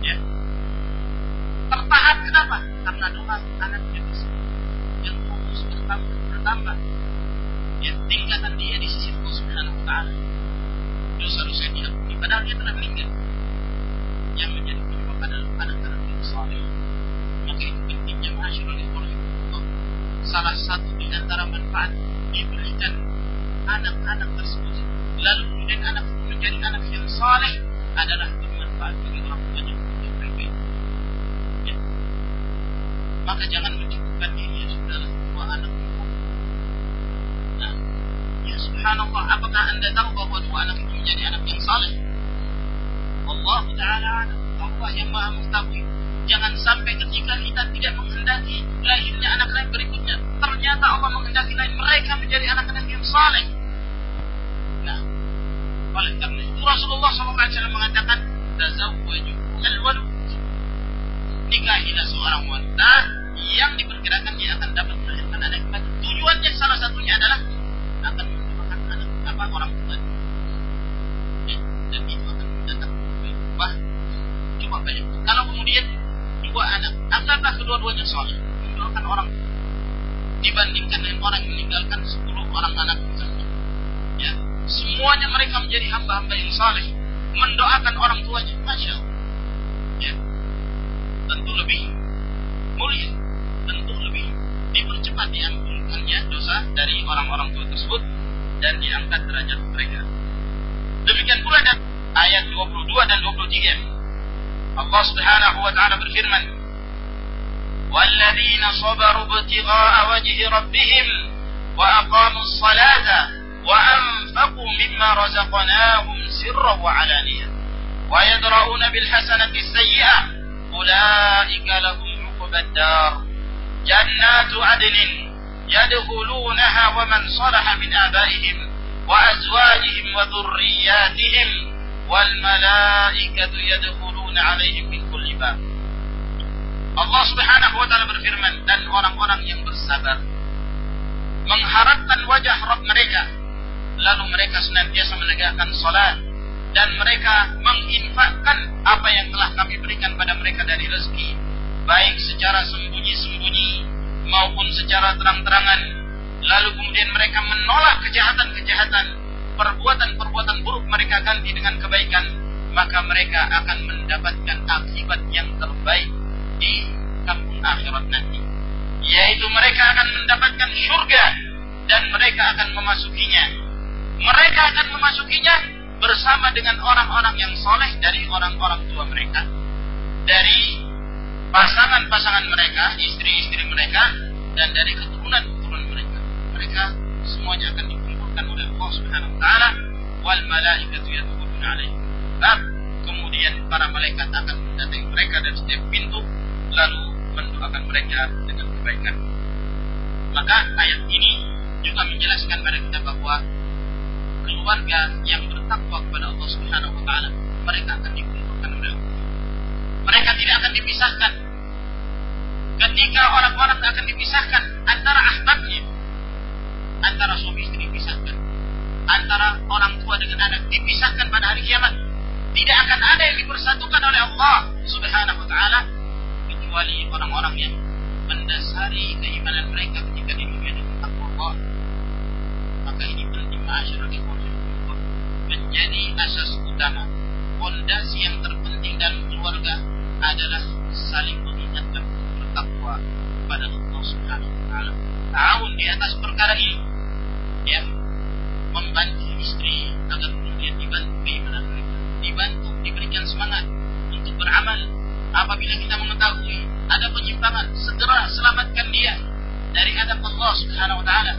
Ya. Tertahan kenapa? Karena doa anaknya bisa yang terus bertambah bertambah ya, tingkatan dia di sisi Allah Subhanahu wa taala. Dosa-dosa diampuni padahal dia telah meninggal. Yang menjadi penyebab adalah anak-anak yang saleh. Maka itu Ma'asyarul ikhwan salah satu di antara manfaat diberikan anak-anak tersebut lalu kemudian anak menjadi anak yang saleh adalah bermanfaat bagi orang tuanya untuk mereka. Ya. maka jangan mencukupkan diri ya saudara bahwa anak itu nah ya subhanallah apakah anda tahu bahwa dua anak itu menjadi anak yang saleh? Allah taala Allah yang maha mengetahui jangan sampai ketika kita tidak menghendaki lahirnya anak lain berikutnya ternyata Allah menghendaki lain mereka menjadi anak-anak yang saleh nah oleh karena itu Rasulullah SAW mengatakan nikahilah seorang wanita yang diperkirakan dia akan dapat melahirkan anak kembali. Tujuannya salah satunya adalah akan menyebabkan anak apa orang tua. Ya, dan itu akan mendatangkan Wah, Coba bayangkan. Kalau kemudian dua anak, anggaplah kedua-duanya soleh, mendoakan orang dibandingkan dengan orang yang meninggalkan sepuluh orang anak misalnya. Ya, semuanya mereka menjadi hamba-hamba yang saleh, mendoakan orang tuanya, masya Allah. Ya, tentu lebih mulia, tentu lebih dipercepat diampunkannya dosa dari orang-orang tua tersebut dan diangkat derajat mereka. Demikian pula dan ayat 22 dan 23. الله سبحانه وتعالى بالفرمن والذين صبروا ابتغاء وجه ربهم وأقاموا الصلاة وأنفقوا مما رزقناهم سرا وعلانية. ويدرؤون بالحسنة السيئة. أولئك لهم عقبى الدار. جنات عدن يدخلونها ومن صلح من آبائهم وأزواجهم وذرياتهم. والملائكة يدخلون yadkhuluna alaihim min kulli bab. Allah Subhanahu wa taala berfirman dan orang-orang yang bersabar mengharapkan wajah Rabb mereka lalu mereka senantiasa menegakkan salat dan mereka menginfakkan apa yang telah kami berikan pada mereka dari rezeki baik secara sembunyi-sembunyi maupun secara terang-terangan lalu kemudian mereka menolak kejahatan-kejahatan perbuatan-perbuatan buruk mereka ganti dengan kebaikan maka mereka akan mendapatkan akibat yang terbaik di kampung akhirat nanti. Yaitu mereka akan mendapatkan surga dan mereka akan memasukinya. Mereka akan memasukinya bersama dengan orang-orang yang soleh dari orang-orang tua mereka, dari pasangan-pasangan mereka, istri-istri mereka, dan dari keturunan-keturunan mereka. Mereka semuanya akan dikumpulkan oleh Allah Subhanahu wa taala. Wal malaikatu yadkhuluna alaihim bab kemudian para malaikat akan mendatangi mereka dari setiap pintu lalu mendoakan mereka dengan kebaikan. Maka ayat ini juga menjelaskan pada kita bahwa keluarga yang bertakwa kepada Allah Subhanahu wa taala, mereka akan dikumpulkan oleh Allah. Mereka tidak akan dipisahkan. Ketika orang-orang akan dipisahkan antara ahbabnya, antara suami istri dipisahkan, antara orang tua dengan anak dipisahkan pada hari kiamat. Tidak akan ada yang dipersatukan oleh Allah Subhanahu wa taala kecuali orang-orang yang mendasari keimanan mereka ketika di dunia dengan takwa Allah. Maka ini penting masyarakat menjadi asas utama. Fondasi yang terpenting dalam keluarga adalah saling mengingatkan bertakwa kepada Allah Subhanahu wa taala. Tahun di atas perkara ini ya membantu istri agar kemudian dibantu keimanan dibantu diberikan semangat untuk beramal. Apabila kita mengetahui ada penyimpangan, segera selamatkan dia dari adab Allah Subhanahu wa taala.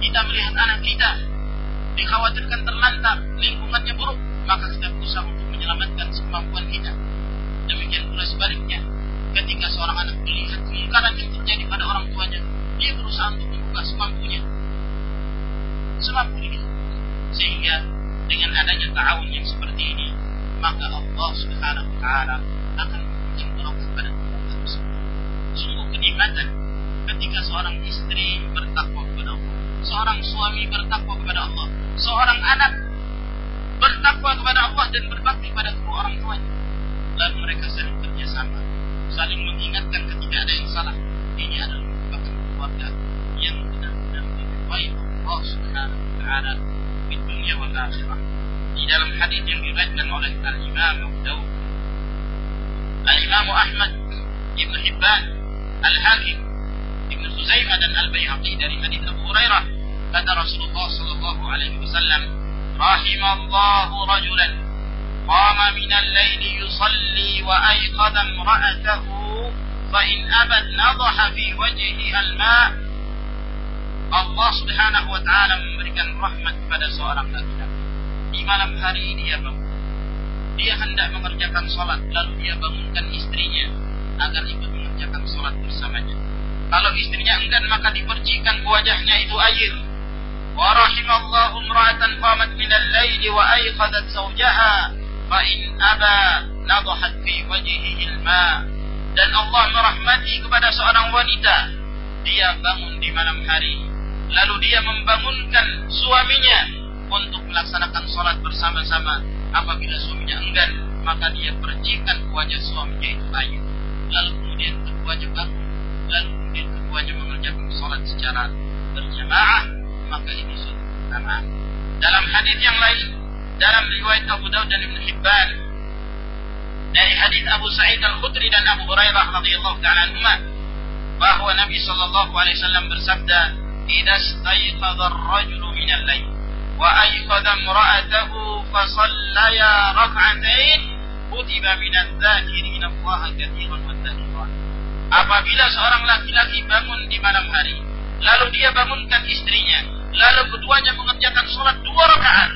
Kita melihat anak kita dikhawatirkan terlantar, lingkungannya buruk, maka kita berusaha untuk menyelamatkan kemampuan kita. Demikian pula sebaliknya, ketika seorang anak melihat kemungkaran yang terjadi pada orang tuanya, dia berusaha untuk membuka semampunya. Semampunya. Sehingga dengan adanya ta'awun yang seperti ini, maka Allah Subhanahu wa taala akan memberikan barokah pada keluarga. Sungguh kenikmatan ketika seorang istri bertakwa kepada Allah, seorang suami bertakwa kepada Allah, seorang anak bertakwa kepada Allah dan berbakti pada kedua orang tuanya. Lalu mereka saling kerjasama, saling mengingatkan ketika ada yang salah. Ini adalah merupakan keluarga yang benar-benar diridhai Allah Subhanahu wa taala di dunia wal akhirah. Di dalam hadis yang diriwayatkan oleh Al Imam Abu Dawud, Al Imam Ahmad, Ibn Hibban, Al Hakim, Ibn Khuzaimah dan Al Baihaqi dari hadis Abu Hurairah kata Rasulullah sallallahu alaihi wasallam rahimallahu rajulan qama min al-laili yusalli wa ayqadha imra'atahu فإن أبت نضح في وجهها الماء Allah subhanahu wa ta'ala memberikan rahmat kepada seorang laki-laki. Di malam hari dia bangun. Dia hendak mengerjakan sholat. Lalu dia bangunkan istrinya. Agar ikut mengerjakan sholat bersamanya. Kalau istrinya enggan maka dipercikan wajahnya itu air. Wa rahimallahu imra'atan qamat minal layli wa ayqadat zawjaha. Fa in aba nadahat fi wajhihi al-ma' dan Allah merahmati kepada seorang wanita dia bangun di malam hari lalu dia membangunkan suaminya untuk melaksanakan sholat bersama-sama. Apabila suaminya enggan maka dia percikan ke wajah suaminya itu air. Lalu kemudian keduanya bangun lalu kemudian keduanya mengerjakan sholat secara berjamaah maka ini suatu keutamaan dalam hadis yang lain dalam riwayat Abu Dawud dan Ibn Hibban dari hadis Abu Sa'id Al-Khudri dan Abu Hurairah radhiyallahu taala anhuma bahwa Nabi sallallahu alaihi wasallam bersabda, "Idza istayqadha ar-rajulu min al-lail fa sallaya rak'atain, kutiba min adh-dhakirin Allah katsiran wa dhakirat." Apabila seorang laki-laki bangun di malam hari, lalu dia bangunkan istrinya, lalu keduanya mengerjakan sholat dua rakaat,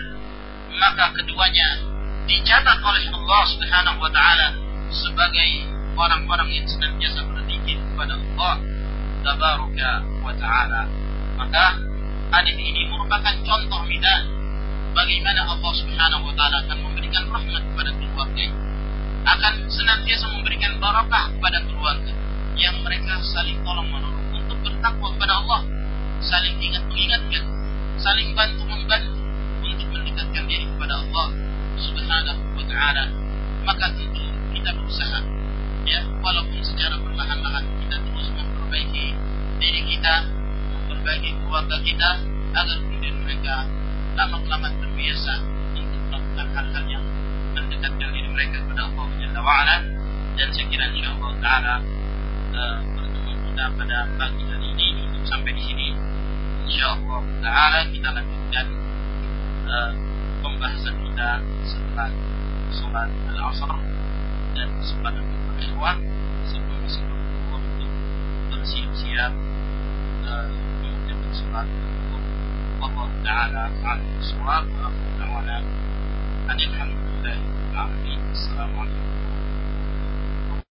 maka keduanya dicatat oleh Allah Subhanahu wa taala sebagai orang-orang yang senantiasa berzikir kepada Allah tabaraka wa taala. Maka hadis ini merupakan contoh kita bagaimana Allah Subhanahu wa taala akan memberikan rahmat kepada keluarga akan senantiasa memberikan barakah kepada keluarga yang mereka saling tolong menolong untuk bertakwa kepada Allah saling ingat mengingatkan saling bantu membantu untuk mendekatkan diri kepada Allah subhanahu wa ta'ala. Maka tentu kita berusaha ya walaupun secara perlahan-lahan kita terus memperbaiki diri kita memperbaiki keluarga kita agar kemudian mereka lama-lama terbiasa untuk melakukan hal-hal yang mendekatkan diri mereka kepada Allah Jalla wa'ala. Dan sekiranya Allah Ta'ala uh, pertemuan kita pada pagi hari ini untuk sampai di sini. Insya Allah Ta'ala kita lanjutkan uh, pembahasan kita setelah sholat al-asr dan kesempatan ikhwan sebelum masuk untuk bersiap-siap uh, mengerjakan sholat Allah Ta'ala alam sholat wa aku ta'ala Alhamdulillah Assalamualaikum